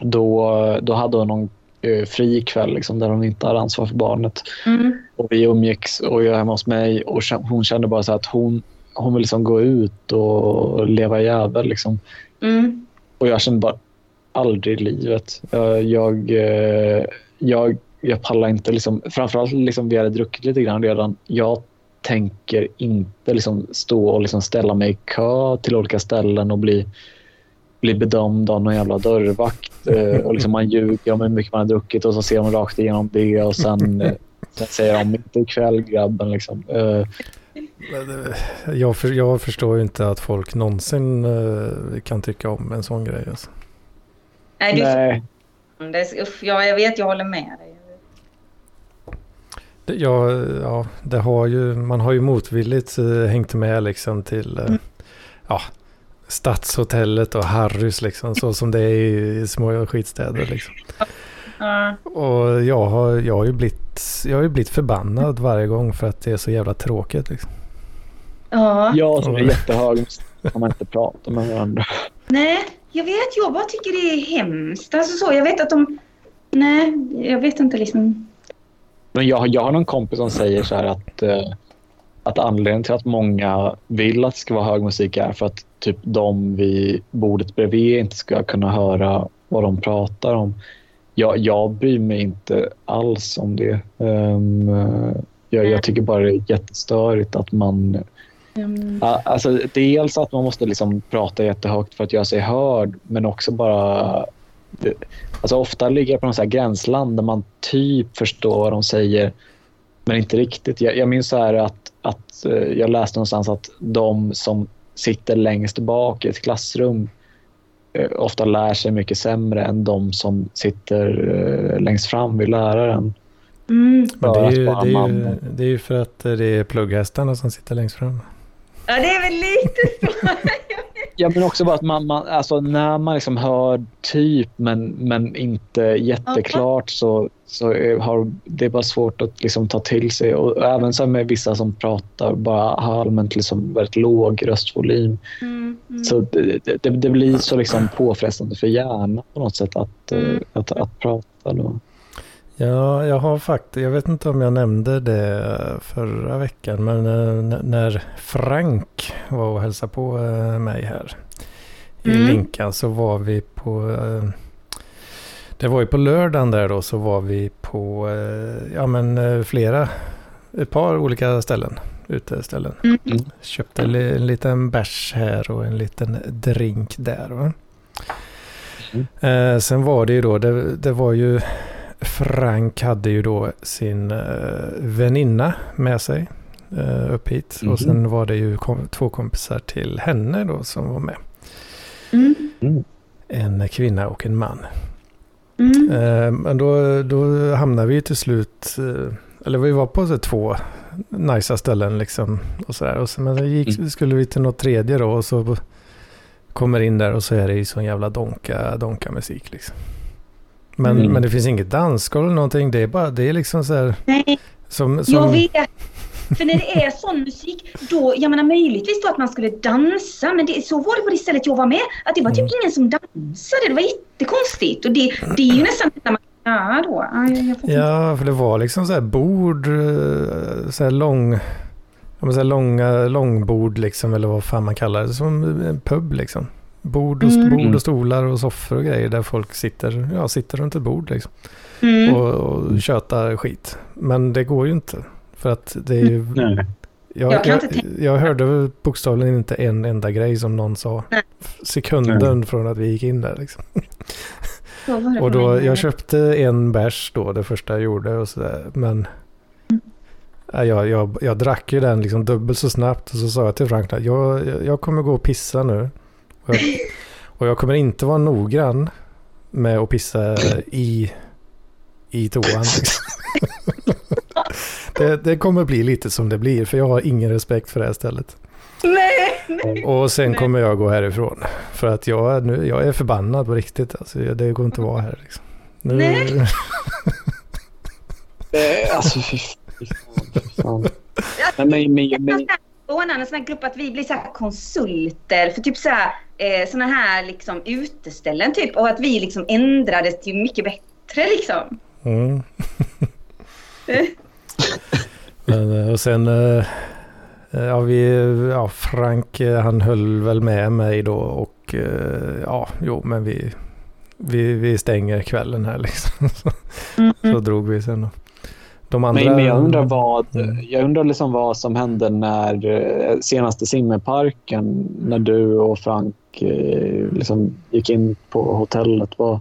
då, då hade hon någon eh, fri kväll liksom, där hon inte hade ansvar för barnet. Mm. Och vi umgicks och jag är hemma hos mig och hon kände bara så att hon, hon vill liksom gå ut och leva jävel. Liksom. Mm. Och jag kände bara aldrig i livet. Jag, jag, eh, jag, jag pallar inte. Liksom, framförallt liksom, vi hade druckit lite grann redan. Jag tänker inte liksom, stå och liksom, ställa mig i kö till olika ställen och bli, bli bedömd av någon jävla dörrvakt. Eh, och liksom, man ljuger om hur mycket man har druckit och så ser de rakt igenom det och sen, eh, sen säger de inte ikväll grabben. Liksom. Eh, Jag, för, jag förstår ju inte att folk någonsin eh, kan tycka om en sån grej. Alltså. Nej, du nej. det är, usch, ja, jag vet, jag håller med dig. Det, ja, ja, det har ju, man har ju motvilligt eh, hängt med liksom till eh, ja, Stadshotellet och Harrys liksom. Så som det är i små skitstäder liksom. Ja. Och jag har, jag har ju blivit, jag har ju blivit förbannad varje gång för att det är så jävla tråkigt liksom. Ja. Jag som är jättehög kan man inte prata med varandra. Nej, jag vet. Jag bara tycker det är hemskt. Alltså så, jag vet att de... Nej, jag vet inte liksom. Men jag, jag har någon kompis som säger så här att, eh, att anledningen till att många vill att det ska vara hög musik är för att typ de vid bordet bredvid inte ska kunna höra vad de pratar om. Jag, jag bryr mig inte alls om det. Eh, jag, jag tycker bara det är jättestörigt att man Mm. Alltså, dels att man måste liksom prata jättehögt för att göra sig hörd, men också bara... Alltså, ofta ligger jag på någon så här gränsland där man typ förstår vad de säger, men inte riktigt. Jag, jag minns så här att, att eh, jag läste någonstans att de som sitter längst bak i ett klassrum eh, ofta lär sig mycket sämre än de som sitter eh, längst fram vid läraren. Mm. Men det är, ju, det, är ju, det är ju för att det är plugghästarna som sitter längst fram. Ja, det är väl lite så. Ja, men också bara att man, man alltså när man liksom hör typ men, men inte jätteklart så, så har det är bara svårt att liksom ta till sig. Och även så med vissa som pratar bara har allmänt liksom väldigt låg röstvolym. Mm. Mm. Så det, det, det blir så liksom påfrestande för hjärnan på något sätt att, eh, Mm. att, att prata. Då. Ja, jag har faktiskt, jag vet inte om jag nämnde det förra veckan, men eh, när Frank var och hälsade på eh, mig här i Mm. Linkan så var vi på, eh, det var ju på lördagen där då, så var vi på, ja men flera, ett par olika ställen, uteställen. Mm. Mm. Köpte en liten bärs här och en liten drink där. Va? Mm. Sen var det ju då, det, det var ju Frank hade ju då sin eh, väninna med sig. eh, upp hit. Mhm. Och sen var det ju kom, två kompisar till henne då som var med. Mm. En kvinna och en man. Mm. Eh, men då, då hamnade vi till slut, eh, eller vi var på så två nicea ställen liksom. Och så där. Och så, men så gick, Mm. skulle vi till något tredje då och så kommer in där och så är det ju sån jävla donka, donka musik liksom. Men, Mm. men det finns inget dansgolv eller någonting. Det är bara, det är liksom så här. Nej, Som, som, jag vet. För när det är sån musik, då, jag menar möjligtvis då att man skulle dansa, men det, så var det på det stället jag var med. Att det var typ Mm. ingen som dansade, det var jättekonstigt. Och det, det är ju nästan det man då. Ja, jag, jag fattar inte. Ja, för det var liksom så här bord, eh, så här lång, så här långa långbord liksom, eller vad fan man kallar det, som en pub liksom. Bord och, Mm. bord och stolar och soffor och grejer där folk sitter, ja, sitter runt ett bord liksom. Mm. Och, och tjötar skit. Men det går ju inte. För att det är ju... Nej. Jag, Jag jag, hörde bokstavligen inte en enda grej som någon sa. Nej. Sekunden från att vi gick in där liksom. Och då, jag köpte en bärs då, det första jag gjorde och sådär. Men ja, jag, jag, jag drack ju den liksom dubbelt så snabbt och så sa jag till Frank att jag, jag, jag kommer gå och pissa nu. Och jag, och jag kommer inte vara noggrann med att pissa i, i toan. Det, det kommer bli lite som det blir för jag har ingen respekt för det här stället. Nej, nej. Och sen kommer jag gå härifrån. För att jag, är nu, jag är förbannad på riktigt. Alltså, det går inte att vara här. Liksom. Nu, Nej. Alltså fy fy fan. fy fan. Men, men, men, ordna en sån här grupp att vi blir så här konsulter för typ så här, eh, såna här liksom uteställen typ och att vi liksom ändrades till mycket bättre liksom. Mm. Men, eh, och sen, eh, ja, vi, ja, Frank eh, han höll väl med mig då och eh, ja, jo men vi, vi, vi stänger kvällen här liksom. Så, så drog vi sen. då. De andra... men, men jag undrar vad, Mm. jag undrar liksom vad som hände när eh, senaste simmerparken när du och Frank eh, liksom gick in på hotellet. Vad,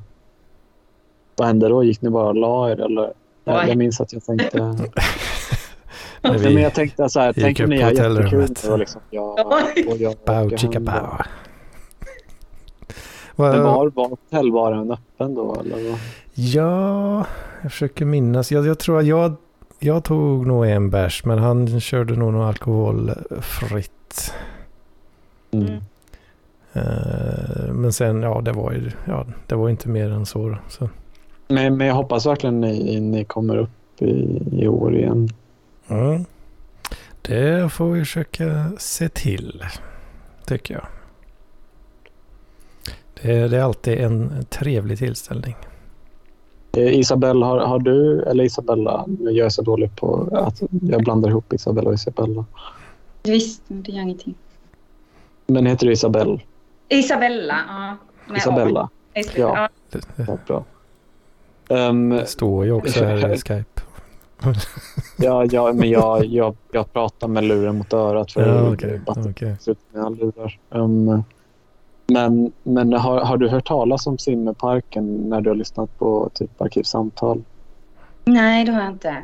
vad hände då? Gick ni bara och la er eller? Jag, jag minns att jag tänkte... Nej, vi, men jag tänkte så här, tänk om ni har jättekul och liksom jag, Ja. och jag Bow, chicka bow. Men var, var hotellbaren öppen då? Eller? Ja, jag försöker minnas. Jag, jag tror att jag, jag tog nog en bärs, men han körde nog något alkoholfritt. Mm. Eh, men sen, ja, det var ju ja, det var inte mer än så. då. så. Men, men jag hoppas verkligen ni, ni kommer upp i, i år igen. Mm. Det får vi försöka se till, tycker jag. Det, det är alltid en trevlig tillställning. Eh, Isabella, har, har du, eller Isabella, jag är så dålig på att jag blandar ihop Isabella och Isabella. Visst, det gör ingenting. Men heter du Isabelle? Isabella, ja. Med Isabella, A. Ja. Det, det ja, bra. Um, står ju också här i Skype. ja, ja, men jag, jag, jag pratar med luren mot örat för Ja, med alla lurar. Um, men men har, har du hört talas om simmerparken när du har lyssnat på typ Arkivsamtal? Nej, det har jag inte.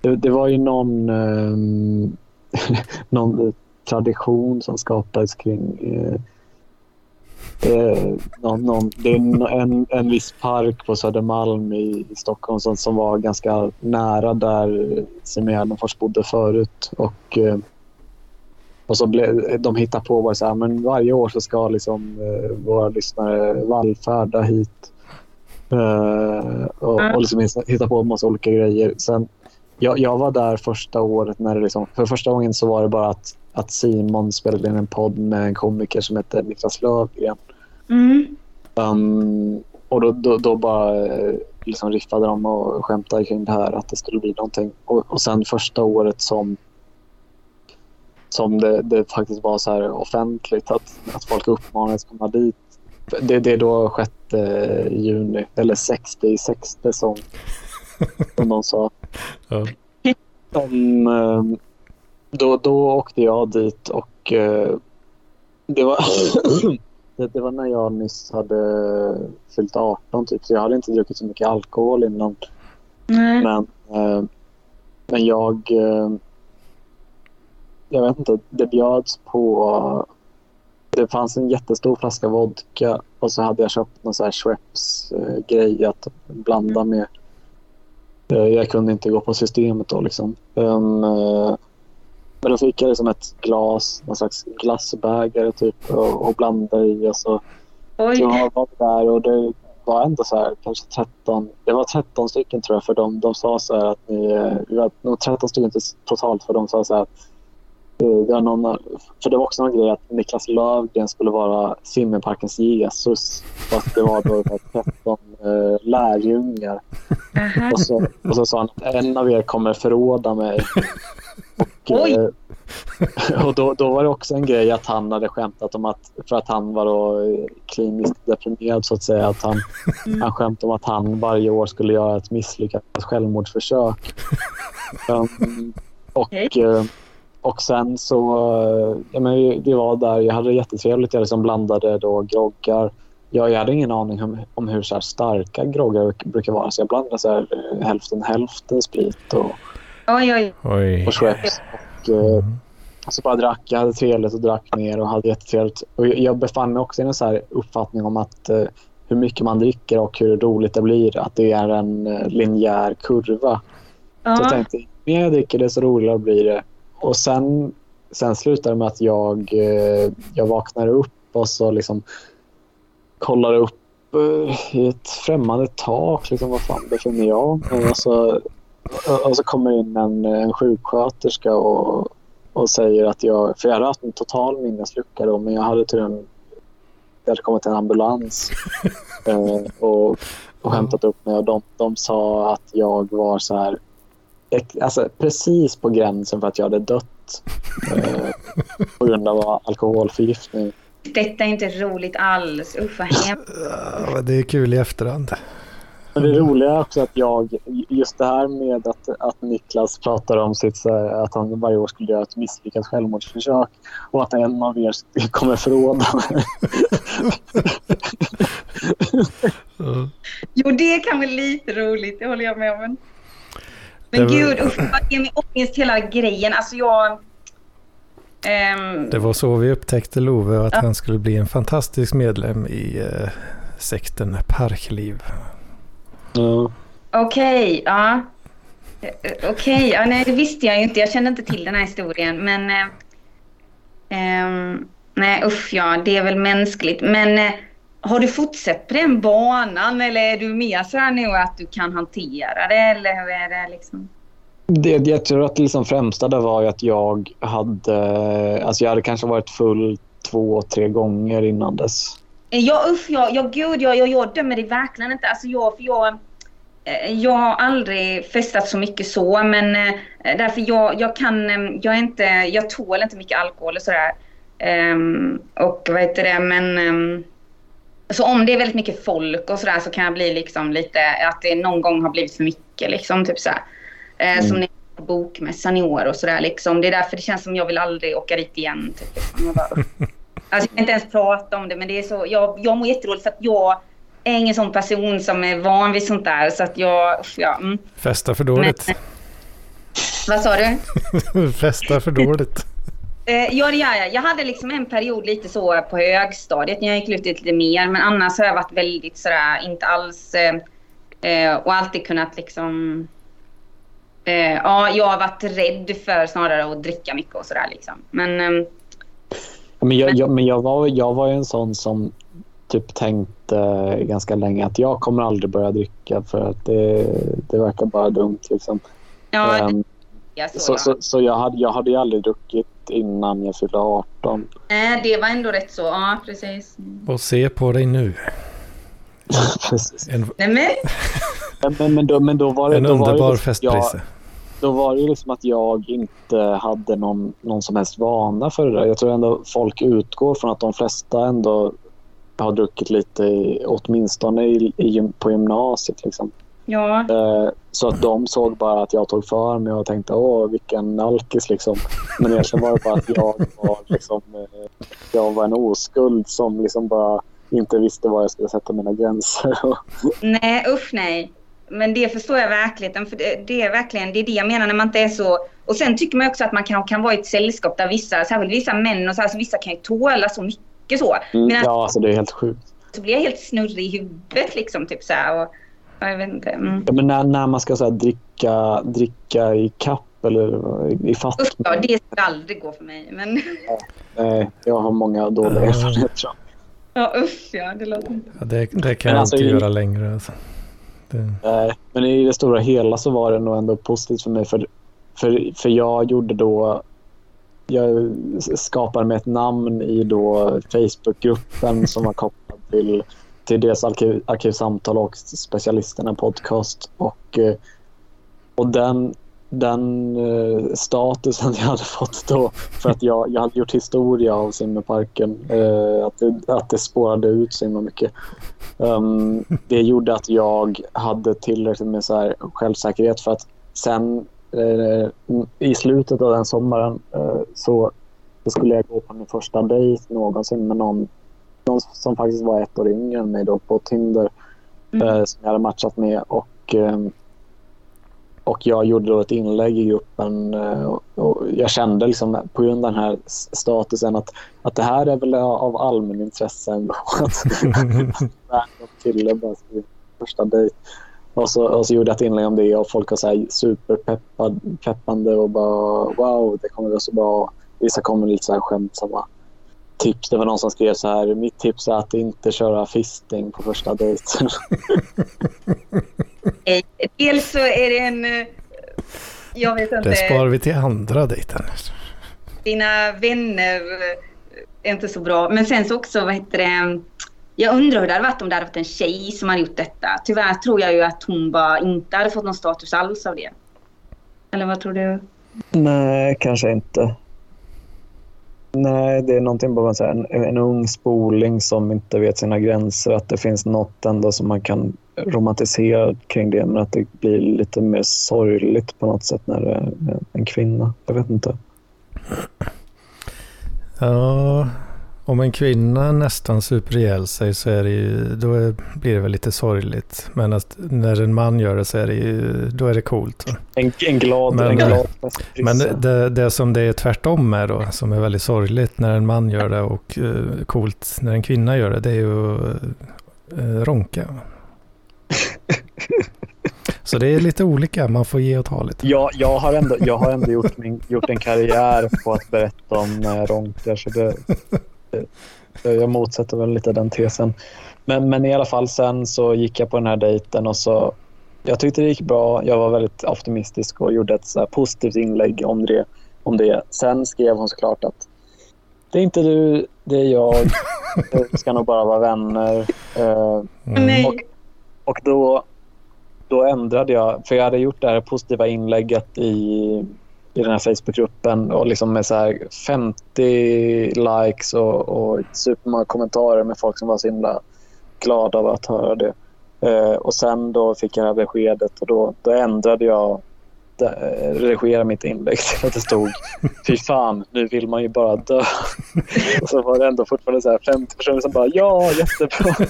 Det, det var ju någon, ehm, någon tradition som skapades kring eh, eh, någon, någon, det är en, en, viss park på Södermalm i, i Stockholm som, som var ganska nära där Simen Gärdenfors bodde förut. Och, eh, och så ble, de hittade på bara så här, men varje år så ska liksom, eh, våra lyssnare vallfärda hit. Eh, och, och liksom hitta på en massa olika grejer. Sen, jag, jag var där första året när det liksom, för första gången så var det bara att, att Simon spelade in en podd med en komiker som heter Niklas Löfgren. Mm. Um, och då, då, då bara eh, liksom riffade de och skämtade kring det här att det skulle bli någonting. Och, och sen första året som som det, det faktiskt var så här offentligt att, att folk uppmanades att komma dit. Det, det är då 6 juni, eller 60 60 som, som de sa. Ja. Om, eh, då, då åkte jag dit och eh, det var, det, det var när jag nyss hade fyllt 18 typ. Så jag hade inte druckit så mycket alkohol innan. Nej. Men, eh, men jag, eh, jag vet inte, det bjöds på... Det fanns en jättestor flaska vodka och så hade jag köpt någon så här Schweppes-grej att blanda med. Eh, Jag kunde inte gå på systemet då liksom. Um, eh, men då fick jag liksom ett glas, någon slags glassbägare typ och, och blanda i och så Oj. jag var där och det var ändå så här, kanske 13, det var 13 stycken tror jag för dem. De sa så här att ni, eh, vi var nog 13 stycken totalt för de sa så här att eh, det var någon, för det var också någon grej att Niklas Löfgren skulle vara simmerparkens Jesus. Fast det var då 13 eh, lärjungar. Och så, och så sa han att en av er kommer förråda mig. Och, eh, och då, då var det också en grej att han hade skämtat om att, för att han var då eh, kliniskt deprimerad så att säga, att han, han skämtade om att han varje år skulle göra ett misslyckat självmordsförsök. um, och, eh, och sen så, eh, ja, men det var där, jag hade det jättetrevligt, jag liksom blandade då groggar. Jag, jag hade ingen aning om, om hur så här starka groggar brukar vara så jag blandade så här, eh, hälften hälften sprit och, Oj, oj. Oj. och Schweppes. Och, eh, så bara drack, jag hade trevligt och drack mer och hade jättetrevligt. Och jag- jag befann mig också i en så här uppfattning om att eh, hur mycket man dricker och hur roligt det blir, att det är en linjär kurva. Så jag Ja. tänkte, ju mer jag dricker desto roligare blir det. Och sen, sen slutade det med att jag, eh, jag vaknade upp och så liksom kollade upp eh, i ett främmande tak. Liksom, vad fan befinner jag? Och så, och så kommer in en, en sjuksköterska och, och säger att jag... För jag hade haft en total minneslucka då, men jag hade tydligen... Det hade kommit en ambulans eh, och, och hämtat upp mig och de, de sa att jag var så här... Alltså precis på gränsen för att jag hade dött eh, på grund av alkoholförgiftning. Detta är inte roligt alls. Usch vad hemskt. Ja, det är kul i efterhand. Men det roliga är också att jag, just det här med att, att Niklas pratar om sitt, så här, att han varje år skulle göra ett misslyckat självmordsförsök och att en av er kommer förråda mig. Ja. Jo, det kan vara lite roligt. Det håller jag med om. Men, var- gud, usch vad ger mig ångest hela grejen. Alltså jag... ehm, Det var så vi upptäckte Love att Ja. han skulle bli en fantastisk medlem i eh, sekten Parkliv. Ja. Okej, ja. Eh, Okej, ja, nej det visste jag ju inte. Jag kände inte till den här historien. Men... eh, ehm, nej, usch ja, det är väl mänskligt. Men eh, har du fortsatt på den banan eller är du mer så här nu att du kan hantera det? Eller hur är det liksom? Det, jag tror att det liksom främsta där var att jag hade, alltså jag hade kanske varit full två, tre gånger innan dess. Eh, Ja, usch, ja, ja gud, jag, jag, jag dömer det verkligen inte. Alltså jag, för jag, eh, jag har aldrig festat så mycket så, men eh, därför jag, jag kan, jag är inte, jag tål inte mycket alkohol och sådär. Ehm, och vad heter det, men ehm, så om det är väldigt mycket folk och sådär så kan jag bli liksom lite, att det någon gång har blivit för mycket liksom, typ såhär. Eh, Som ni på bokmässan i år och sådär liksom. Det är därför det känns som jag vill aldrig åka dit igen. Typ, liksom. jag, bara, alltså, jag kan inte ens prata om det men det är så, jag, jag mår jättedåligt för att jag är ingen sån person som är van vid sånt där. Så att jag, ja. Mm. Festa för dåligt. Vad sa du? Festa för dåligt. Eh, ja, det gör jag. Jag hade liksom en period lite så på högstadiet när jag gick ut lite mer. Men annars har jag varit väldigt sådär, inte alls... Eh, eh, och alltid kunnat liksom... Eh, ja, jag har varit rädd för snarare att dricka mycket och sådär liksom. Men... ehm, Men jag, jag, men jag, var, jag var ju en sån som typ tänkte ganska länge att jag kommer aldrig börja dricka för att det, det verkar bara dumt. Liksom. ja, Ehm, det är så. så så, så jag, hade, jag hade ju aldrig druckit innan jag fyllde 18. Nej, det var ändå rätt så. Ja, precis. Och se på dig nu. En, Nej, men... Men, men, men, då, men då var det, en då var det underbar liksom att jag, festprisse. Då var det ju liksom att jag inte hade någon, någon som helst vana för det där. Jag tror ändå folk utgår från att de flesta ändå har druckit lite, åtminstone i, i, på gymnasiet. Liksom. Ja. Eh, Så att de såg bara att jag tog för mig och tänkte åh vilken alkis liksom. Men egentligen var det bara att jag var, liksom, eh, jag var en oskuld som liksom bara inte visste var jag skulle sätta mina gränser. Nej, usch nej. Men det förstår jag verkligen. För det, det är verkligen det, är det jag menar när man inte är så Och sen tycker man också att man kan, kan vara i ett sällskap där vissa, särskilt vissa män och så, alltså vissa kan ju tåla så mycket så. Mm, Men ja, alltså det är helt sjukt. så blir jag helt snurrig i huvudet liksom. Typ så här, och, jag vet inte. Mm. Ja, men när, när man ska så här, dricka, dricka i kapp eller i fatt. Usch, ja, det skulle aldrig gå för mig. Men Nej, jag har många dåliga Ja. erfarenheter. ja, usch ja, det låter. Ja, det, det kan Men jag alltså inte i- göra längre. Alltså. Det, Nej, men i det stora hela så var det nog ändå positivt för mig. För, för, för jag gjorde då... Jag skapade med ett namn i då Facebookgruppen som var kopplad till, till dels arkiv, Arkivsamtal och Specialisterna podcast. Och, eh, och den, den eh, statusen jag hade fått då för att jag, jag hade gjort historia av simmerparken. Eh, att, det, att det spårade ut så himla mycket. Ehm, det gjorde att jag hade tillräckligt med så här självsäkerhet för att sen i slutet av den sommaren så, så skulle jag gå på min första dejt någonsin med någon, någon som faktiskt var ett år yngre än mig då på Tinder Mm. eh, som jag hade matchat med och ehm, och jag gjorde då ett inlägg i gruppen eh, och, och jag kände liksom på grund av den här statusen att, att det här är väl av allmänintresse ändå. Att random kille bara skriver första dejt. Och så, och så gjorde jag ett inlägg om det och folk var så här superpeppande och bara wow, det kommer gå så bra. Vissa kommer lite så här skämtsamma tips. Det var någon som skrev så här, mitt tips är att inte köra fisting på första dejten. Eh, Dels så är det en... eh, Jag vet inte. det sparar vi till andra dejten. dina vänner är inte så bra. Men sen så också, vad heter det? Jag undrar hur det hade varit om det hade varit en tjej som hade gjort detta. Tyvärr tror jag ju att hon bara inte hade fått någon status alls av det. Eller vad tror du? Nej, kanske inte. Nej, det är någonting bara så här, en, en ung spoling som inte vet sina gränser. Att det finns något ändå som man kan romantisera kring det. Men att det blir lite mer sorgligt på något sätt när det är en kvinna. Jag vet inte. Ja, om en kvinna nästan super ihjäl sig så är det ju, då är, blir det väl lite sorgligt. Men att när en man gör det så är det ju, då är det coolt. En, en glad, Men- en glad Men det, det, som det är tvärtom med då, som är väldigt sorgligt när en man gör det och eh, coolt när en kvinna gör det, det är ju uh, ronka. Så det är lite olika, man får ge och ta lite. Jag, jag har ändå, jag har ändå gjort, min, gjort en karriär på att berätta om jag ronkar. Så det, det, jag motsätter väl lite den tesen. Men, men i alla fall sen så gick jag på den här dejten och så jag tyckte det gick bra. Jag var väldigt optimistisk och gjorde ett så positivt inlägg om det, om det. Sen skrev hon såklart att det är inte du, det är jag. Vi ska nog bara vara vänner. Eh, Mm. Och, och då, då ändrade jag, för jag hade gjort det här positiva inlägget i, i den här Facebookgruppen och liksom med så här 50 likes och, och supermånga kommentarer med folk som var så himla glada av att höra det. Eh, och sen då fick jag det här beskedet och då, då ändrade jag eh, redigera mitt inlägg till att det stod Fy fan, nu vill man ju bara dö. Och så var det ändå fortfarande så här 50 personer som bara ja, jättebra.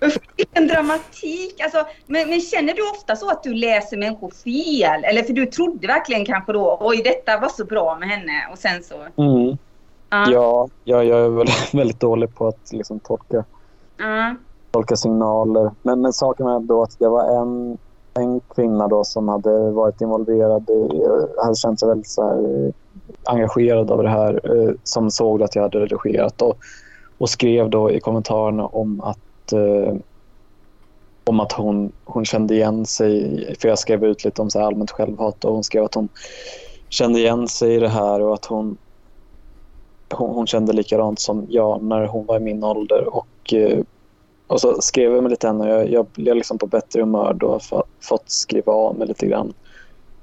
Vilken dramatik! Alltså, men, men känner du ofta så att du läser människor fel? Eller för du trodde verkligen kanske då, oj detta var så bra med henne och sen så... Mm. Ja. Ja, jag, jag är väldigt, väldigt dålig på att liksom tolka, ja. tolka signaler. Men, men saken är då att det var en, en kvinna då som hade varit involverad, i, hade känt sig väldigt så här, eh, engagerad av det här, eh, som såg att jag hade redigerat och, och skrev då i kommentarerna om att eh, om att hon, hon kände igen sig, för jag skrev ut lite om så här allmänt självhat och hon skrev att hon kände igen sig i det här och att hon hon, hon kände likadant som jag när hon var i min ålder. Och, eh, och så skrev jag med lite henne jag, jag blev liksom på bättre humör då och fått skriva av mig lite grann.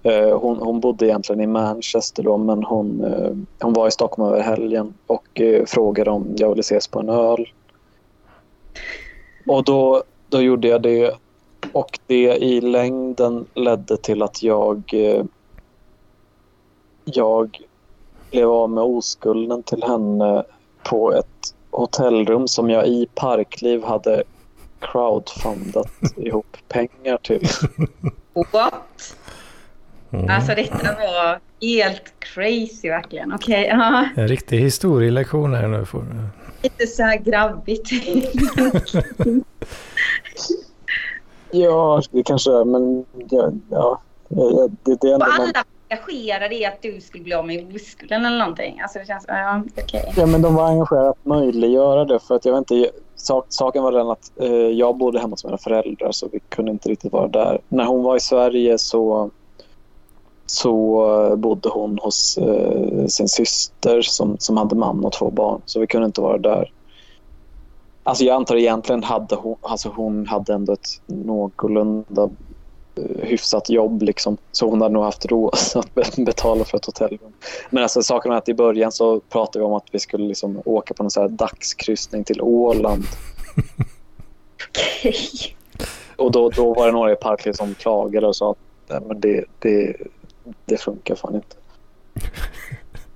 Eh, Hon, hon bodde egentligen i Manchester då men hon, eh, hon var i Stockholm över helgen och eh, frågade om jag ville ses på en öl. Och då, då gjorde jag det och det i längden ledde till att jag eh, jag blev av med oskulden till henne på ett hotellrum som jag i Parkliv hade crowdfundat ihop pengar till. What? Mm. Alltså detta var helt crazy verkligen. Okej, ja. En riktig historielektion här nu. Får... Lite så här grabbigt. Ja, det kanske är, men ja, ja, det, det är ändå någon, alla engagerade i att du skulle bli av med oskulden eller någonting. Alltså det känns, ja okej. Ja, men de var engagerade att möjliggöra det. För att jag vet inte, sak, saken var den att eh, jag bodde hemma hos mina föräldrar så vi kunde inte riktigt vara där. När hon var i Sverige så, så eh, bodde hon hos eh, sin syster som, som hade man och två barn. Så vi kunde inte vara där. Alltså jag antar egentligen hade hon, alltså hon hade ändå ett någorlunda hyfsat jobb. Liksom. Så hon hade nog haft råd att be- betala för ett hotellrum. Men alltså, saken är att i början så pratade vi om att vi skulle liksom åka på så här dagskryssning till Åland. Okej. Och då, då var det några i parken som klagade och sa att Nej, men det, det, det funkar fan inte.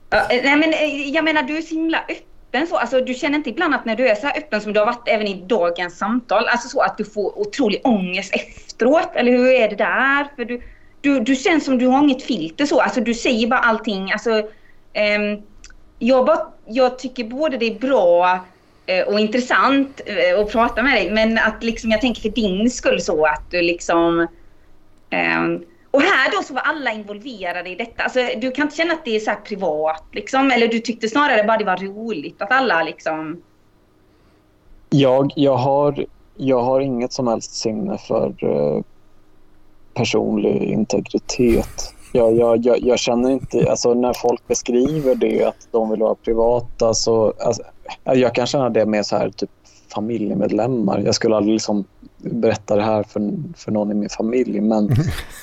Eh, nej men eh, jag menar du är så himla öppen så. Alltså du känner inte ibland att när du är så här öppen som du har varit även i dagens samtal. Alltså så att du får otrolig ångest efteråt. Eller hur är det där? För du, du, du känns som du har inget filter så. Alltså du säger bara allting. Alltså, um, jag, bara, jag tycker både det är bra eh, och intressant eh, att prata med dig. Men att liksom, jag tänker för din skull så att du liksom... Um, och här då så var alla involverade i detta. Alltså, du kan inte känna att det är så här privat liksom. Eller du tyckte snarare bara det var roligt att alla liksom... Jag, jag, har, jag har inget som helst sinne för eh, personlig integritet. Jag, jag, jag, jag känner inte, alltså när folk beskriver det att de vill vara privata så, alltså, jag kan känna det med så här typ familjemedlemmar. Jag skulle aldrig liksom berätta det här för, för någon i min familj men,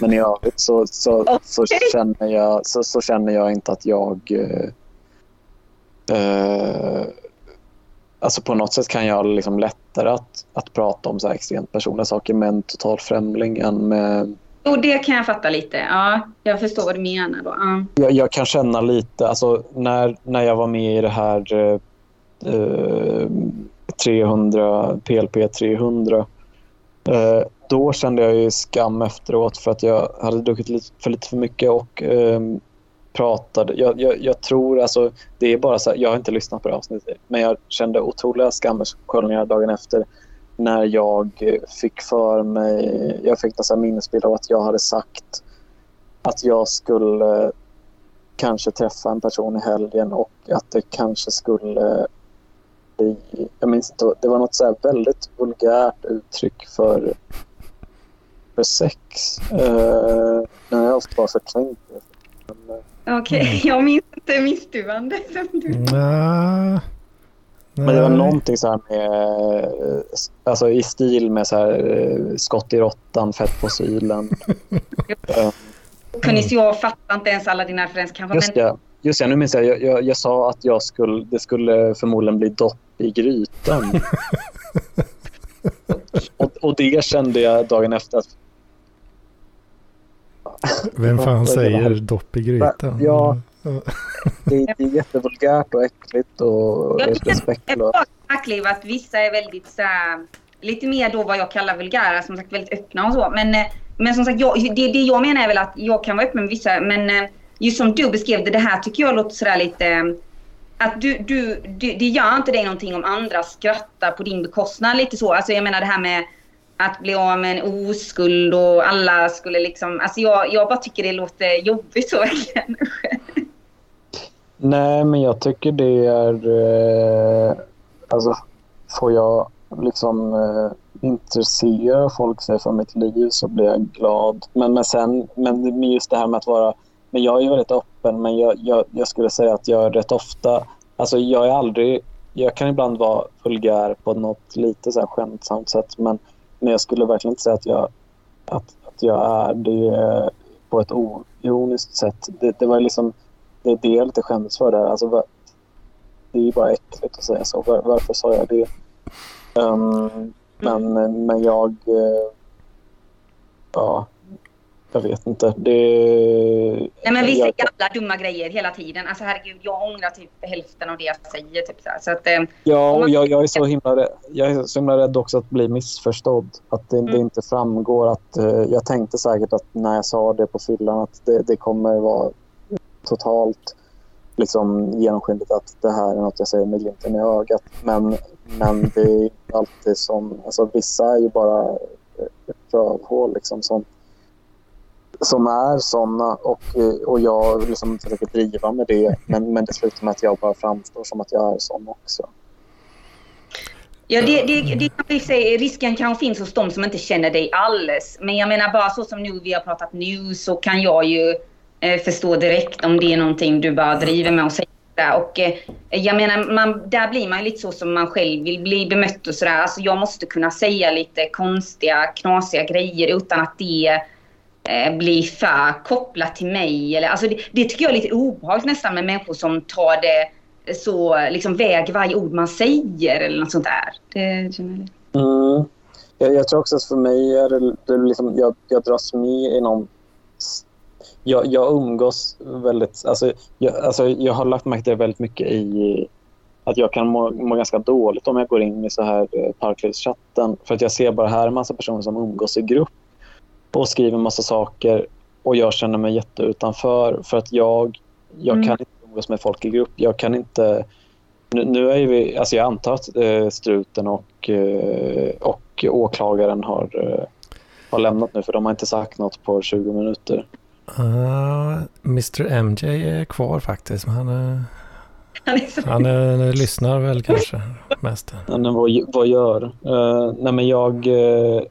men i övrigt så, så, så, känner jag, så, så känner jag inte att jag eh, eh, Alltså på något sätt kan jag liksom lättare att, att prata om så här extremt personliga saker med en total främling än med Och det kan jag fatta lite. Ja, jag förstår vad du menar då. Ja. jag, jag kan känna lite, alltså när, när jag var med i det här eh, 300, PLP 300 eh, då kände jag ju skam efteråt för att jag hade druckit lite för lite för mycket och eh, pratade. Jag, jag, jag tror, alltså det är bara så här, jag har inte lyssnat på det avsnittet men jag kände otroliga skamsköljningar dagen efter när jag fick för mig, jag fick en minnesbild av att jag hade sagt att jag skulle eh, kanske träffa en person i helgen och att det kanske skulle jag minns inte, det var något så här väldigt vulgärt uttryck för, för sex. Uh, när jag bara förträngt det. Men, eh, Okej, jag minns inte. Minns du Anders? Som du... Nja, men det var någonting så här med, eh, alltså i stil med så här eh, skott i råttan, fett på sylen. Eh, Kunde jag fattar inte ens alla dina referenser kanske. Just Men, det. Just det, nu minns jag. Jag, jag, jag sa att jag skulle, det skulle förmodligen bli dopp i grytan. och, och det kände jag dagen efter. Att, Vem fan är säger dopp i grytan? Ja. det, det är jättevulgärt och äckligt och Jag tycker verkligen att vissa är väldigt så här, lite mer då vad jag kallar vulgära, som sagt väldigt öppna och så. Men, eh, men som sagt, jag, det, det jag menar är väl att jag kan vara öppen med vissa, men eh, just som du beskrev det, det här tycker jag låter sådär lite... Eh, att du, du, du, det gör inte dig någonting om andra skrattar på din bekostnad lite så. Alltså jag menar det här med att bli av med en oskuld och alla skulle liksom... Alltså jag, jag bara tycker det låter jobbigt så verkligen. Nej, men jag tycker det är... Eh, alltså, får jag liksom eh, intressera folk sig för mitt liv så blir jag glad. Men, men sen, men just det här med att vara... Men jag är ju väldigt öppen, men jag, jag, jag skulle säga att jag är rätt ofta... Alltså jag är aldrig... Jag kan ibland vara vulgär på något lite så här skämtsamt sätt, men, men jag skulle verkligen inte säga att jag, att, att jag är det på ett oironiskt sätt. Det, det var liksom det är det jag lite skämdes för där. Alltså, det är ju bara äckligt att säga så. Var, varför sa jag det? Um, men, men jag... eh, ja. Jag vet inte. Det, Nej, men vi säger alla dumma grejer hela tiden. Alltså herregud, jag ångrar typ hälften av det jag säger. Typ så. Så att, eh, Ja, och man- jag, jag, är så himla rädd, jag är så himla rädd också att bli missförstådd. Att det, det Mm. inte framgår att... eh, jag tänkte säkert att när jag sa det på fyllan att det, det kommer vara totalt liksom, genomskinligt att det här är något jag säger med glimten i ögat. Men, men det är alltid som... Alltså, vissa är ju bara rövhål liksom, som, som är såna och, eh, och jag liksom försöker driva med det. Men, men det slutar med att jag bara framstår som att jag är sån också. Ja, det, det, det kan vi säga, risken kanske finns hos de som inte känner dig alls. Men jag menar bara så som nu vi har pratat nu så kan jag ju eh, förstå direkt om det är någonting du bara driver med och säger. Och eh, jag menar, man, där blir man ju lite så som man själv vill bli bemött och sådär. Alltså jag måste kunna säga lite konstiga, knasiga grejer utan att det Eh, bli för kopplat till mig. Eller, alltså det, det tycker jag är lite obehagligt nästan med människor som tar det så liksom väger varje ord man säger eller något sånt där. Det känner jag. Mm. Jag, jag tror också att för mig är det, det liksom, jag, jag dras med i någon... Jag, jag umgås väldigt... Alltså jag, alltså jag har lagt märke till det väldigt mycket i att jag kan må, må ganska dåligt om jag går in i så här eh, Parklivschatten. För att jag ser bara här en massa personer som umgås i grupp och skriver massa saker och jag känner mig jätteutanför för att jag, jag Mm. kan inte umgås med folk i grupp. Jag kan inte... Nu, nu är ju vi, alltså jag antar att eh, Struten och, eh, och åklagaren har, eh, har lämnat nu för de har inte sagt något på 20 minuter. Uh, Mr MJ är kvar faktiskt. Men han, är, Han är han är, lyssnar väl kanske mest. Men vad, vad gör? Uh, nej men jag, eh,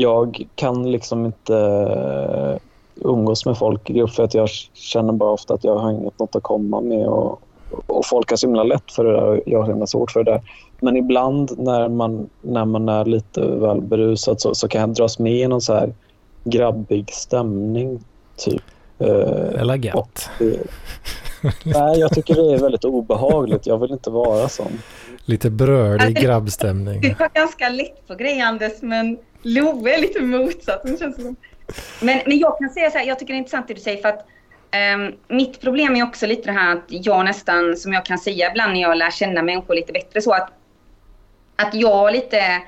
jag kan liksom inte eh, umgås med folk i grupp för att jag känner bara ofta att jag har inget något att komma med och, och folk har så himla lätt för det där och jag har så himla svårt för det där. Men ibland när man, när man är lite väl berusad så, så kan jag dras med i någon så här grabbig stämning typ. Eh, Eller gött. det- Nej, jag tycker det är väldigt obehagligt. Jag vill inte vara sån. Lite brölig grabbstämning. Du tar ganska lätt på grejer Anders, men Love är lite motsatsen känns det som. Men, men jag kan säga så här, jag tycker det är intressant det du säger för att um, mitt problem är också lite det här att jag nästan, som jag kan säga ibland när jag lär känna människor lite bättre så att, att jag lite,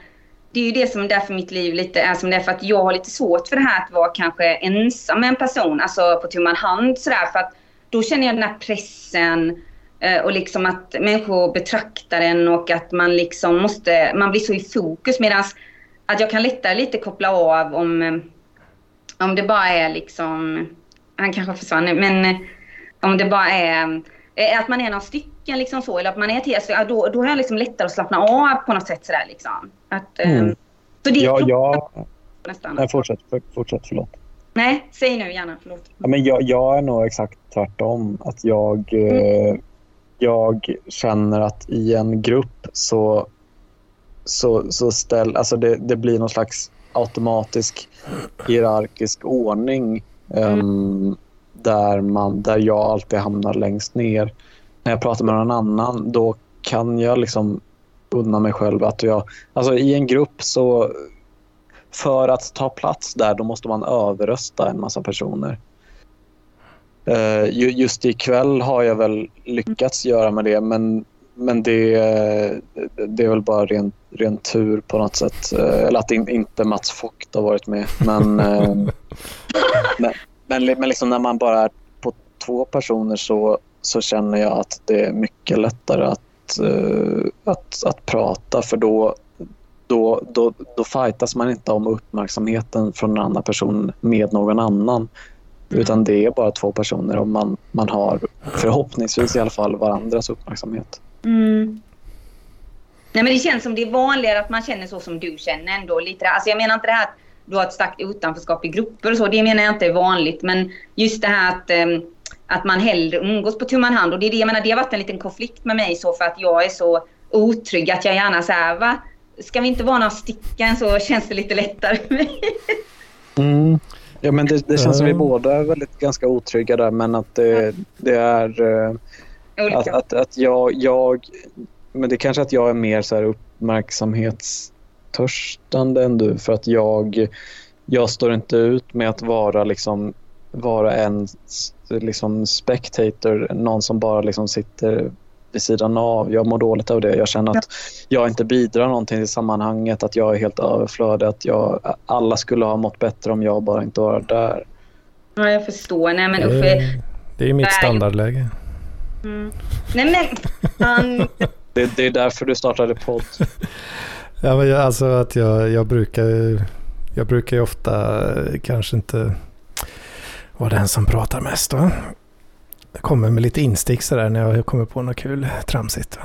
det är ju det som därför mitt liv lite är som det är för att jag har lite svårt för det här att vara kanske ensam med en person, alltså på tu man hand sådär för att då känner jag den här pressen eh, och liksom att människor betraktar en och att man liksom måste, man blir så i fokus medans att jag kan lättare lite koppla av om, eh, om det bara är liksom, han kanske försvann nu, men eh, om det bara är eh, att man är några stycken liksom så eller att man är ett helt, ja, då, då har jag liksom lättare att slappna av på något sätt sådär liksom. Att, Mm. Så det är Ja, jag, nästan. nej, fortsätt, fortsätt, förlåt. Nej, säg nu gärna, förlåt. Ja, men jag, jag är nog exakt tvärtom. Att jag, eh, jag känner att i en grupp så, så, så ställ, alltså det, det blir någon slags automatisk hierarkisk ordning ehm, där, man, där jag alltid hamnar längst ner. När jag pratar med någon annan då kan jag liksom unna mig själv att jag... Alltså i en grupp så för att ta plats där då måste man överrösta en massa personer. Ju- just ikväll har jag väl lyckats göra med det men, men det, det är väl bara ren, ren tur på något sätt. Eh, eller att in, inte Mats Vogt har varit med. Men, eh, men, men, men liksom när man bara är på två personer så, så känner jag att det är mycket lättare att, eh, att, att prata för då, då, då, då fightas man inte om uppmärksamheten från en annan person med någon annan. Utan det är bara två personer och man, man har förhoppningsvis i alla fall varandras uppmärksamhet. Mm. Nej men det känns som det är vanligare att man känner så som du känner ändå. Lite. Alltså jag menar inte det här att du har ett starkt utanförskap i grupper och så. Det menar jag inte är vanligt. Men just det här att, ehm, att man hellre umgås på tu man hand. Och det, är det, jag menar, det har varit en liten konflikt med mig så för att jag är så otrygg att jag gärna så här, va? Ska vi inte vara några stycken så känns det lite lättare för mig. Mm. Ja, men det, det känns som vi båda är väldigt ganska otrygga där men att det, det är eh, att, att, att jag, jag... Men det är kanske att jag är mer så här uppmärksamhetstörstande än du för att jag, jag står inte ut med att vara liksom vara en liksom spectator, någon som bara liksom sitter vid sidan av. Jag mår dåligt av det. Jag känner att jag inte bidrar någonting till sammanhanget, att jag är helt överflödig, att jag, alla skulle ha mått bättre om jag bara inte var där. Ja, jag förstår. Nej, men usch. Det, det är mitt standardläge. Mm. Nej, men fan. Det, det är därför du startade podd. Ja, men jag, alltså att jag, jag brukar jag brukar ju ofta eh, kanske inte vara den som pratar mest. Va? Jag kommer med lite instick sådär när jag kommer på något kul tramsigt. va.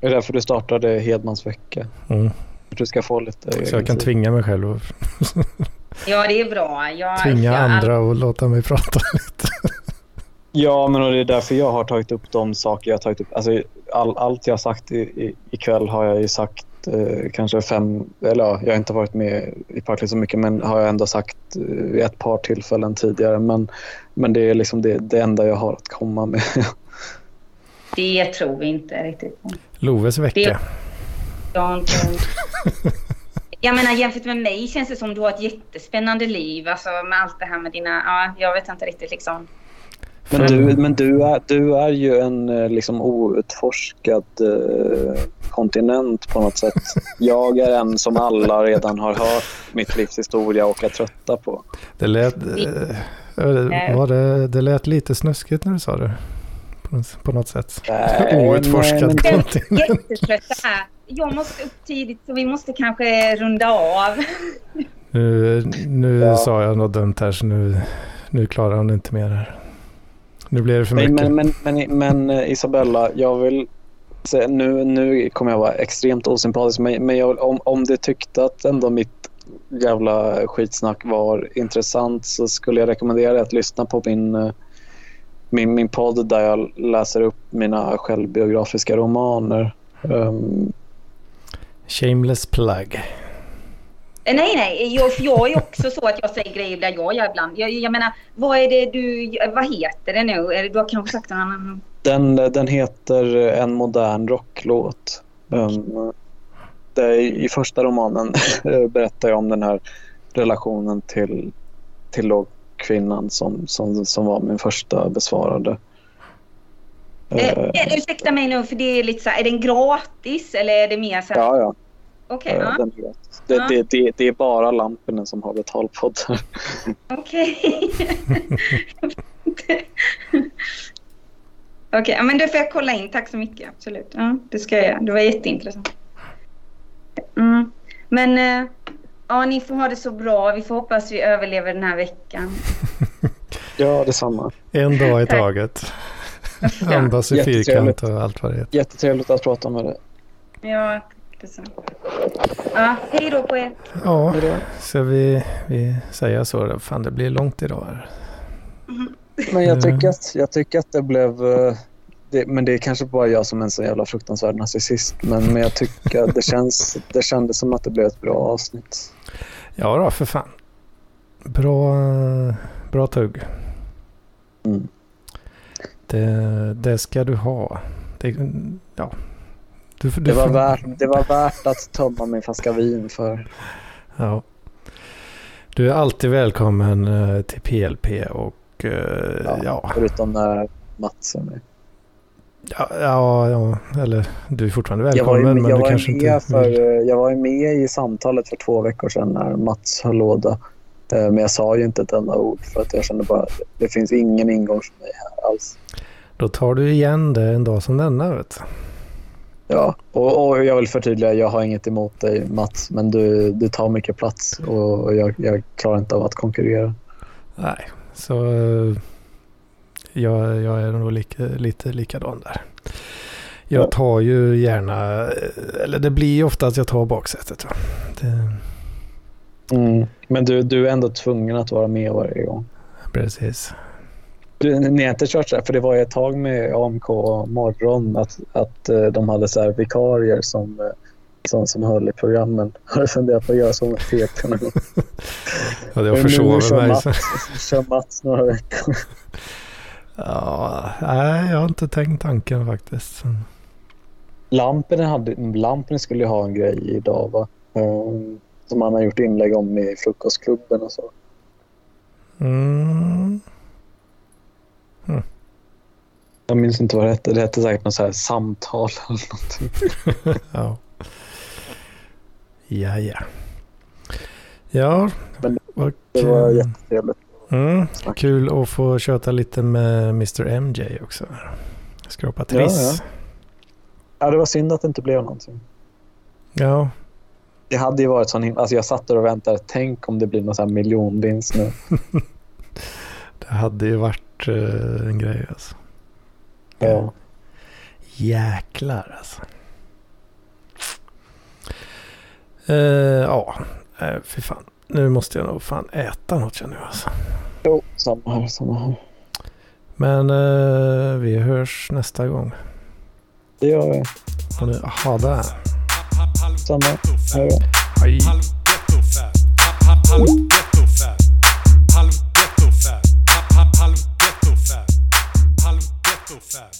Det är därför du startade Hedmans vecka. Mm. Du ska få lite Så jag kan tid. tvinga mig själv och Ja, det är bra. Jag, tvinga jag, andra att låta mig prata lite. Ja, men och det är därför jag har tagit upp de saker jag har tagit upp. Alltså, all, allt jag har sagt i, i, ikväll har jag ju sagt eh, kanske fem, eller ja, jag har inte varit med i Parkliv så mycket men har jag ändå sagt eh, vid ett par tillfällen tidigare. Men, men det är liksom det, det enda jag har att komma med. Det tror vi inte riktigt. Loves vecka. Inte... Jag menar jämfört med mig känns det som du har ett jättespännande liv. Alltså med allt det här med dina... Ja, jag vet inte riktigt liksom. Men, du, men du, är, du är ju en eh, liksom outforskad eh, kontinent på något sätt. Jag är en som alla redan har hört mitt livs historia och är trötta på. Det lät, eh, var det, det lät lite snuskigt när du sa det. På, på något sätt. Nej, Outforskad men- Jag kontinent. Jag måste upp tidigt så vi måste kanske runda av. Nu, nu Ja. sa jag något dumt här så nu, nu klarar hon inte mer här. Nu blir det för mycket. men, men, men, men eh, Isabella, jag vill nu, nu kommer jag vara extremt osympatisk, men, men jag, om, om du tyckte att ändå mitt jävla skitsnack var intressant så skulle jag rekommendera dig att lyssna på min, eh, min, min podd där jag läser upp mina självbiografiska romaner. Um, Shameless plug. Eh, Nej, nej. Jag, för jag är också så att jag säger grejer där jag gör ibland. Jag, jag menar, vad är det du... Vad heter det nu? Du har kanske sagt en annan... den, den heter En modern rocklåt. Um, det är, I första romanen berättar jag om den här relationen till, till då kvinnan som, som, som var min första besvarade. Eh, Eh, eh, ursäkta mig nu, för det är lite så här, Är den gratis eller är det mer så här... ja, ja. Okej, eh, ja. Det, Ja. det, det, det är bara Lamporna som har betalpoddar. Okej. Okej, men då får jag kolla in. Tack så mycket. Absolut. Ja, det ska jag göra. Det var jätteintressant. Mm. Men eh, ja, ni får ha det så bra. Vi får hoppas vi överlever den här veckan. ja, detsamma. En dag i taget. Andas i fyrkant och allt vad det heter. Jättetrevligt att prata med dig. Ja, detsamma. Ja, hej då på er. Ja, så vi, vi säger så. då. Fan, det blir långt idag. här. Men jag Mm. tycker att, jag tycker att det blev... eh, Det, men det är kanske bara jag som är en så jävla fruktansvärd narcissist. Men, men jag tycker att det, känns, det kändes som att det blev ett bra avsnitt. Ja då, för fan. Bra, bra tugg. Mm. Det, det ska du ha. Det, ja. Du, du Det, var får- värt, det var värt att tömma min flaska vin för. Ja. Du är alltid välkommen eh, till PLP och eh, Ja. ja. Förutom när Mats är med. Ja, ja, ja, eller du är fortfarande Jag var ju, välkommen men jag du var kanske ju inte med för, jag var ju med i samtalet för två veckor sedan när Mats höll låda. Eh, Men jag sa ju inte ett enda ord för att jag kände bara att det finns ingen ingång för mig här alls. Då tar du igen det en dag som denna. Vet du. Ja, och, och jag vill förtydliga, jag har inget emot dig Mats, men du, du tar mycket plats och jag, jag klarar inte av att konkurrera. Nej, så eh, jag, jag är nog lika, lite likadan där. Jag Ja. tar ju gärna, eh, eller det blir ju ofta att jag tar baksätet. Det, Men du, du är ändå tvungen att vara med varje gång. precis. Ni har inte kört så här, för det var ju ett tag med AMK morgon att, att eh, de hade så här vikarier som, eh, som, som höll i programmen. Har du funderat på att göra så med TT någon gång? Ja, jag försover mig. Mats. Kör Mats några veckor. Ja, nej, jag har inte tänkt tanken faktiskt. Lampen, hade, Lampen skulle ju ha en grej idag va? Um, Som han har gjort inlägg om i Frukostklubben och så. Mm. Jag minns inte vad det hette. Det hette säkert något så här samtal eller någonting. Ja. Ja, ja. Ja, Men vad Det var kul. jättetrevligt. Mm, kul att få köta lite med Mr MJ också. Skrapa triss. Ja, Ja, det var synd att det inte blev någonting. Ja, Det hade ju varit sån himla... Alltså jag satt där och väntade. Tänk om det blir någon sån här miljonvinst nu. det hade ju varit eh, en grej alltså. Ja. Jäklar alltså. Eh, ja, uh, fy fan. Nu måste jag nog fan äta något känner jag alltså. Jo, samma här. Samma här. Men eh, vi hörs nästa gång. Det gör vi. Och nu, ha det. Samma. Hej då. Hej. Halv gettofab. Halv gettofab.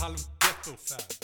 Halv gettofab.